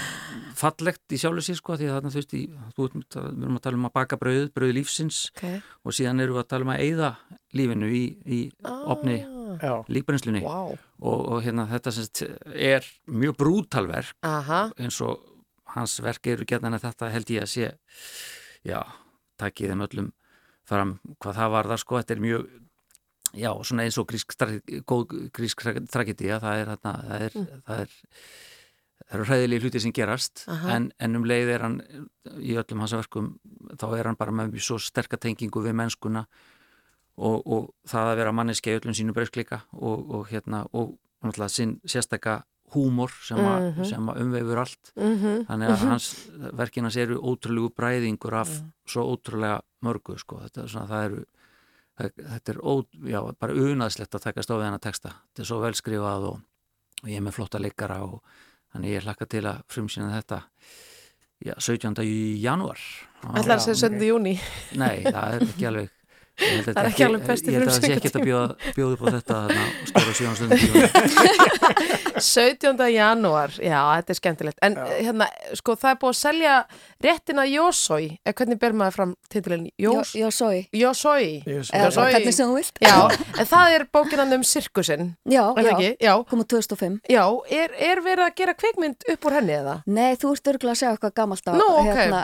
fallegt í sjálfu sér sko því að þarna þú veist, í, þú, við erum að tala um að baka brauð, brauð lífsins. Okay. og síðan erum við að tala um að eyða lífinu í, í opni Já. líkbrennslunni Wow. og, og hérna þetta semst er mjög brútalverk eins og hans verk eru gætan að þetta held ég að sé já, takkið þeim öllum fram hvað það var það sko, þetta er mjög já, svona eins og grísk, góð grísk tra- tragedía, það er þarna, það er, það er það eru hræðilegi hluti sem gerast. En, en um leið er hann í öllum hans verkum, þá er hann bara með mjög svo sterka tengingu við mennskuna og, og það að vera manneski í öllum sínu breyskleika og, og hérna, og náttúrulega sinn sérstaka húmor sem, mm Mhm. sem að umveifur allt Mhm. þannig að Mhm. hans verkinas eru ótrúlegu bræðingur af svo ótrúlega mörgu sko. þetta, er svona, það eru það- þetta er ó, já, bara unaðslegt að taka stofið hennar texta þetta er svo vel skrifað og, og ég er með flotta leikara og þannig ég hlakka til að frumsýna þetta já, 17. í janúar Ætlar að segja 17. júni Nei, það er ekki alveg Það er ekki alveg besti Ég held að það sé ekki að bjóða, upp á þetta stóra sjónum stundum <laughs> 17. janúar, já, þetta er skemmtilegt en hérna, sko, það er búið að selja réttina Jósói, eða hvernig ber maður fram titilin? Jós, Jósói Jósói bara hvernig sem þú vilt. Já, en það er bókinan um sirkusinn Já, Er það já, ekki? Já. komið 2005 Já, er, er verið að gera kvikmynd upp úr henni eða? Nei, þú ert örgulega að segja eitthvað gammalt á Nú, ok. hérna,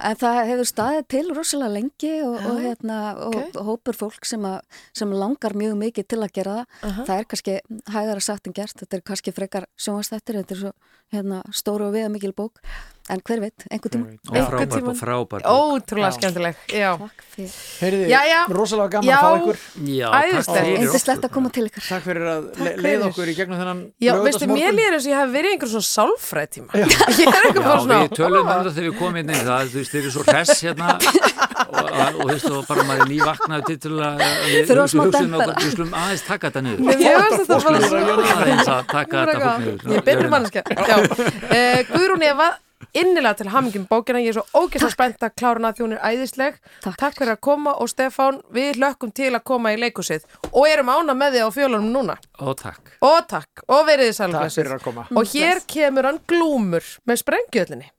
fólk sem, að, sem langar mjög mikið til að gera það. Aha. það er kannski hægara sagt en gert. Þetta er kannski frekar sjónvastættir þetta er svo hérna, stóru og viða mikil bók en hver veit, einhver tíma. Og frábær og frábær bók. Ótrúlega skemmtileg, já. rosalega gaman Já. að fá ykkur. Já, Æðislegt. Yndislegt að koma til ykkur Takk fyrir að le fyrir. leiða okkur í gegnum þennan Já, veistu, mér líður eins og ég hef verið einhver svona sálfræð tíma <laughs> er Já, við tölum um þetta þegar við komum inn inn það, þú veist, þeir eru svo hress hérna. <laughs> Og, og, og þú veist, og bara maður er nývaknaði til til að við skulum aðeins taka þetta niður. Svo- skulum aðeins að taka þetta innilega til hamingjum bókina. Ég er svo ógeðslega spennt að klára hana því hún er æðisleg. Takk. fyrir að koma og Stefán Við hlökkum til að koma í leikusið Og erum ána með þið á fjölunum núna. Og takk. Og takk, og verið þið Takk fyrir að koma. Og hér kemur hann glúmur með sprengjöðlinni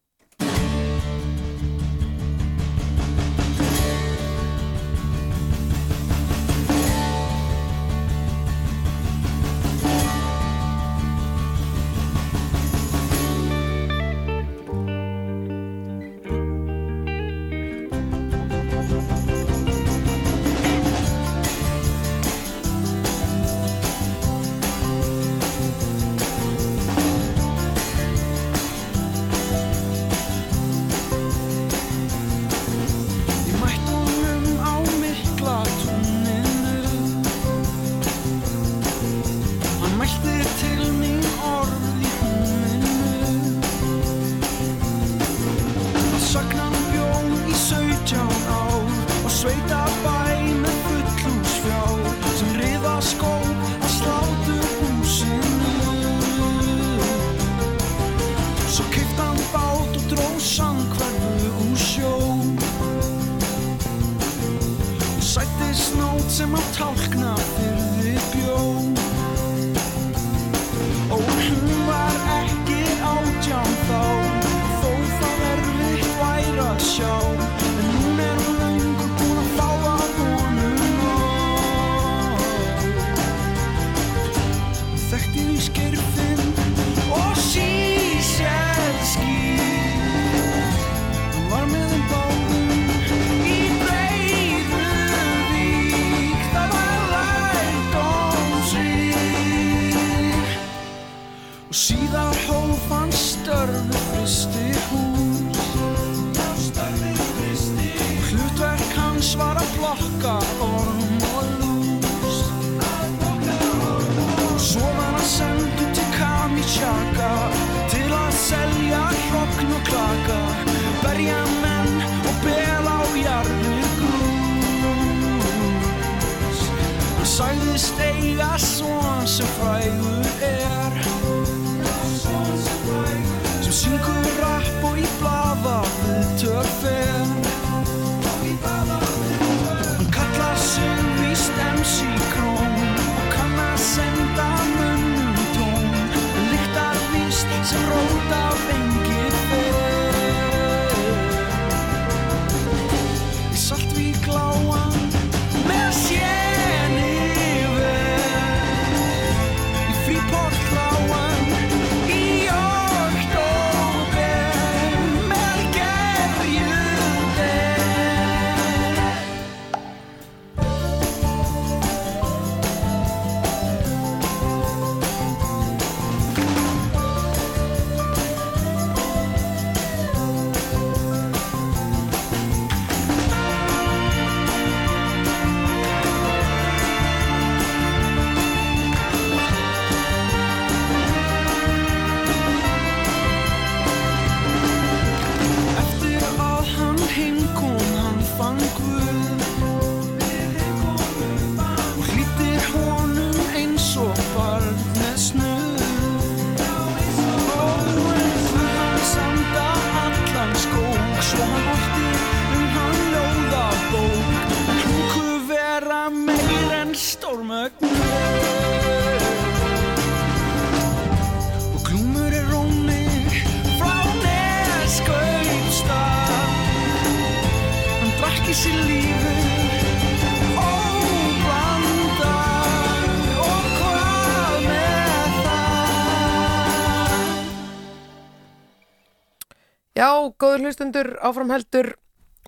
góður hlustundur, áframheldur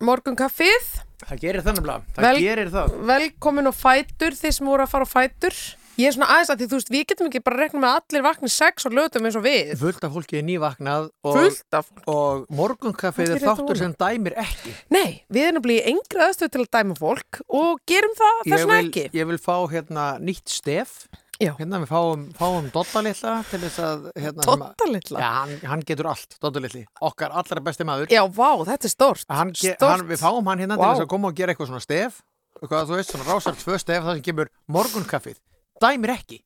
morgunkaffið. Það gerir það nefnilega, það Vel- gerir það Velkomin á fætur, þið sem voru að fara á fætur. Ég er svona aðeins að því, þú veist, við getum ekki bara rekna með að allir vakni sex og lötum eins og við. Fullt af fólki er nývaknað og, og morgunkaffið er þáttur sem dæmir ekki Nei, við erum blíð yngri aðstöð til að dæma fólk og gerum það ég þess vegna vil, ekki. ég vil fá hérna nýtt stef Já. hérna við fáum, fáum Dodda litla til þess að hérna, Dodda litla? Já, hann, hann getur allt, Dodda litli okkar allra besti maður Já, vá, þetta er stórt. hann, Stórt. hann, Við fáum hann hérna Vá. til þess að koma og gera eitthvað svona stef eitthvað, þú veist, svona rásar tvö stef það sem kemur morgunkaffið dæmir ekki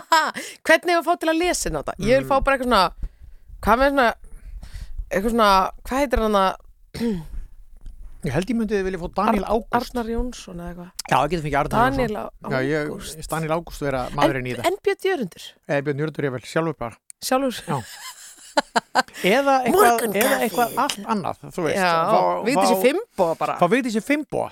<laughs> Hvernig hefur fá til að lesa þetta? Ég vil fá bara eitthvað svona, hvað með svona, eitthvað svona, hvað heitir hann að, <clears throat> Ég held ég myndi vilja fá Daniel Ágúst. Arnar Jónsson eða eitthvað. Já, það getur fengið Arnar Daniel Jónsson Já, ég, Daniel Ágúst vera maðurinn í En, það en Björn Jörundur, Eða Björn Jörgur ég vel sjálfur bara. Sjálfur. Já. Eða eitthvað, eitthvað allt annað Þú veist. Já, við þessi fimmboa bara. Fá við þessi fimmboa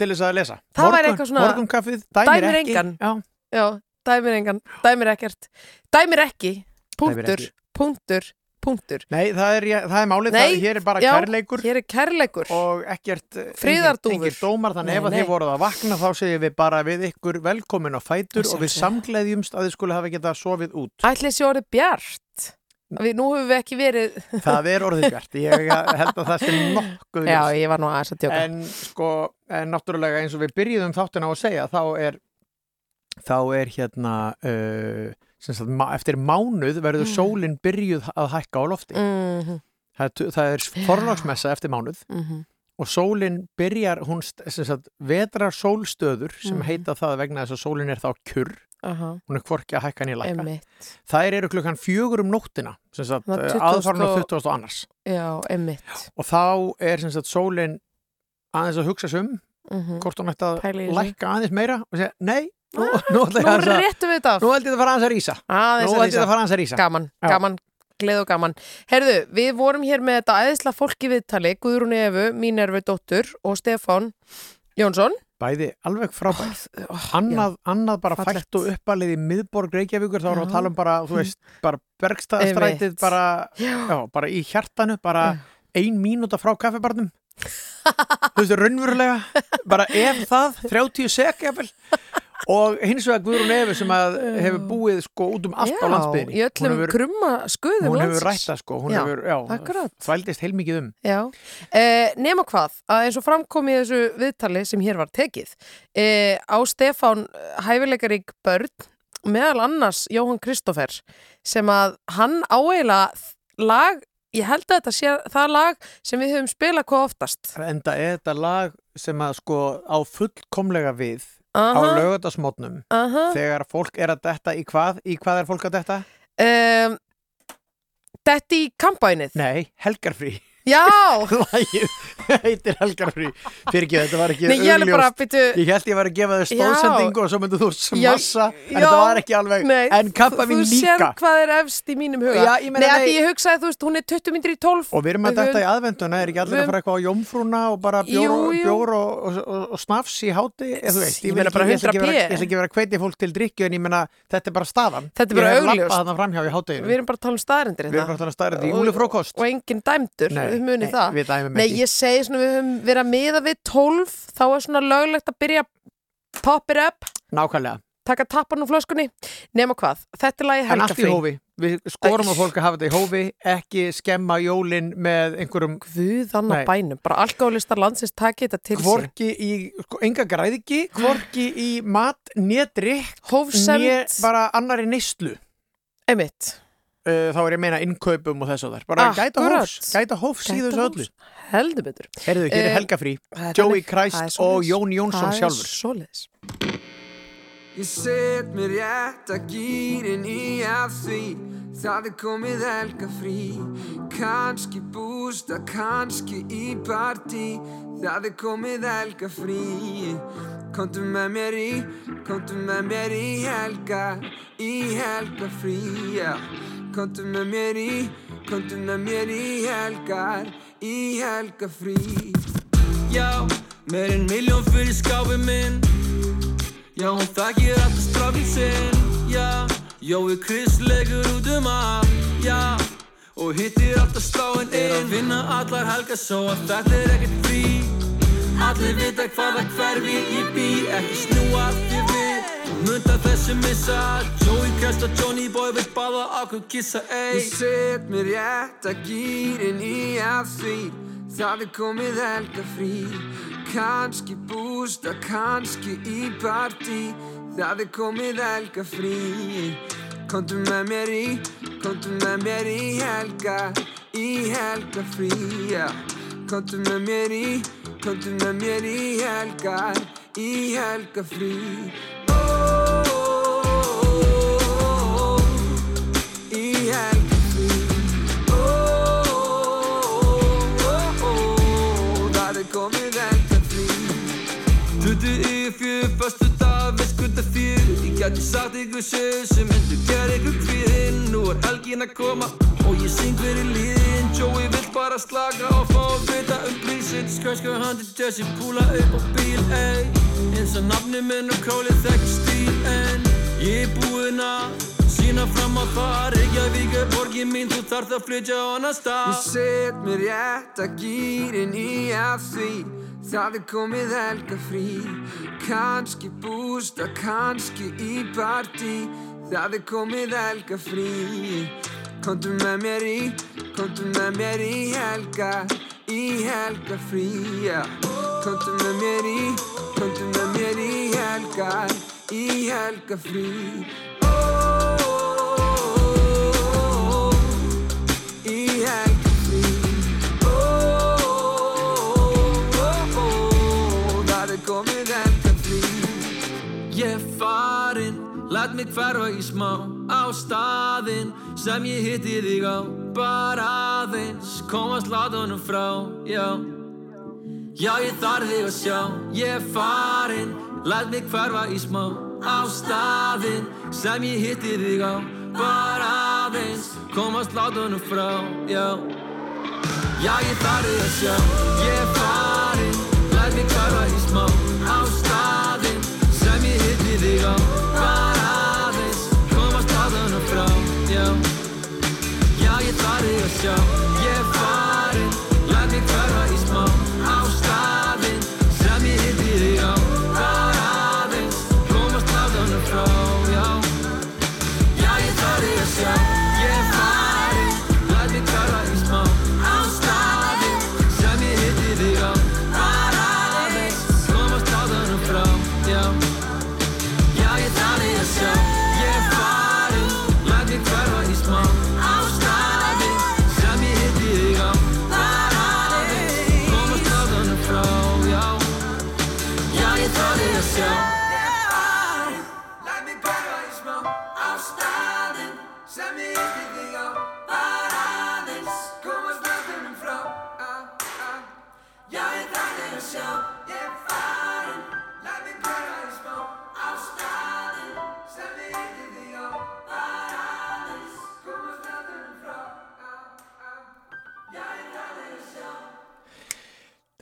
til þess að lesa. Það væri eitthvað svona- Morgunkaffið, dæmir, Dæmir ekki. engan. Já, Já, dæmir engan, dæmir ekkert. Dæmir ekki, Dæmir punktur, ekki. punktur, punktur. Nei, það er, það er málið, Nei, það, hér er bara já, kærleikur Hér er kærleikur. og ekkert engir, dómar, þannig Nei, ef að þið voruð að vakna þá segjum við bara við ykkur velkomin á fætur og við samgleðjumst að þið skulle hafa getað sofið út Ætli sé orðið bjart. Við, nú höfum við ekki verið... <laughs> Það er orðið bjart, ég held að það sé nokkuð Já, ég var nú aðeins að tjóka. En sko, en náttúrulega eins og við byrjuðum þáttina á að segja, þá er þá er hérna uh, eftir mánuð verður Mm. sólin byrjuð að hækka á lofti Mhm. það, er tu- það er forlagsmessa eftir mánuð Mhm. og sólin byrjar hún sagt, vetrar sólstöður sem Mhm. heita það vegna þess að sólin er þá kjurr Aha. hún er hvorki að hækka lækka Einmitt. það eru klukkan fjögur um nóttina Það aðfarn 20 á og- 20. og annars Já, og þá er sagt sólin aðeins að hugsa sig um Mhm. hvort hún ætti að lækka aðeins meira og segja, nei, nú, nú, ég Nú að- réttum við þetta af. nú held ég að fara aðeins að rísa Aðeins nú held ég að fara aðeins að rísa Gaman, Já. gaman, gleð og gaman. Herðu, við vorum hér með þetta æðisla fólki viðtali, Guðrún Efu, Mínervu dóttur og Stefán Jónsson, Bæði alveg frábært annað, annað bara fallegt. fælt og uppalið í miðborg Reykjavíkur þá erum við að tala um bara, þú veist, bara bergstaðastrætið Einmitt. bara, Já. já, bara í hjartanu bara ein mínúta frá kaffibarnum <laughs> þú veist, raunverulega bara ef það, <laughs> 30 sek jafnvel og hins vegar Guðrún Efi sem hefur búið sko út um allt á landsbyðinni í öllum krumma skuðum hún hefur landsins. rætt það sko, hún Já, hefur, já, þvældist heilmikið um. Já, eh, nema hvað að eins og framkom í þessu viðtali sem hér var tekið eh, á Stefán hæfileikarík börn meðal annars Jóhann Kristoffer sem að hann áeila lag, ég held að þetta sé það lag sem við höfum spilað hvað oftast. Enda er þetta lag sem að sko á fullkomlega við á Aha. þegar fólk er að detta í hvað í hvað er fólk að detta? um, Þetta í kampænið Nei, helgarfrí Já. <laughs> Lægið heitir helgarfrí Fyrir ekki, þetta var ekki Nei, ég alveg bara, byrju- Ég held ég var að gefa Já. stóðsendingu og svo myndu þú smassa en þetta var ekki alveg nei, en kappa mín Þú sér líka hvað er efst í mínum huga. Já, ég meina, Nei, að nei. því ég hugsaði, þú veist, hún er 20 myndir í 12 Og við erum að detta í aðvenduna, er ekki allir að fara eitthvað á jómfrúna og bara bjór, Jú, og, jú. bjór og, og, og, og snafs í háti? Eða þú veist, Ég vil meina ekki- bara ætla ekki 100p. vera- ég ætla ekki vera að hvetja fólk til drikju en ég meina, þetta er bara staðan. Þetta er bara Ég hef augljóst. labbað þarna framhjá í Við erum bara að tala um staðarindir Við erum bara að tala um staðarindir, júlifrókost. Og enginn dæmdur, Nei, við munið það. við Nei, ég segi svona, við höfum verið að miða við 12 Þá er svona löglegt að byrja Pop it up, Nákvæmlega, taka tappan úr flöskunni. Nema hvað, þetta er lagi en allt í helgafrí hófi. Við skorum að fólk að hafa þetta í hófi ekki skemma jólin með einhverjum Guð annar bænum, bara alkoholistar landsins taki þetta til sín Hvorki í, sko, enga græðiki Hvorki í mat, nédrykk Hófsemd. Né bara annari neyslu. Einmitt. uh, Þá er ég að meina innkaupum og þess að þar. Bara gæta Akkúrat. hófs, gæta hófs í Gæta þessu öllu. Heldur betur. Herðu, hér er Eh, helgafrí það er Joey Christ og Jón Jónsson sjálfur Ég set mér rétt að gýrin í af því Það er komið helga frí Kanski bústa, kannski í partí. Það er komið helga frí Komdu með mér í, komdu með mér í helga Í helga frí, já. Komdu með mér í, komdu með mér í helgar Í helga frí Já, meir en miljón fyrir skáfi minn Já, hún þakkir alltaf strákinn sinn Já, Jói Chris legur út um allt Já, og hittir alltaf sláinn inn. Er að vinna allar helgar svo að þetta er ekkert frí. Allir vita hvaða hverfi ég bý Ekki snúa þér við. Munda þessu missa Joey Christ og Johnny Boy vil báða okkur kissa ey. Ég set mér rétt að gýrin í af því Það er komið helga frí Kanski bústa, kannski í partí Það er komið helga frí Komdu með mér í, komdu með mér í helga Í helga frí, já Komdu með mér í, komdu með mér í helga Í helga frí Í frí Það er komið helga frí Tutu yfir fjör, fastu dag, hvað það fyrir Ég gæti sagt ykkur sög sem myndu gera ykkur kvíðinn Nú er helgin að koma og ég syng fyrir líðin Joey vill bara slaka og fá að vita um prísinn Skræsku handi Jesse púla upp á bíl, ey. Eins og nafni minn og králið þekkir stíl En ég er búinn að sína fram á það. Reykjavík er borgin mín, þú þarf að flytja á annar stað. Ég set mér rétt að gýrin í af því Það er komið helga frí Kanski bústa, kannski í partí. Það er komið helga frí Komdu með mér í, komdu með mér í helga Í helga frí, já. Komdu með mér í, komdu með mér í helga Í helga frí mig hverfa í smá á staðinn sem ég hitti þig á. Bara aðeins komast látunum frá, já. Já, ég þarf þig að sjá, ég er farinn. Læt mig hverfa í smá á staðinn sem ég hitti þig á. Bara aðeins komast látunum frá, já. Já, ég þarf þig að sjá, ég er farinn. Læt mig hverfa í smá á staðinn gang Bara þarf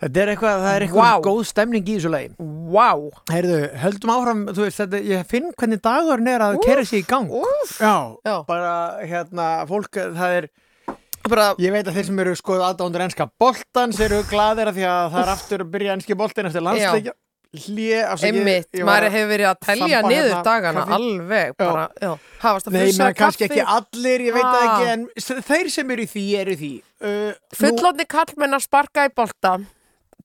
Þetta er eitthvað, það er eitthvað Vá. góð stemning í þessu lagi. Vá. Heyrðu, höldum áfram, þú veist, þetta, ég finn hvernig dagurinn er að kera sig í gang. Úf. Já, Já. bara, hérna, fólk, það er, bara, ég veit að þeir sem eru skoð aðdándur enska boltans eru glaðir að því að það er aftur að byrja enski boltin eftir landsleikja. Hlje, Einmitt, maður hefur verið að telja þamba niður hérna dagana kaffi. alveg bara, já, hafast að Nei, frussa menn kannski ekki allir, ég veit Ah. ekki, en þeir sem eru í því eru í því. Uh, Fullotni kallmenn að sparka í bolta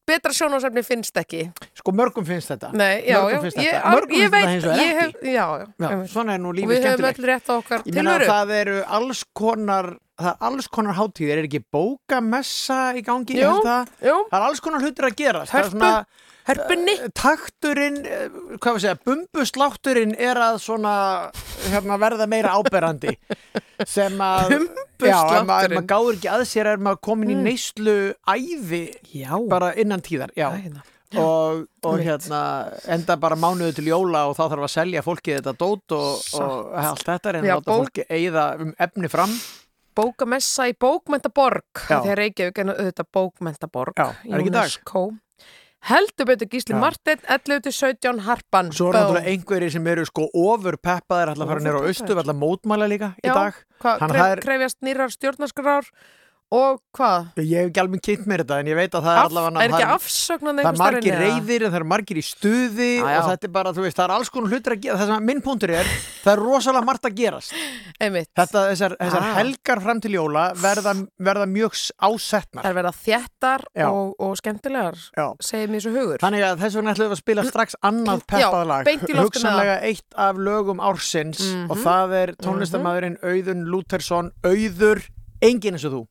Betra sjónásefni finnst ekki Sko mörgum finnst þetta. Nei, já, mörgum finnst ég, þetta. Mörgum finnst þetta hins ég ekki. hef, Já, já, Já, svona er nú Og lífið við höfum skemmtilegt. öll rétt á okkar Ég meina tilveru það eru alls konar það er alls konar hátíðir, er ekki bókamessa í gangi, Jú, það jú. það er alls konar hlutir að gera Hörpu, hörpunni takturinn, eh, hvað var að segja bumbuslátturinn er að svona hérna, verða meira áberandi sem að <laughs> já, ef maður, maður gáður ekki að sér er maður komin í Mm. neyslu æði já. bara innan tíðar já. og, og Einmitt. hérna enda bara mánuðu til jóla og þá þarf að selja fólki þetta dót og, og allt þetta er en Já, að láta fólki eigða um efni fram Bókamessa í bókmentaborg Já. Þegar Reykjavík er auðvitað bókmentaborg Já, er Heldur betur Gísli Já. Martin 11-17 Harpan Svo er náttúrulega einhverjir sem eru sko ofur peppaðir ætla að fara nýra á austu, að mótmæla líka í Já, dag. Hann kref, er- krefjast nýrar stjórnarskrár og hvað? Ég hef ekki alveg kynnt mér þetta en ég veit að það er Af- allavega er ekki afsögnan Það er einhvers staðar margir reyðir en það eru margir í stuði já. og þetta er bara, þú veist, það er alls konar hlutir að gera. Það sem minn punktur er, það er rosalega margt að gerast. Einmitt. Þetta, þessar, þessar Ah. helgar fram til jóla verða, verða mjög ásetnar Það er verða þjættar og, og skemmtilegar segir mér svo hugur. Þannig að þess vegna ætlum við að spila strax annað peppað lag Hugsanlega eitt Mhm. það er Auður, enginn eins og þú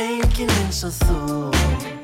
enginn eins og þú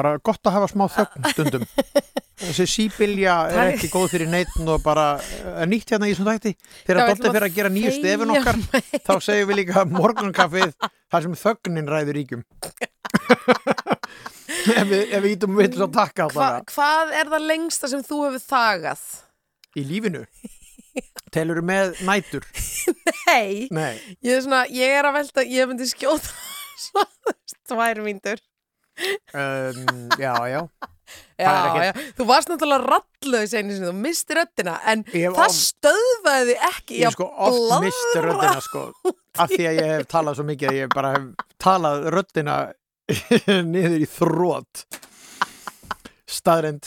bara gott að hafa smá þögn stundum. <laughs> Þessi síbilja er ekki góð fyrir neitt og bara er nýtt hérna í þessum þætti. Þegar við Dótti ætlum fyrir að að gera nýju þegja stefin okkar þá segjum við líka morgunkaffið þar sem þögnin ræður ríkjum. <laughs> Ef við, ítum við svo takka hva, hvað er það lengsta sem þú hefur þagað? í lífinu? Telur með nætur? <laughs> Nei, Nei. Ég, er svona, ég er að velta, ég myndi skjóta svo, tvær mínútur um, já, já. Já, er já, þú varst náttúrulega rallauð einu sinni, þú misti röddina en það á- stöðvaði ekki ég sko oft mist röddina sko af því að ég hef talað svo mikið að ég bara hef talað röddina <laughs> niður í þrótt staðrend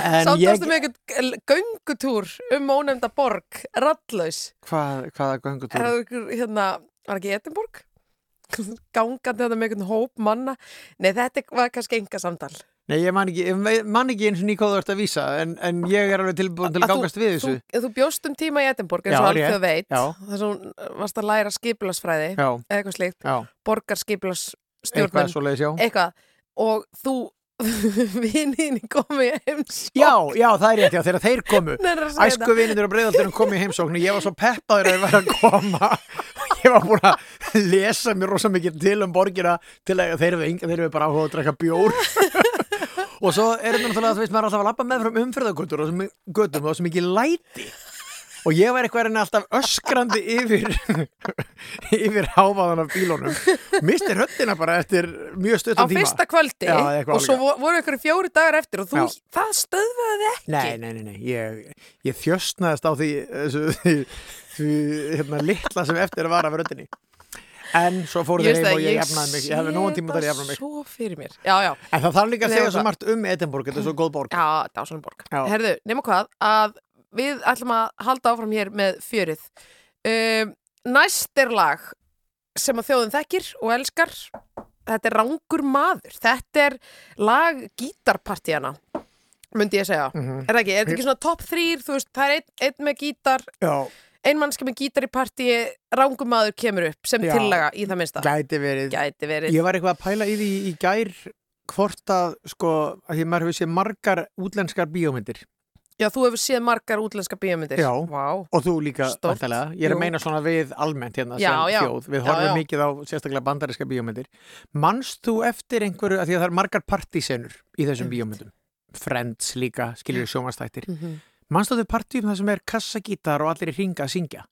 en Sátt ég ástu með einhvern göngutúr um ónefnda borg, rallauðs hvað, hvaða Er göngutúr það ykkur, hérna, var ekki Edinborg? <laughs> Gangandi þetta með einhvern hóp manna. Nei, þetta var kannski enga samtal. Nei, ég man ekki, ég man ekki eins og nýkóðu ert að vísa en, en ég er alveg tilbúin til að gangast við þessu. Þú, þú bjóst um tíma í Edinborg eins og rétt, þau veit þess að hún varst að læra skipulasfræði Já. eða eitthvað slíkt, Já. borgar skipulasstjórnun Eitthvað eitthvað, og þú <laughs> vinninni komi heims Já, já, það er rétt, já, þegar þeir komu. Æsku vinnir og breyðaldurinn komu í heimsókn og ég var svo peppaður að þeir væri að koma <laughs> ég var búin að lesa mér rosa mikið til um borgina til að þeir eru enga, þeir eru bara áhuga að drekka bjór. <laughs> Og svo er þetta náttúrulega, þú veist, maður er alltaf að lappa með frá götum og svo mikið læti og ég var eitthvað reyna alltaf öskrandi yfir <laughs> yfir háfaðan af bílunum misti röddina bara eftir mjög á stuttan tíma fyrsta kvöldi Já, og svo voru ykkur fjóri dagar eftir og þú, Já. það stöðvaði ekki Nei, nei, nei, nei. Ég, ég þjöstnaðist á því, þessu, því, því hérna, litla sem eftir var af röddinni. En svo fóru Ég þeir veist heim og ég ég jafnaði mig. Ég hefði nógan tíma til að jafna mig. svo fyrir mér já, já. En það þarf líka að segja svo það- margt um Edinborg, þetta er svo góð borg. Já, dásanum borg. Já. Herðu, nema hvað, að við ætlum að halda áfram hér með fjörið. Um, næst er lag sem að þjóðin þekkir og elskar. Þetta er Rangur maður. Þetta er lag gítarpartíana, myndi ég segja. Mhm. Er það ekki? Er þetta ekki svona top 3? Þú veist, það er einn ein með gítar, Já. ein mannski með gítar í partíi, Rangur maður kemur upp sem Já. tillaga í það minnsta. Gæti verið. Gæti verið. Ég var eitthvað að pæla í því í gær hvort að, sko, að því maður hefur séð margar útlenskar bíómyndir. Já, þú hefur séð margar útlenska bíómyndir. Já. Vá. Og þú líka, væntanlega. Ég er Jú. að meina svona við almennt hérna Já, sem já. þjóð. Við horfum mikið á sérstaklega bandariska bíómyndir. Manst þú eftir einhverju, að því að það er margar partísenur í þessum bíómyndum. Friends líka, skiljur sjónvastættir. Mhm. Manst þú þau partíum það sem er kassagítar og allir í ringa að syngja?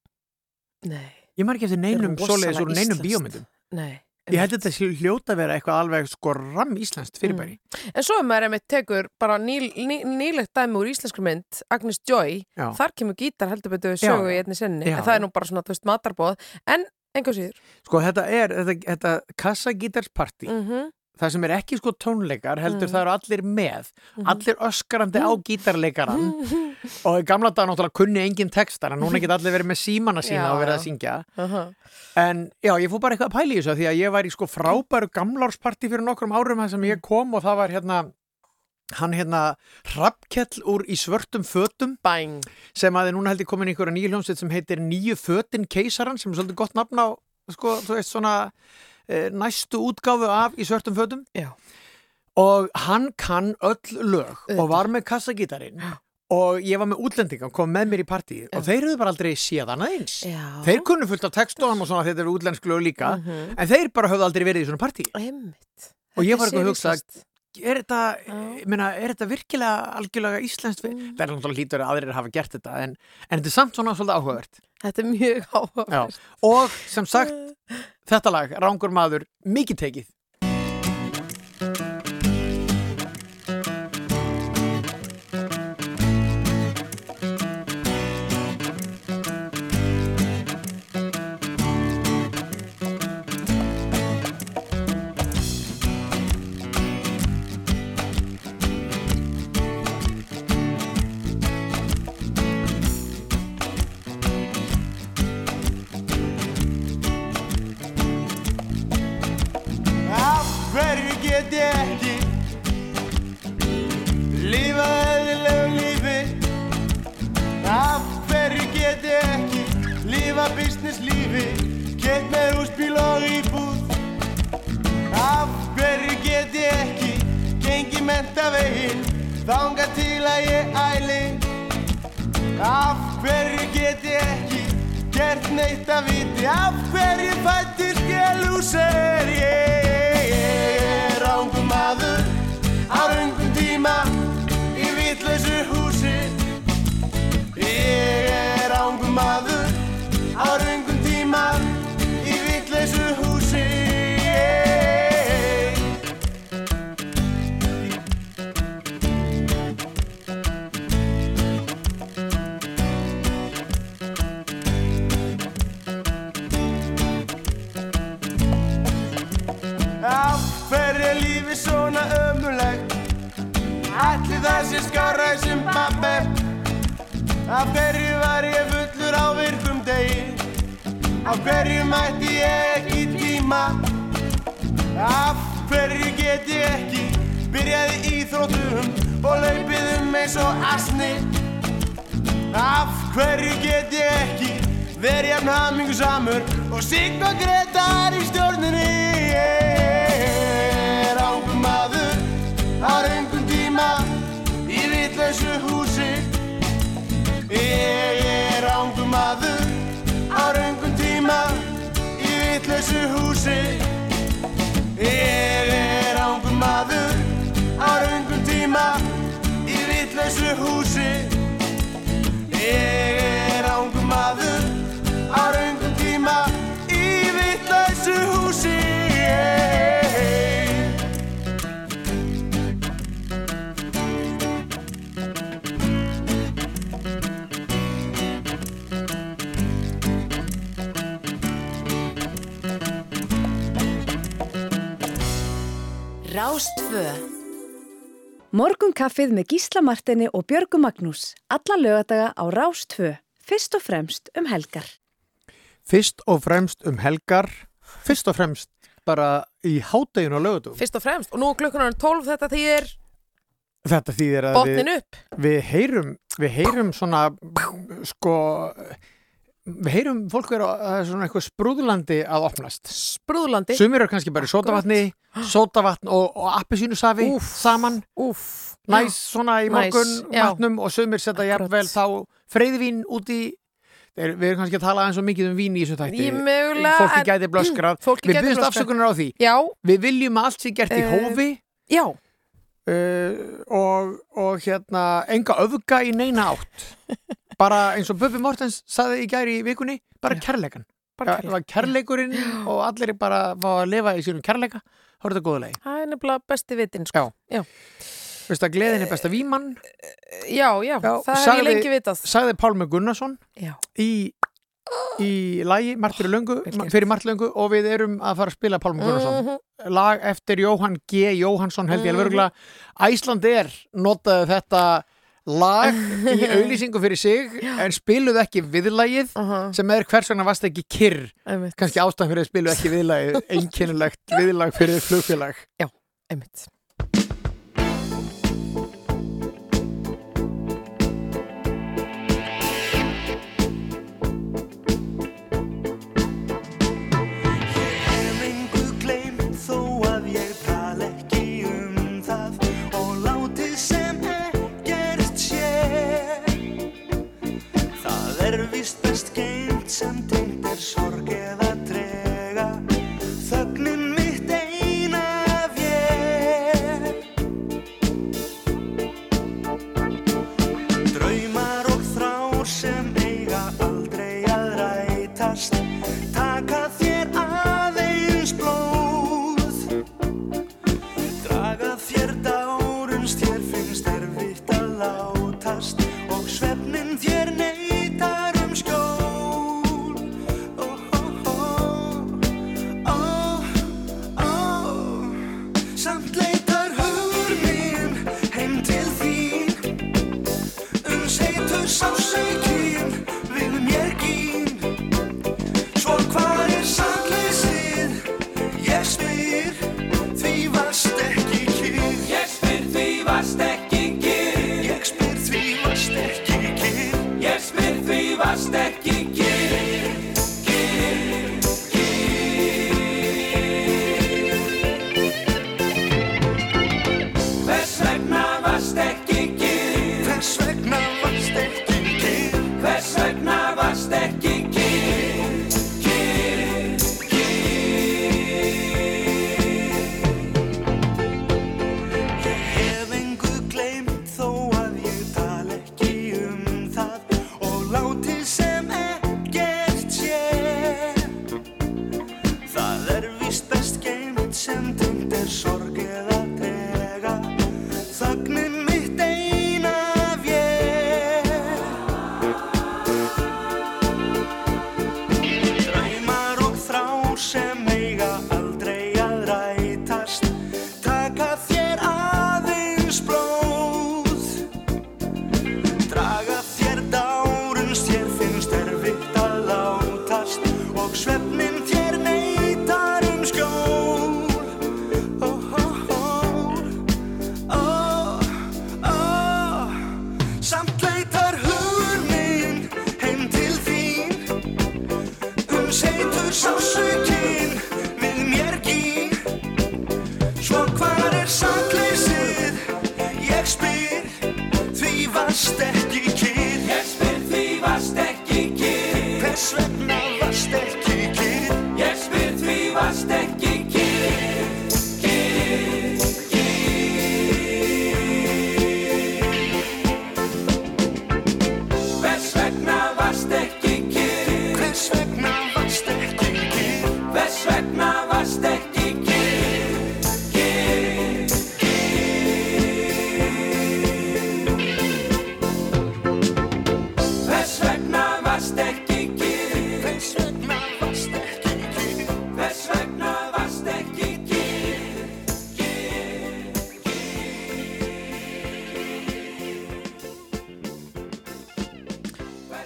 Nei. Ég ekki eftir neinum svoleiðis úr neinum bíómyndum. Nei. Ég held þetta sé hljóta að vera eitthvað alveg sko ram íslenskt fyrirbæri. En svo er maður einmitt tekur bara ný, ný, nýlegt dæmi úr íslensku mynd, Agnes Joy, Já. þar kemur gítar heldur betur sögu í einni sinni, Já, en það er nú bara svona, þú veist, matarbóð, en enga síður. Sko þetta er, þetta, þetta kassagítarspartí, Mm það sem er ekki sko tónleikar, heldur Mhm. það eru allir með, Mhm. allir öskarandi á <laughs> gítarleikaran <laughs> og í gamla dag náttúrulega kunni engin textar, en núna get allir verið með símana sína Já, og verið að syngja. Aha. En já, ég fór bara eitthvað að pæla í þessu því að ég var í sko frábæru gamlársparti fyrir nokkrum árum sem ég kom og það var hérna hann hérna Rappkell úr í svörtum fötum Bang. sem að þið núna held ég komin í einhverja nýju hljómsveit sem heitir Nýju fötin keisaran sem er svolítið gott nafn á sko, þú veist svona næstu útgáfu af í svörtum fötum Já. og hann kann öll lög og var með kassagítarinn og ég var með útlendinga kom með mér í partíð og þeir höfðu bara aldrei séð hann aðeins Já. þeir kunnu fullt af textunum og svona þetta eru útlensk lög líka Mhm. en þeir bara höfðu aldrei verið í svona partíð Einmitt. og ég var er eitthvað að hugsa séríslenskt. er þetta, ég meina, er þetta virkilega algjörlega íslenskt? Mm. Það er náttúrulega lítur að aðrir hafa gert þetta en, en þetta er samt svona svolítið áhugavert. Þetta er mjög áhugavert. Og sem sagt, þetta lag, Rángur maður, mikið tekið. Morgunkaffið með Gísla Martini og Björgu Magnús. Alla lögadaga á Rástfö. Fyrst og fremst um helgar. Fyrst og fremst um helgar, fyrst og fremst bara í hádeginu á lögutum. Fyrst og fremst. Og nú klukkunar 12 þetta þýðir Þetta þýðir að botnin við, upp. við heyrum, við heyrum svona, sko, við heyrum fólk vera er svona eitthvað sprúðlandi að opnast. Sprúðlandi? Sumir eru kannski bara í sótavatni, sótavatn og, og appisínusafi saman. Úf. Næs svona í morgun matnum og sumir setja jafnvel þá freyðvín út í Þeir, við erum kannski að tala eins og mikið um vín í þessu mögulega, fólki gæti blöskrað <clears throat> við byrjumst afsökunar á því. Já. við viljum allt sé gert í Eh, hófi. já. Uh, og, og hérna enga öfga í neina átt <laughs> bara eins og Bubi Mortens saði í gæri í vikunni, bara kærleikan Bara Ja, það var kærleikurinn og allir bara fá að lifa í sínum kærleika þá er þetta góða leið Það er nefnilega besti vitin, sko. Já. Veist að gleðin er besta vímann Já, já, það hef ég lengi vitað. Sagði Pálmi Gunnarsson Já. í, í lagi Martur Löngu, fyrir Martur Löngu og við erum að fara að spila Pálmi Gunnarsson Mhm. lag eftir Jóhann G. Jóhansson held ég Mhm. alveg örgulega Æsland er notaði þetta lag í <laughs> auðlýsingu fyrir sig en spiluðu ekki viðlagið sem er hvers vegna varst ekki kyrr? Kannski ástæðan fyrir að spilu ekki viðlagið <laughs> einkennilegt viðlag fyrir flugfélag. Já, einmitt best geimt sem tengt er sorg eða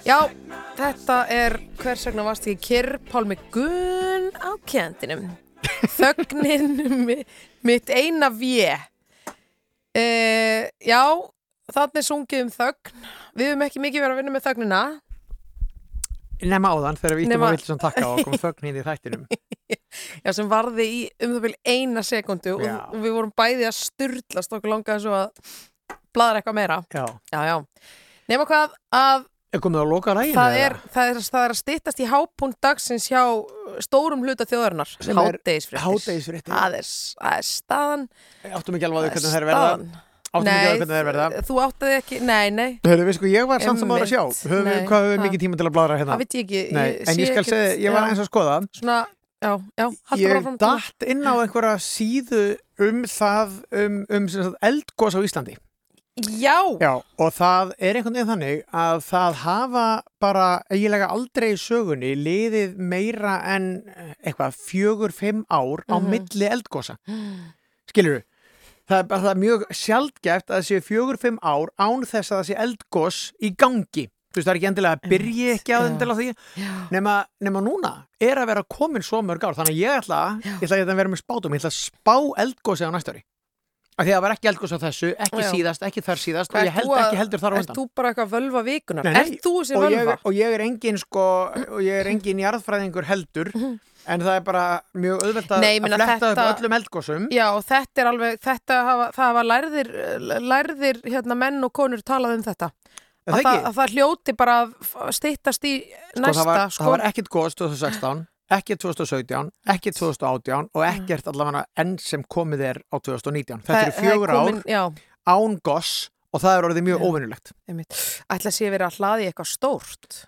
Já, þetta er hvers vegna varst ekki kyrr? Pálmi Gunn á kjendinum. <laughs> Þögnin mi- mitt eina vje uh, Já, er sungið um þögn. Við höfum ekki mikið verið að vinna með þögnina. Nefna áðan þegar við Nema- að vilja takka og kom þögn hinn í þættinum. <laughs> Já, sem varði í um það vil eina sekundu og, og við vorum bæði að styrlast okkur langaði svo að bladra eitthvað meira. Já. Já, já. Nefna hvað að Er komið að loka læginu? það er, það, er, það er að styttast í hápunkt dagsins hjá stórum hluta þjóðarinnar Sem er Hádegisfréttir. hádegisfréttir. Það er, það er staðan. Áttum ekki alveg að hvernig Það er verða. Áttum ekki alveg hvernig þær verða. Þú áttaði ekki, nei, nei. Hörðu, við sko, ég var samt ára að sjá. Höfum, við, Hvað höfum við það- mikið tíma til að bladra hérna? Það veit ég ekki. Nei, ég en ég skal segja, ég var eins að skoða. Svona, já, já, Ég datt inn á einhverja síðu um það um, um eldgós á Íslandi Já. Já, og það er einhvern veginn þannig að það hafa bara eiginlega aldrei í sögunni liðið meira en eh, eitthvað fjögur, fimm ár á Mhm. milli eldgósa. Skilur Það er bara það er mjög sjaldgæft að það séu fjögur, fimm ár án þess að það sé eldgós í gangi. Þú veist, það er ekki endilega að byrja ekki á endilega því. Nema, nema núna er að vera komin svo mörg ár. Þannig að ég ætla, ég ætla að vera með spátum, ég ætla að spá eldgósi á næsta ári. Af því að það var ekki eldgós á þessu, ekki Já. síðast, ekki þar síðast og ég held ekki heldur þar á Ert undan. þú bara eitthvað völva vikunar? Nei, nei, Ert þú þessi og ég, völva? og ég er engin sko, og ég er engin jarðfræðingur heldur en það er bara mjög auðvelt að, Nei, ég að meina fletta þetta- upp öllum eldgósum Já, og þetta er alveg, þetta hafa, það hafa lærðir, lærðir hérna, menn og konur talað um þetta. Er Að það að það hljóti bara að stýttast í sko, næsta, það, var, sko. það var ekkert gós 2016 ekki 2017, ekki 2018 og ekkert allavega enn sem komið er á 2019. Þetta eru er fjögur ár já. án gós og það er orðið mjög óvinnulegt. Einmitt. Ætla sé verið að hlaði eitthvað stórt.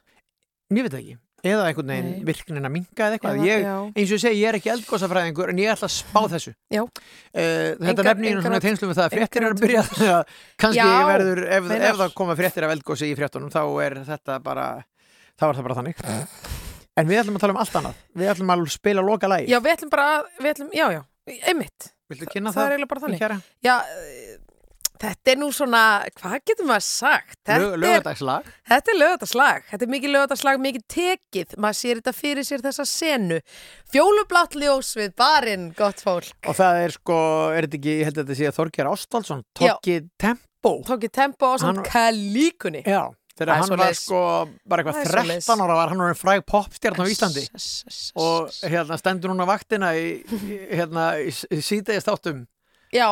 Ég veit ekki. eða einhvern veginn Nei. virknin að minka eða eitthvað Eða- ég, já. eins og ég segi, ég er ekki eldgósafræðingur en ég ætla að spá þessu Já. Eh, þetta nefnir ég svona tengslum við það að fréttir eru að byrja að kannski Já, verður, ef, ef það koma fréttir af eldgósi í fréttunum þá er þetta bara þá er það bara þannig en við ætlum að tala um allt annað við ætlum að spila loka lagi Já, við ætlum bara að, við ætlum, já, já, einmitt Viltu kynna það? það, er eiginlega bara þannig kæra? Já, eh, þetta er nú svona, hvað getur maður sagt? Þetta Lög- Laugardagslag Þetta er lögadagslag, þetta er mikið lögadagslag, mikið tekið, maður sér þetta fyrir sér þessa senu. Fjólublátt ljós við barinn, gott fólk. og það er sko, er þetta ekki, ég held að þetta sé að Þorger Ástálsson Tokki Tempo Tókið tempo á Hann- kalíkunni. Já, þegar hann var svoleiðis. sko bara eitthvað Það er 13 svoleiðis. ára var hann var fræg popstjarn á Íslandi og hérna stendur núna vaktina í, hérna í, í síðdeigist áttum Já,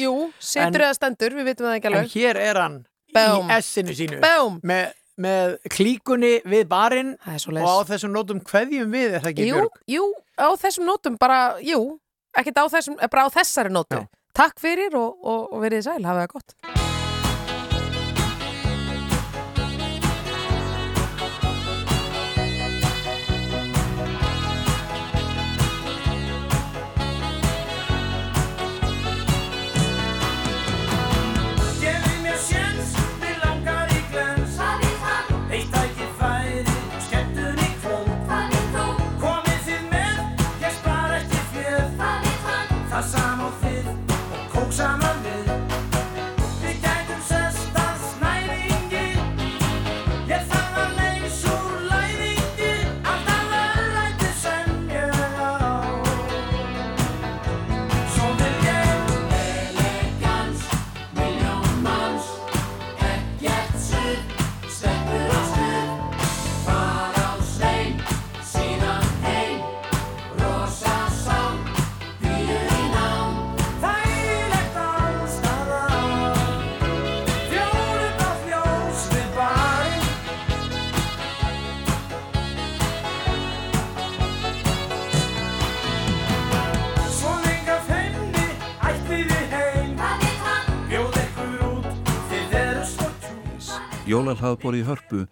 jú, situr En- eða stendur, við vitum það ekki en alveg. hér er hann Boom. í S-inu sínu með, með klíkunni við barinn og á þessum nótum kveðjum við er það ekki Jú, Björg? jú, á þessum nótum bara, jú, ekkert á þessum, bara á þessari nótu. Takk fyrir og, og, og verið sæl, hafið það gott. Jólalhlaðbor í hörpu